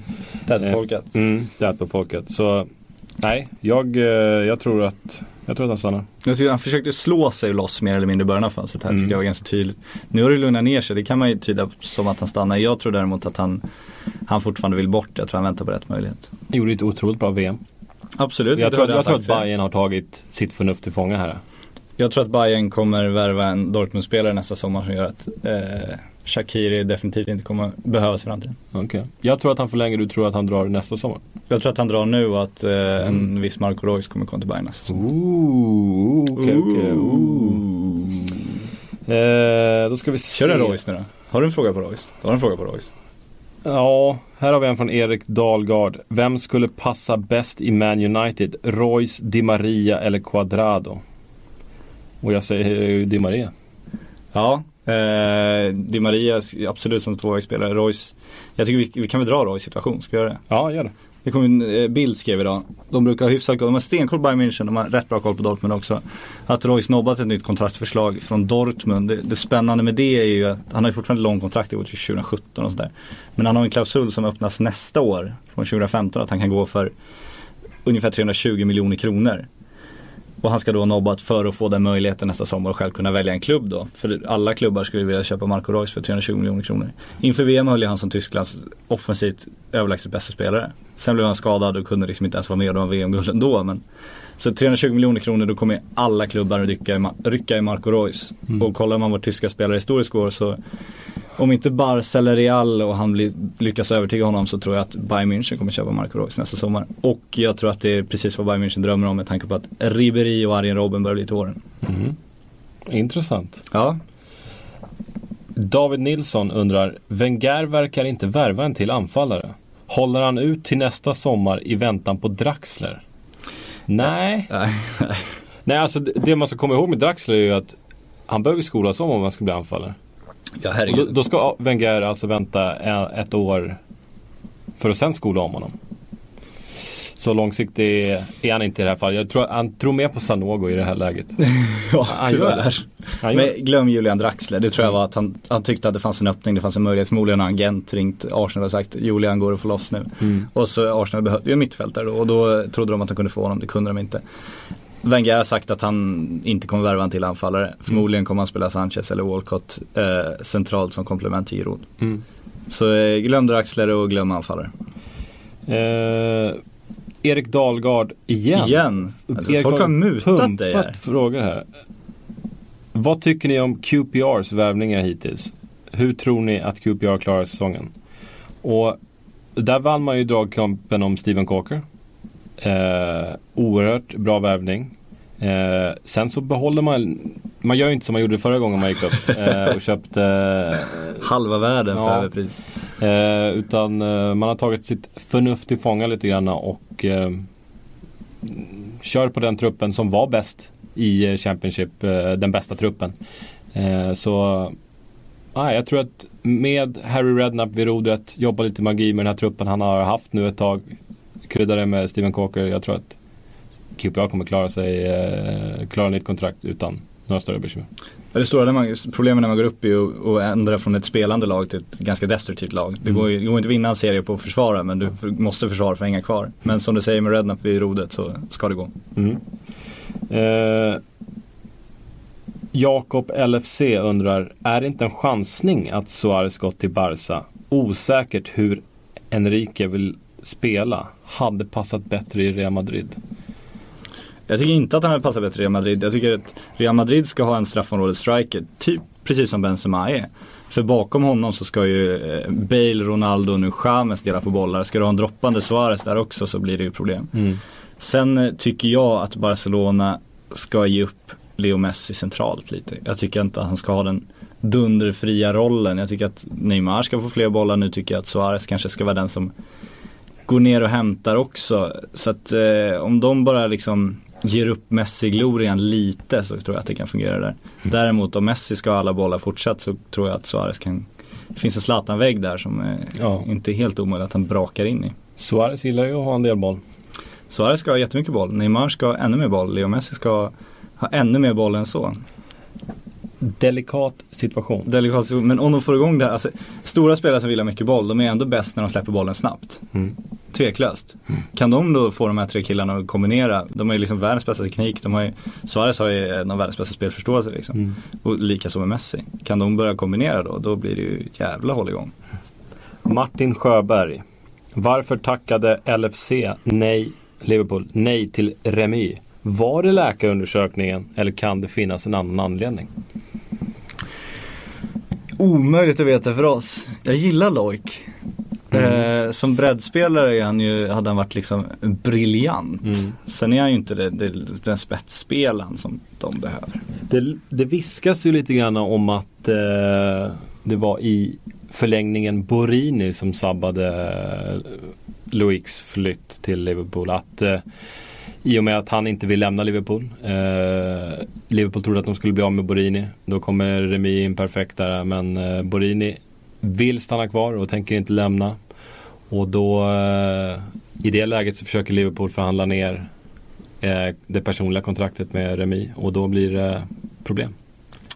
Tätbefolkat. mm, tätbefolkat. Så nej, jag, eh, jag tror att Jag tror att han stannar. Han försökte slå sig loss mer eller mindre i början av fönstret här, Mm. tycker jag var ganska tydligt. Nu har det lugnat ner sig, det kan man ju tyda som att han stannar. Jag tror däremot att han, han fortfarande vill bort, jag tror han väntar på rätt möjlighet. Gjorde ett otroligt bra VM. Absolut, Jag tror, jag tror att. Bayern har tagit sitt förnuft till fånga här. Jag tror att Bayern kommer värva en Dortmund-spelare nästa sommar som gör att eh, Shakiri definitivt inte kommer behövas i framtiden. Okej. Jag tror att han förlänger, du tror att han drar nästa sommar. Jag tror att han drar nu och att eh, Mm. en viss Marco Reus kommer komma till Bayern nästa sommar. Ooh, okej okej. Eh, då ska vi se. Kör en Reus nu då. Har du en fråga på Reus? Du har en fråga på Reus? Ja, här har vi en från Erik Dahlgard. Vem skulle passa bäst i Man United? Royce, Di Maria eller Quadrado? Och jag säger ju Di Maria. Ja, eh, Di Maria absolut som tvåvägsspelare. Reus, jag tycker vi, vi kan väl dra Reus situation, ska vi göra det? Ja, gör det. Det kom en eh, bild skrev idag. De brukar ha hyfsat koll, de har stenkoll på Bayern München, de har rätt bra koll på Dortmund också. Att Roy nobbat ett nytt kontraktförslag från Dortmund. Det, det spännande med det är ju att han har ju fortfarande lång kontrakt till 2017 och sådär. Men han har en klausul som öppnas nästa år, från 2015, att han kan gå för ungefär 320 miljoner kronor. Och han ska då nobbat för att få den möjligheten nästa sommar och själv kunna välja en klubb då. För alla klubbar skulle vilja köpa Marco Reus för 320 miljoner kronor. Inför VM höll han som Tysklands offensivt överlägset bästa spelare. Sen blev han skadad och kunde liksom inte ens vara med de VM-guld ändå. Men, så 320 miljoner kronor då kommer alla klubbar att rycka i, rycka i Marco Reus. Och kollar man vad tyska spelare historiskt går så om inte Barca eller Real och han blir, lyckas övertyga honom så tror jag att Bayern München kommer köpa Marco Reus nästa sommar. Och jag tror att det är precis vad Bayern München drömmer om med tanke på att Ribéry och Arjen Robben börjar bli till åren. Mhm. Intressant. Ja. David Nilsson undrar, Wenger verkar inte värva en till anfallare. Håller han ut till nästa sommar i väntan på Draxler? Nej. [LAUGHS] Nej, Nej, alltså det man ska komma ihåg med Draxler är ju att han behöver skolas om om han ska bli anfallare. Ja Och då, då ska Wenger alltså vänta ett år för att sen skola om honom. Så långsiktig är- han inte i det här fallet. Jag tror han tror mer på Sanogo i det här läget. [LAUGHS] Ja, Han gör det. Han gör Men glöm Julian Draxler, det tror jag var att han, han tyckte att det fanns en öppning, det fanns en möjlighet. Förmodligen har en agent ringt Arsenal och sagt Julian går att få loss nu. Mm. Och så Arsenal behövde ju en mittfältare då och då trodde de att de kunde få honom, det kunde de inte. Wenger har sagt att han inte kommer värva en till anfallare. Förmodligen kommer han spela Sanchez eller Walcott eh, centralt som komplement till Giroud. Mm. Så eh, glöm draxlare och glöm anfallare. Eh, Erik Dahlgard igen. Igen. Alltså, Erik folk har mutat dig här. frågor här. Vad tycker ni om QPRs värvningar hittills? Hur tror ni att QPR klarar säsongen? Och där vann man ju dragkampen om Steven Corker. Eh, oerhört bra värvning. Eh, sen så behåller man, man gör ju inte som man gjorde förra gången man gick upp [LAUGHS] eh, och köpte eh, Halva världen för Ja. överpris. Eh, utan eh, man har tagit sitt förnuft till fånga lite grann och eh, kör på den truppen som var bäst i Championship, den bästa truppen. Så ah, jag tror att med Harry Redknapp vid rodret, jobba lite magi med den här truppen han har haft nu ett tag. Krydda det med Steven Coker. Jag tror att QPR kommer klara sig, eh, klara nytt kontrakt utan några större bekymmer. Ja, Det stora man, problemet när man går upp är ju att ändra från ett spelande lag till ett ganska destruktivt lag. Det går, ju- går inte att vinna en serie på att försvara men du måste försvara för att hänga kvar. Men som du säger med Redknapp vid rodret så ska det gå. Mm. Eh, Jakob LFC undrar, är det inte en chansning att Suarez gått till Barca? Osäkert hur Enrique vill spela. Hade passat bättre i Real Madrid. Jag tycker inte att han hade passat bättre i Real Madrid. Jag tycker att Real Madrid ska ha en straffområdesstriker, typ precis som Benzema är. För bakom honom så ska ju eh, Bale, Ronaldo och nu James dela på bollar. Ska du ha en droppande Suarez där också så blir det ju problem. Sen eh, tycker jag att Barcelona ska ge upp Leo Messi centralt lite. Jag tycker inte att han ska ha den dunderfria rollen. Jag tycker att Neymar ska få fler bollar. Nu tycker jag att Suarez kanske ska vara den som går ner och hämtar också. Så att eh, om de bara liksom ger upp Messi-glorian lite så tror jag att det kan fungera där. Däremot om Messi ska ha alla bollar fortsatt så tror jag att Suarez kan det finns en Zlatan-vägg där som eh, Ja. inte är helt omöjligt att han brakar in i. Suarez gillar ju att ha en del boll. Suarez ska ha jättemycket boll, Neymar ska ha ännu mer boll, Leo Messi ska ha ännu mer boll än så. Delikat situation. Delikat, men om de får igång det här, alltså, stora spelare som vill ha mycket boll, de är ändå bäst när de släpper bollen snabbt. Mm. Tveklöst. Kan de då få de här tre killarna att kombinera, de har ju liksom världens bästa teknik, de har ju, Suarez har ju en av världens bästa spelförståelse liksom. Mm. Och likaså med Messi. Kan de börja kombinera då, då blir det ju jävla hålligång. Martin Sjöberg. Varför tackade LFC nej, Liverpool nej till Remy? Var det läkarundersökningen eller kan det finnas en annan anledning? Omöjligt att veta för oss. Jag gillar Loik. Eh, som breddspelare han ju, hade han varit liksom briljant. Mm. Sen är han ju inte det, det, den spetsspelaren som de behöver. Det, det viskas ju lite grann om att eh, det var i förlängningen Borini som sabbade eh, Loics flytt till Liverpool. Att eh, i och med att han inte vill lämna Liverpool. Eh, Liverpool trodde att de skulle bli av med Borini. Då kommer Remi in perfekt där. Men eh, Borini vill stanna kvar och tänker inte lämna. Och då eh, i det läget så försöker Liverpool förhandla ner eh, det personliga kontraktet med Remi. Och då blir det problem.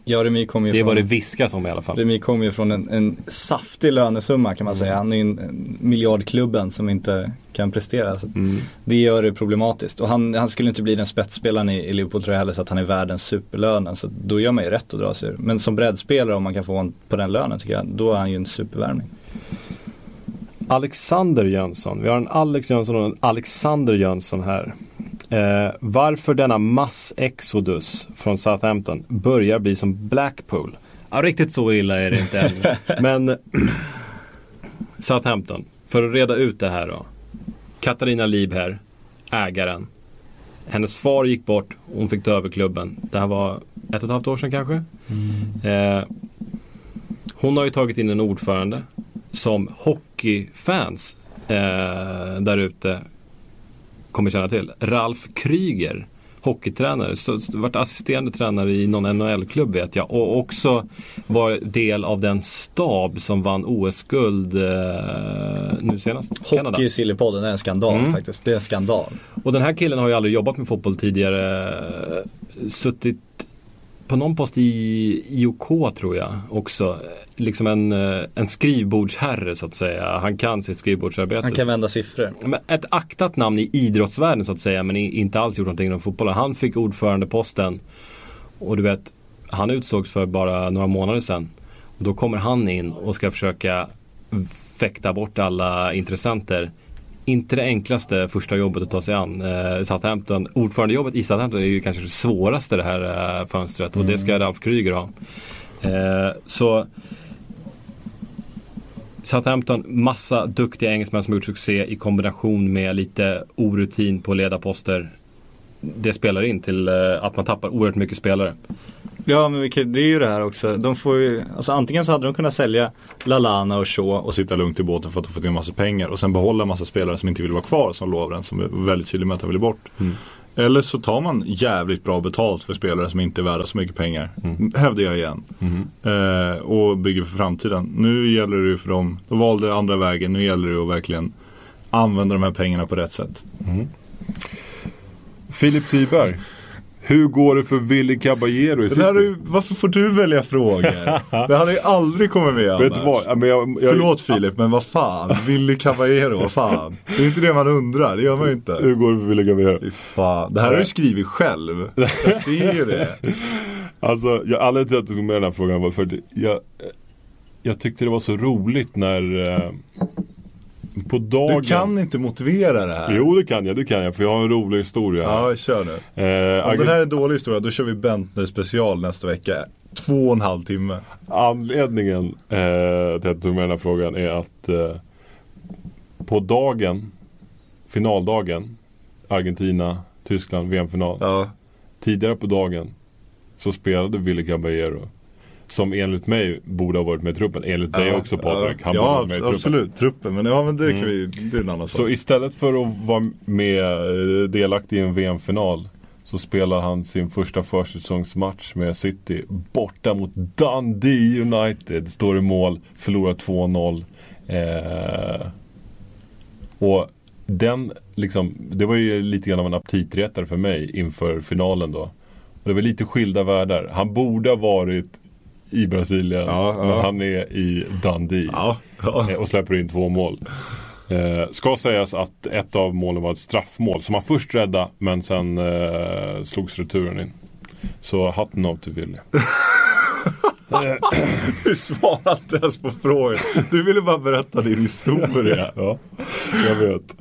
Ja, Remi kommer ju Det är från, vad det viskas om i alla fall. Remi kommer ju från en, en saftig lönesumma kan man säga. Han är ju en, en miljardklubben som inte kan prestera. Så Mm. Det gör det problematiskt. Och han, han skulle inte bli den spetsspelaren i, i Liverpool tror jag heller så att han är världens superlönen. Så då gör man ju rätt att dra sig ur. Men som breddspelare om man kan få en på den lönen tycker jag, då är han ju en supervärvning. Alexander Jönsson. Vi har en Alex Jönsson och en Alexander Jönsson här. Eh, varför denna massexodus från Southampton börjar bli som Blackpool? Ja, riktigt så illa är det inte än. [LAUGHS] Men [CLEARS THROAT] Southampton, för att reda ut det här då. Katarina Liebherr, ägaren. Hennes far gick bort och hon fick ta över klubben. Det här var ett och ett halvt år sedan kanske. Eh, hon har ju tagit in en ordförande som hockeyfans eh, där ute kommer känna till. Ralf Kryger, hockeytränare, varit assisterande tränare i någon NHL-klubb vet jag och också var del av den stab som vann OS-guld eh, nu senast. Hockey i Sillypodden är en skandal Mm. faktiskt. Det är en skandal. Och den här killen har ju aldrig jobbat med fotboll tidigare. Suttit på någon post i IOK tror jag också. Liksom en, eh, en skrivbordsherre så att säga. Han kan sitt skrivbordsarbete. Han kan vända siffror. Men ett aktat namn i idrottsvärlden så att säga men inte alls gjort någonting inom fotbollen. Han fick ordförandeposten och du vet han utsågs för bara några månader sedan. Och då kommer han in och ska försöka fäkta bort alla intressenter. Inte det enklaste första jobbet att ta sig an. Eh, Southampton, ordförandejobbet i Southampton är ju kanske det svåraste det här eh, fönstret och det ska Ralf Kryger ha. Eh, så Southampton, massa duktiga engelsmän som gjort succé i kombination med lite orutin på ledarposter. Det spelar in till eh, att man tappar oerhört mycket spelare. Ja men det är ju det här också. De får ju, alltså antingen så hade de kunnat sälja Lalana och Shaw och sitta lugnt i båten för att de fått in massa pengar och sen behålla en massa spelare som inte vill vara kvar som Lovren som är väldigt tydlig med att han vill bort. Eller så tar man jävligt bra betalt för spelare som inte är värda så mycket pengar. Hävdar jag igen. Eh, och bygger för framtiden. Nu gäller det ju för dem, de valde andra vägen, nu gäller det att verkligen använda de här pengarna på rätt sätt. Filip Tyberg. Hur går det för Willy Caballero i City? ju- varför får du välja frågor? [LAUGHS] det hade ju aldrig kommit med Vet annars. vad? Men jag, jag, Förlåt Filip, men vad fan. Willy Caballero, vad fan. Det är inte det man undrar, det gör man ju inte. Hur går det för Willy Caballero? Fan. Det här har du skrivit själv. [LAUGHS] Jag ser ju det. Alltså, jag, anledningen till att jag tog med den här frågan var för att jag, jag tyckte det var så roligt när eh, på dagen Du kan inte motivera det här. Jo det kan jag, det kan jag för jag har en rolig historia här. Ja, kör nu. Eh, Om det här är en dålig historia, då kör vi Bentner special nästa vecka. Två och en halv timme. Anledningen eh, till att jag tog med den här frågan är att eh, på dagen, finaldagen, Argentina, Tyskland, VM-final. Ja. Tidigare på dagen så spelade Willy Caballero. Som enligt mig borde ha varit med i truppen. Enligt dig också Patrik. Han borde ha ja, varit med i truppen. absolut. Truppen. Men, ja, men det, kan vi, det är en annan Så sak. istället för att vara med eh, delaktig i en VM-final så spelar han sin första försäsongsmatch med City borta mot Dundee United. Står i mål, förlorar 2-0. Eh, och den liksom, det var ju lite grann av en aptitretare för mig inför finalen då. Och det var lite skilda världar. Han borde ha varit i Brasilien Ja, ja. men han är i Dundee. Ja. Eh, och släpper in två mål. Eh, ska sägas att ett av målen var ett straffmål som han först räddade men sen eh, slogs returen in. Så hatten av till Willy. [LAUGHS] [CLEARS THROAT] Du svarade inte ens på frågan. Du ville bara berätta din historia. [LAUGHS] Ja, jag vet.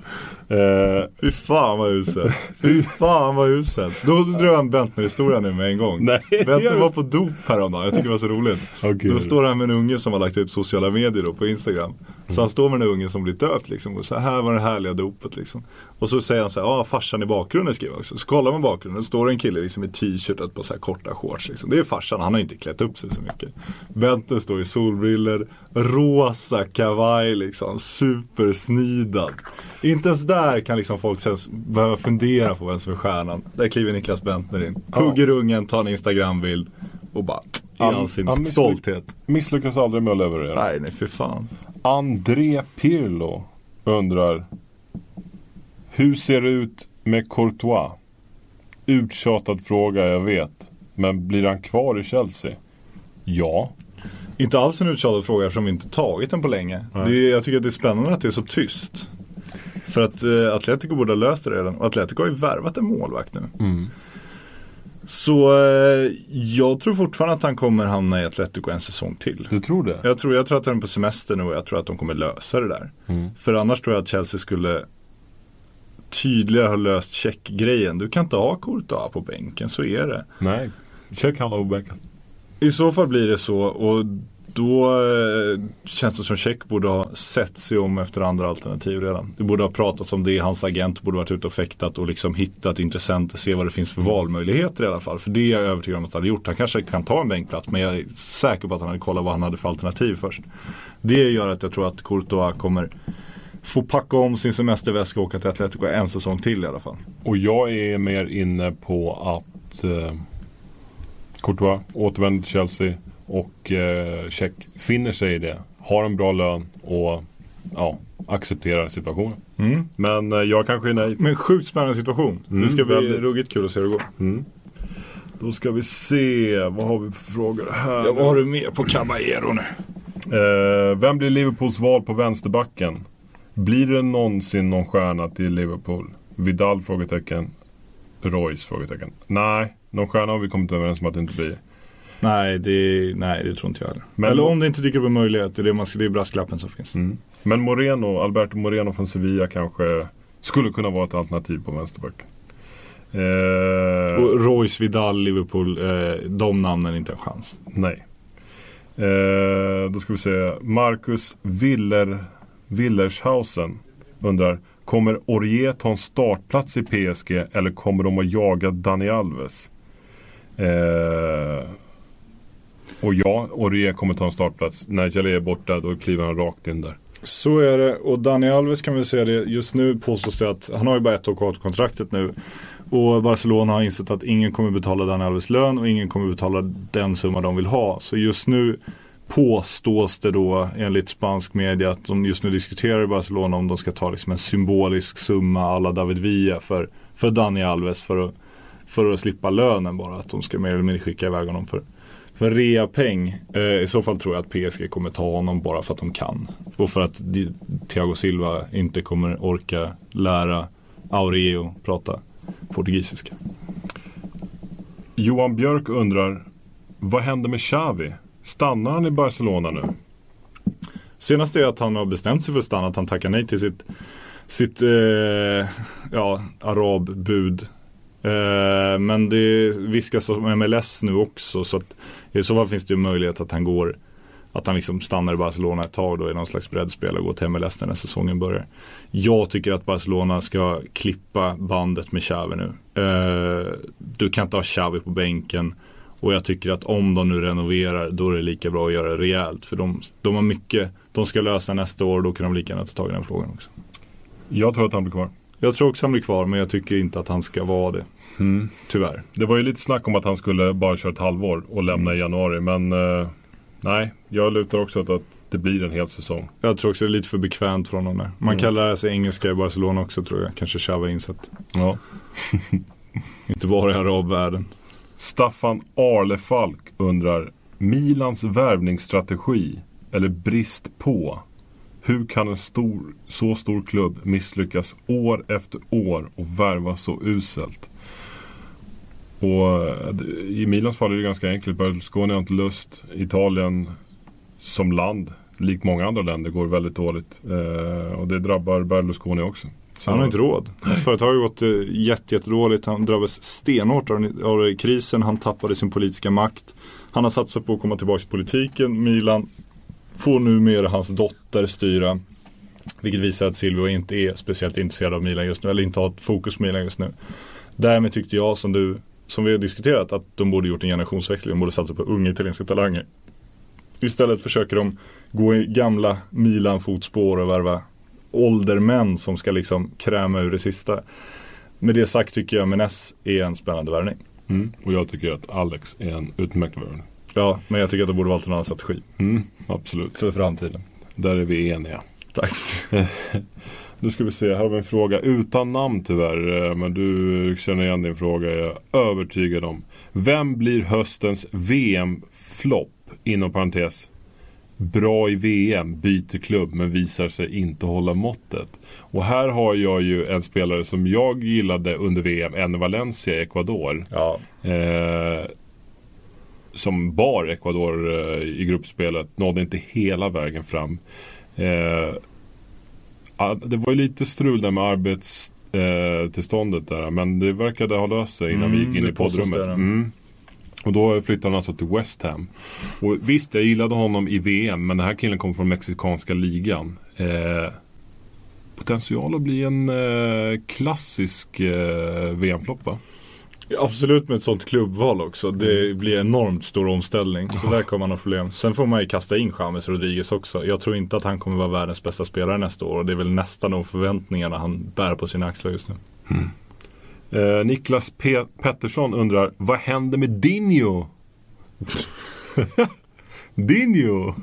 Eh, Fy fan vad uselt. Fy fan vad uselt. Då drar jag en Bentner-historia nu med en gång. Nej, Bentner var på dop häromdagen. Jag tycker det var så roligt. Okej. Då står han med en unge som har lagt ut sociala medier då på Instagram. Så han står med en unge som blir döpt liksom. Och så här var det härliga dopet liksom. Och så säger han så här, ja farsan i bakgrunden skriver också. Så kollar man bakgrunden, då står en kille liksom i t-shirt och på så här korta shorts liksom. Det är farsan, han har inte klätt upp sig så mycket. Bente står i solbriller, rosa kavaj liksom, supersnidad. Inte ens där kan liksom folk sen behöva fundera på vem som är stjärnan. Där kliver Niklas Bentner in, hugger ungen, tar en Instagrambild och bara i all sin stolthet. misslyckas aldrig med att leverera. Nej, nej för fan. André Pirlo undrar Hur ser det ut med Courtois? Uttjatad fråga, jag vet. Men blir han kvar i Chelsea? Ja. Inte alls en uttjatad fråga eftersom vi inte tagit den på länge. Det är, jag tycker att det är spännande att det är så tyst. För att eh, Atletico borde ha löst det redan. Och Atletico har ju värvat en målvakt nu. Så eh, jag tror fortfarande att han kommer hamna i Atletico en säsong till. Du tror det? Jag tror, jag tror att han är på semester nu och jag tror att de kommer lösa det där. För annars tror jag att Chelsea skulle tydligare ha löst checkgrejen. Du kan inte ha Courtois på bänken, så är det. Nej. Check han på bänken. I så fall blir det så och då eh, känns det som Check borde ha sett sig om efter andra alternativ redan. Det borde ha pratats om det, hans agent borde varit ute och fäktat och liksom hittat intressenter, se vad det finns för valmöjligheter i alla fall. För det är jag övertygad om att han hade gjort. Han kanske kan ta en bänkplats men jag är säker på att han hade kollat vad han hade för alternativ först. Det gör att jag tror att Courtois kommer få packa om sin semesterväska och åka till Atletico en säsong till i alla fall. Och jag är mer inne på att eh, Courtois återvänder till Chelsea och eh, Check finner sig i det. Har en bra lön och ja, accepterar situationen. Mm. Men eh, jag kanske är nöjd. Men sjukt spännande situation. det ska bli väldigt. ruggigt kul att se hur det går. Då ska vi se, vad har vi för frågor här? Ja, vad har du mer på Caballero nu? Eh, vem blir Liverpools val på vänsterbacken? Blir det någonsin någon stjärna till Liverpool? Vidal? Frågetecken. Royce? Frågetecken. Nej, någon stjärna har vi kommit överens om att det inte blir. Nej det, nej, det tror inte jag heller. Men- Eller om det inte dyker upp en möjlighet, det är, det, man ska, det är brasklappen som finns. Mm. Men Moreno, Alberto Moreno från Sevilla kanske skulle kunna vara ett alternativ på vänsterbacken. Eh, Och Royce, Vidal, Liverpool, eh, de namnen är inte en chans. Nej. Eh, då ska vi se. Marcus Willer, Willershausen undrar. Kommer Aurier ta en startplats i PSG eller kommer de att jaga Dani Alves? Eh, och ja, Orie kommer ta en startplats. När Jalé är borta då kliver han rakt in där. Så är det och Dani Alves kan vi säga det. Just nu påstås det att han har ju bara ett år kvar till kontraktet nu. Och Barcelona har insett att ingen kommer betala Dani Alves lön och ingen kommer betala den summa de vill ha. Så just nu påstås det då enligt spansk media att de just nu diskuterar i Barcelona om de ska ta liksom en symbolisk summa alla David Villa för, för Dani Alves för att, för att slippa lönen bara. Att de ska mer eller mindre skicka iväg honom för, för reapeng. Eh, I så fall tror jag att PSG kommer ta honom bara för att de kan. Och för att Thiago Silva inte kommer orka lära Aureo prata portugisiska. Johan Björk undrar. Vad händer med Xavi? Stannar han i Barcelona nu? Senast är att han har bestämt sig för att stanna, att han tackar nej till sitt, sitt eh, ja, arabbud. Eh, men det viskas om MLS nu också så att i så fall finns det ju möjlighet att han går att han liksom stannar i Barcelona ett tag då i någon slags breddspel och går till MLS när säsongen börjar. Jag tycker att Barcelona ska klippa bandet med Xavi nu. Eh, du kan inte ha Xavi på bänken. Och jag tycker att om de nu renoverar då är det lika bra att göra det rejält. För de, de har mycket de ska lösa nästa år. Då kan de lika gärna ta tag i den frågan också. Jag tror att han blir kvar. Jag tror också han blir kvar men jag tycker inte att han ska vara det. Mm. Tyvärr. Det var ju lite snack om att han skulle bara köra ett halvår och lämna i januari. Men eh, nej, jag lutar också åt att det blir en hel säsong. Jag tror också det är lite för bekvämt för honom där. Man Mm. kan lära sig engelska i Barcelona också tror jag. Kanske har insett. Ja. [LAUGHS] Inte bara i arabvärlden. Staffan Arlefalk undrar Milans värvningsstrategi eller brist på. Hur kan en stor, så stor klubb misslyckas år efter år och värva så uselt? Och eh, i Milans fall är det ganska enkelt. Berlusconi har inte lust. Italien som land, likt många andra länder, går väldigt dåligt. Eh, och det drabbar Berlusconi också. Så- Han har inte råd. Hans företag har gått eh, jätte, jättedåligt. Han drabbades stenhårt av, av krisen. Han tappade sin politiska makt. Han har satsat på att komma tillbaka till politiken. Milan får numera hans dotter styra. Vilket visar att Silvio inte är speciellt intresserad av Milan just nu. Eller inte har ett fokus på Milan just nu. Därmed tyckte jag som du, som vi har diskuterat, att de borde gjort en generationsväxling. De borde satsa på unga italienska talanger. Istället försöker de gå i gamla Milan-fotspår och värva åldermän som ska liksom kräma ur det sista. Med det sagt tycker jag Menes är en spännande värvning. Mm. Och jag tycker att Alex är en utmärkt värvning. Ja, men jag tycker att de borde valt en annan strategi Mm, absolut. för framtiden. Där är vi eniga. Tack. [LAUGHS] Nu ska vi se, här har vi en fråga utan namn tyvärr. eh, Men du känner igen din fråga, är jag övertygad om. Vem blir höstens VM-flopp? Inom parentes. Bra i VM, byter klubb men visar sig inte hålla måttet. Och här har jag ju en spelare som jag gillade under VM, en Valencia i Ecuador. Ja, Eh, som bar Ecuador eh, i gruppspelet. Nådde inte hela vägen fram. Eh, det var ju lite strul där med arbetstillståndet tillståndet där. Men det verkade ha löst sig innan Mm, vi gick in det i poddrummet. Mm. Och då flyttade han alltså till West Ham. Och visst, jag gillade honom i VM. Men den här killen kom från mexikanska ligan. Eh, potential att bli en eh, klassisk eh, VM-flopp va? Absolut med ett sånt klubbval också. Det blir enormt stor omställning. Så där kommer man ha problem. Sen får man ju kasta in James Rodriguez också. Jag tror inte att han kommer vara världens bästa spelare nästa år. Och det är väl nästan de förväntningarna han bär på sina axlar just nu. Eh, Niklas P- Pettersson undrar Vad händer med Dinho? [LAUGHS] Dinho?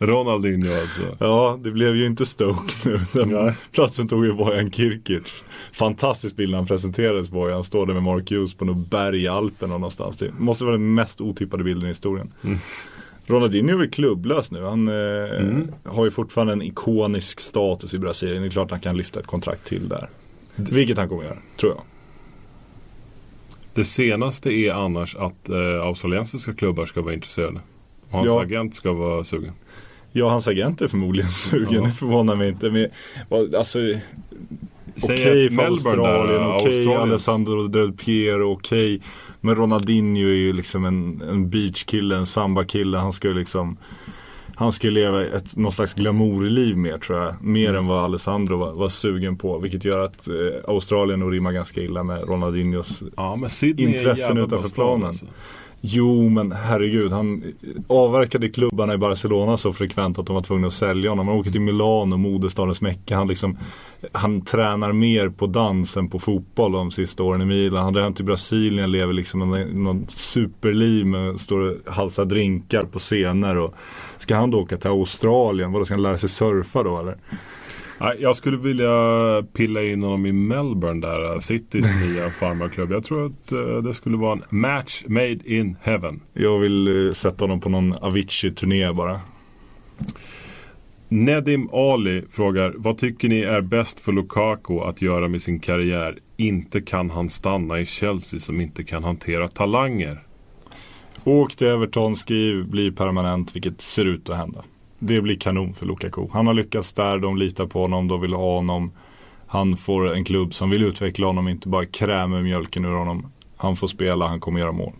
Ronaldinho alltså. Ja, det blev ju inte Stoke nu. Den platsen tog ju Bojan Kirkic. Fantastisk bild när han presenterades Bojan. Han står där med Mark Hughes på något berg i Alperna någonstans. Det måste vara den mest otippade bilden i historien. Ronaldinho är väl klubblös nu. Han eh, har ju fortfarande en ikonisk status i Brasilien. Det är klart han kan lyfta ett kontrakt till där. Vilket han kommer göra, tror jag. Det senaste är annars att eh, australiensiska klubbar ska vara intresserade. Och hans Ja. agent ska vara sugen. Ja, hans agent är förmodligen [LAUGHS] sugen. Ja. Det förvånar mig inte. Men, alltså, Okej att för Australien, okej Australien. Alessandro Del Piero, okej. Men Ronaldinho är ju liksom en, en beachkille, en sambakille. Han ska ju liksom han ska ju leva ett, någon slags glamourliv mer tror jag. Mer än vad Alessandro var, var sugen på. Vilket gör att eh, Australien nog rimmar ganska illa med Ronaldinhos Ja men Sydney Intressen utanför planen. Alltså. Jo men herregud, han avverkade klubbarna i Barcelona så frekvent att de var tvungna att sälja honom. Han åker till Milano, modestadens Mecka. Han, liksom, han tränar mer på dans än på fotboll de sista åren i Milan. Han drar hem till Brasilien, lever liksom någon, någon superliv med står och halsar drinkar på scener. Och ska han då åka till Australien? Vadå, ska han lära sig surfa då eller? Jag skulle vilja pilla in honom i Melbourne där. eh, Citys [LAUGHS] nya farmarklubb. Jag tror att eh, det skulle vara en match made in heaven. Jag vill eh, sätta honom på någon Avicii-turné bara. Nedim Ali frågar Vad tycker ni är bäst för Lukaku att göra med sin karriär? Inte kan han stanna i Chelsea som inte kan hantera talanger. Åk till Everton, skriv, bli permanent, vilket ser ut att hända. Det blir kanon för Lukaku. Han har lyckats där, de litar på honom, de vill ha honom. Han får en klubb som vill utveckla honom, inte bara krämer mjölken ur honom. Han får spela, han kommer göra mål.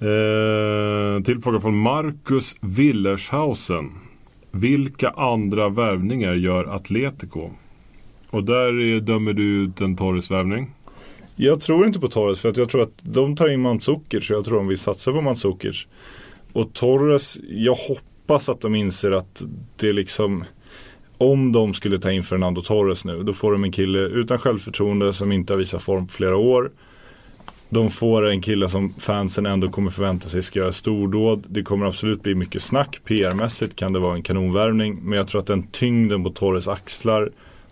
Eh, till fråga från Marcus Willershausen. Vilka andra värvningar gör Atletico? Och där är, dömer du ut en Torres-värvning. Jag tror inte på Torres för att jag tror att de tar in Mandzukic så jag tror de vill satsa på Mandzukic. Och Torres, jag hoppas att de inser att det är liksom om de skulle ta in Fernando Torres nu, då får de en kille utan självförtroende som inte har visat form på flera år. De får en kille som fansen ändå kommer förvänta sig ska göra stordåd. Det kommer absolut bli mycket snack. PR-mässigt kan det vara en kanonvärvning. Men jag tror att den tyngden på Torres axlar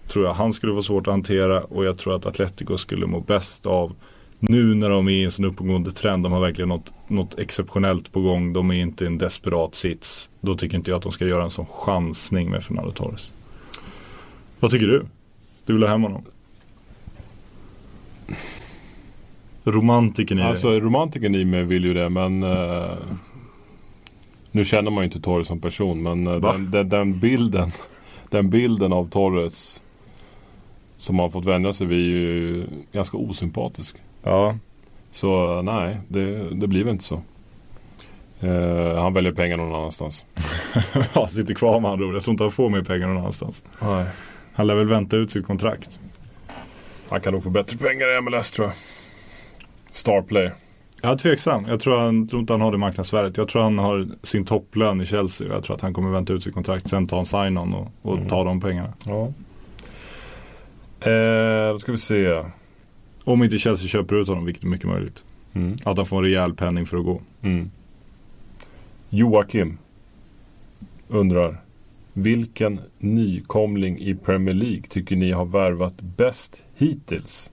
tror jag han skulle få svårt att hantera. Och jag tror att Atletico skulle må bäst av nu när de är i en sån uppåtgående trend. De har verkligen något, något exceptionellt på gång. De är inte i en desperat sits. Då tycker inte jag att de ska göra en sån chansning med Fernando Torres. Vad tycker du? Du vill ha hem honom? Romantiken i Alltså det. romantiken i mig vill ju det men eh, Nu känner man ju inte Torres som person men eh, den, den, den bilden Den bilden av Torres Som man fått vänja sig vid är ju ganska osympatisk. Ja. Så nej, det, det blir väl inte så. Eh, han väljer pengar någon annanstans. [LAUGHS] ja, sitter kvar med andra ord. Jag tror inte han får mer pengar någon annanstans. Nej. Han lär väl vänta ut sitt kontrakt. Han kan nog få bättre pengar i MLS tror jag. Star player. Jag är tveksam. Jag tror, han, tror inte han har det marknadsvärdet. Jag tror han har sin topplön i Chelsea. Jag tror att han kommer vänta ut sitt kontrakt. Sen ta en sign-on och, och Mm. ta de pengarna. Ja. Eh, då ska vi se. Om inte Chelsea köper ut honom, vilket är mycket möjligt. Mm. Att han får en rejäl penning för att gå. Mm. Joakim undrar Vilken nykomling i Premier League tycker ni har värvat bäst hittills?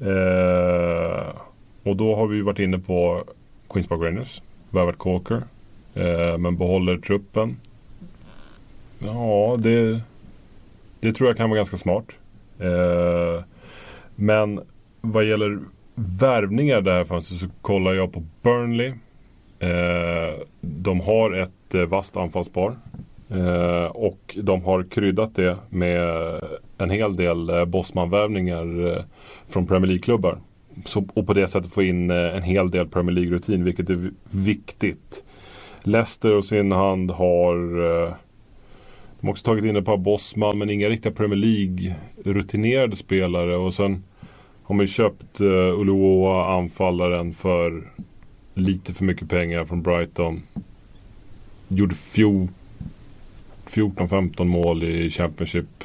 Eh, och då har vi varit inne på Queens Park Rangers. Värvat Corker. Eh, men behåller truppen. Ja, det, det tror jag kan vara ganska smart. Eh, men vad gäller värvningar det här fönstret så kollar jag på Burnley. Eh, de har ett eh, vasst anfallspar. Eh, och de har kryddat det med en hel del eh, Bosman-värvningar eh, från Premier League-klubbar. Och på det sättet få in eh, en hel del Premier League-rutin, vilket är viktigt. Leicester och sin hand har eh, de har också tagit in ett par Bosman men inga riktiga Premier League-rutinerade spelare. Och sen har man ju köpt uh, Uluoa, anfallaren, för lite för mycket pengar från Brighton. Gjorde fjol, 14-15 mål i Championship.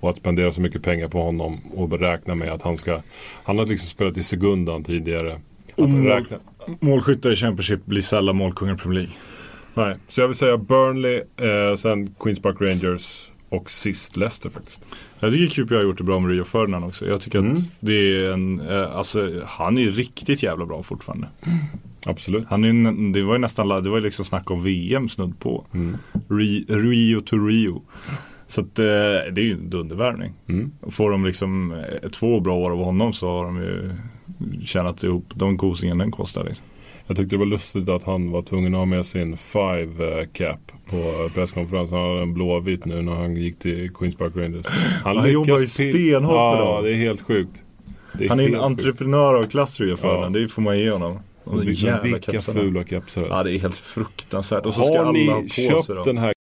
Och att spendera så mycket pengar på honom och räkna med att han ska... Han har liksom spelat i Segundan tidigare. Och mål- Målskyttar i Championship blir sällan målkungar i Premier League. Nej, så jag vill säga Burnley, eh, sen Queens Park Rangers och sist Leicester faktiskt. Jag tycker QP har gjort det bra med Rio Ferdinand också. Jag tycker Mm. att det är en, eh, alltså han är riktigt jävla bra fortfarande. Absolut. Han är, det var ju nästan, det var ju liksom snack om VM snudd på. Mm. Ri, Rio to Rio. Så att eh, det är ju en dundervärvning. Mm. Får de liksom eh, två bra år av honom så har de ju tjänat ihop de kosingen den kostar liksom. Jag tyckte det var lustigt att han var tvungen att ha med sin five cap på presskonferensen. Han hade en blåvit nu när han gick till Queens Park Rangers. Han lyckas jobbar ju stenhårt med Ja, dem. det är helt sjukt. Det Han är en helt sjukt. entreprenör av klass Rio Ferdinand. Ja. Det får man ge honom. Vilka kepsarna. fula kepsar. Ja det är helt fruktansvärt. Och så ska Har alla ha på sig köpt dem. den här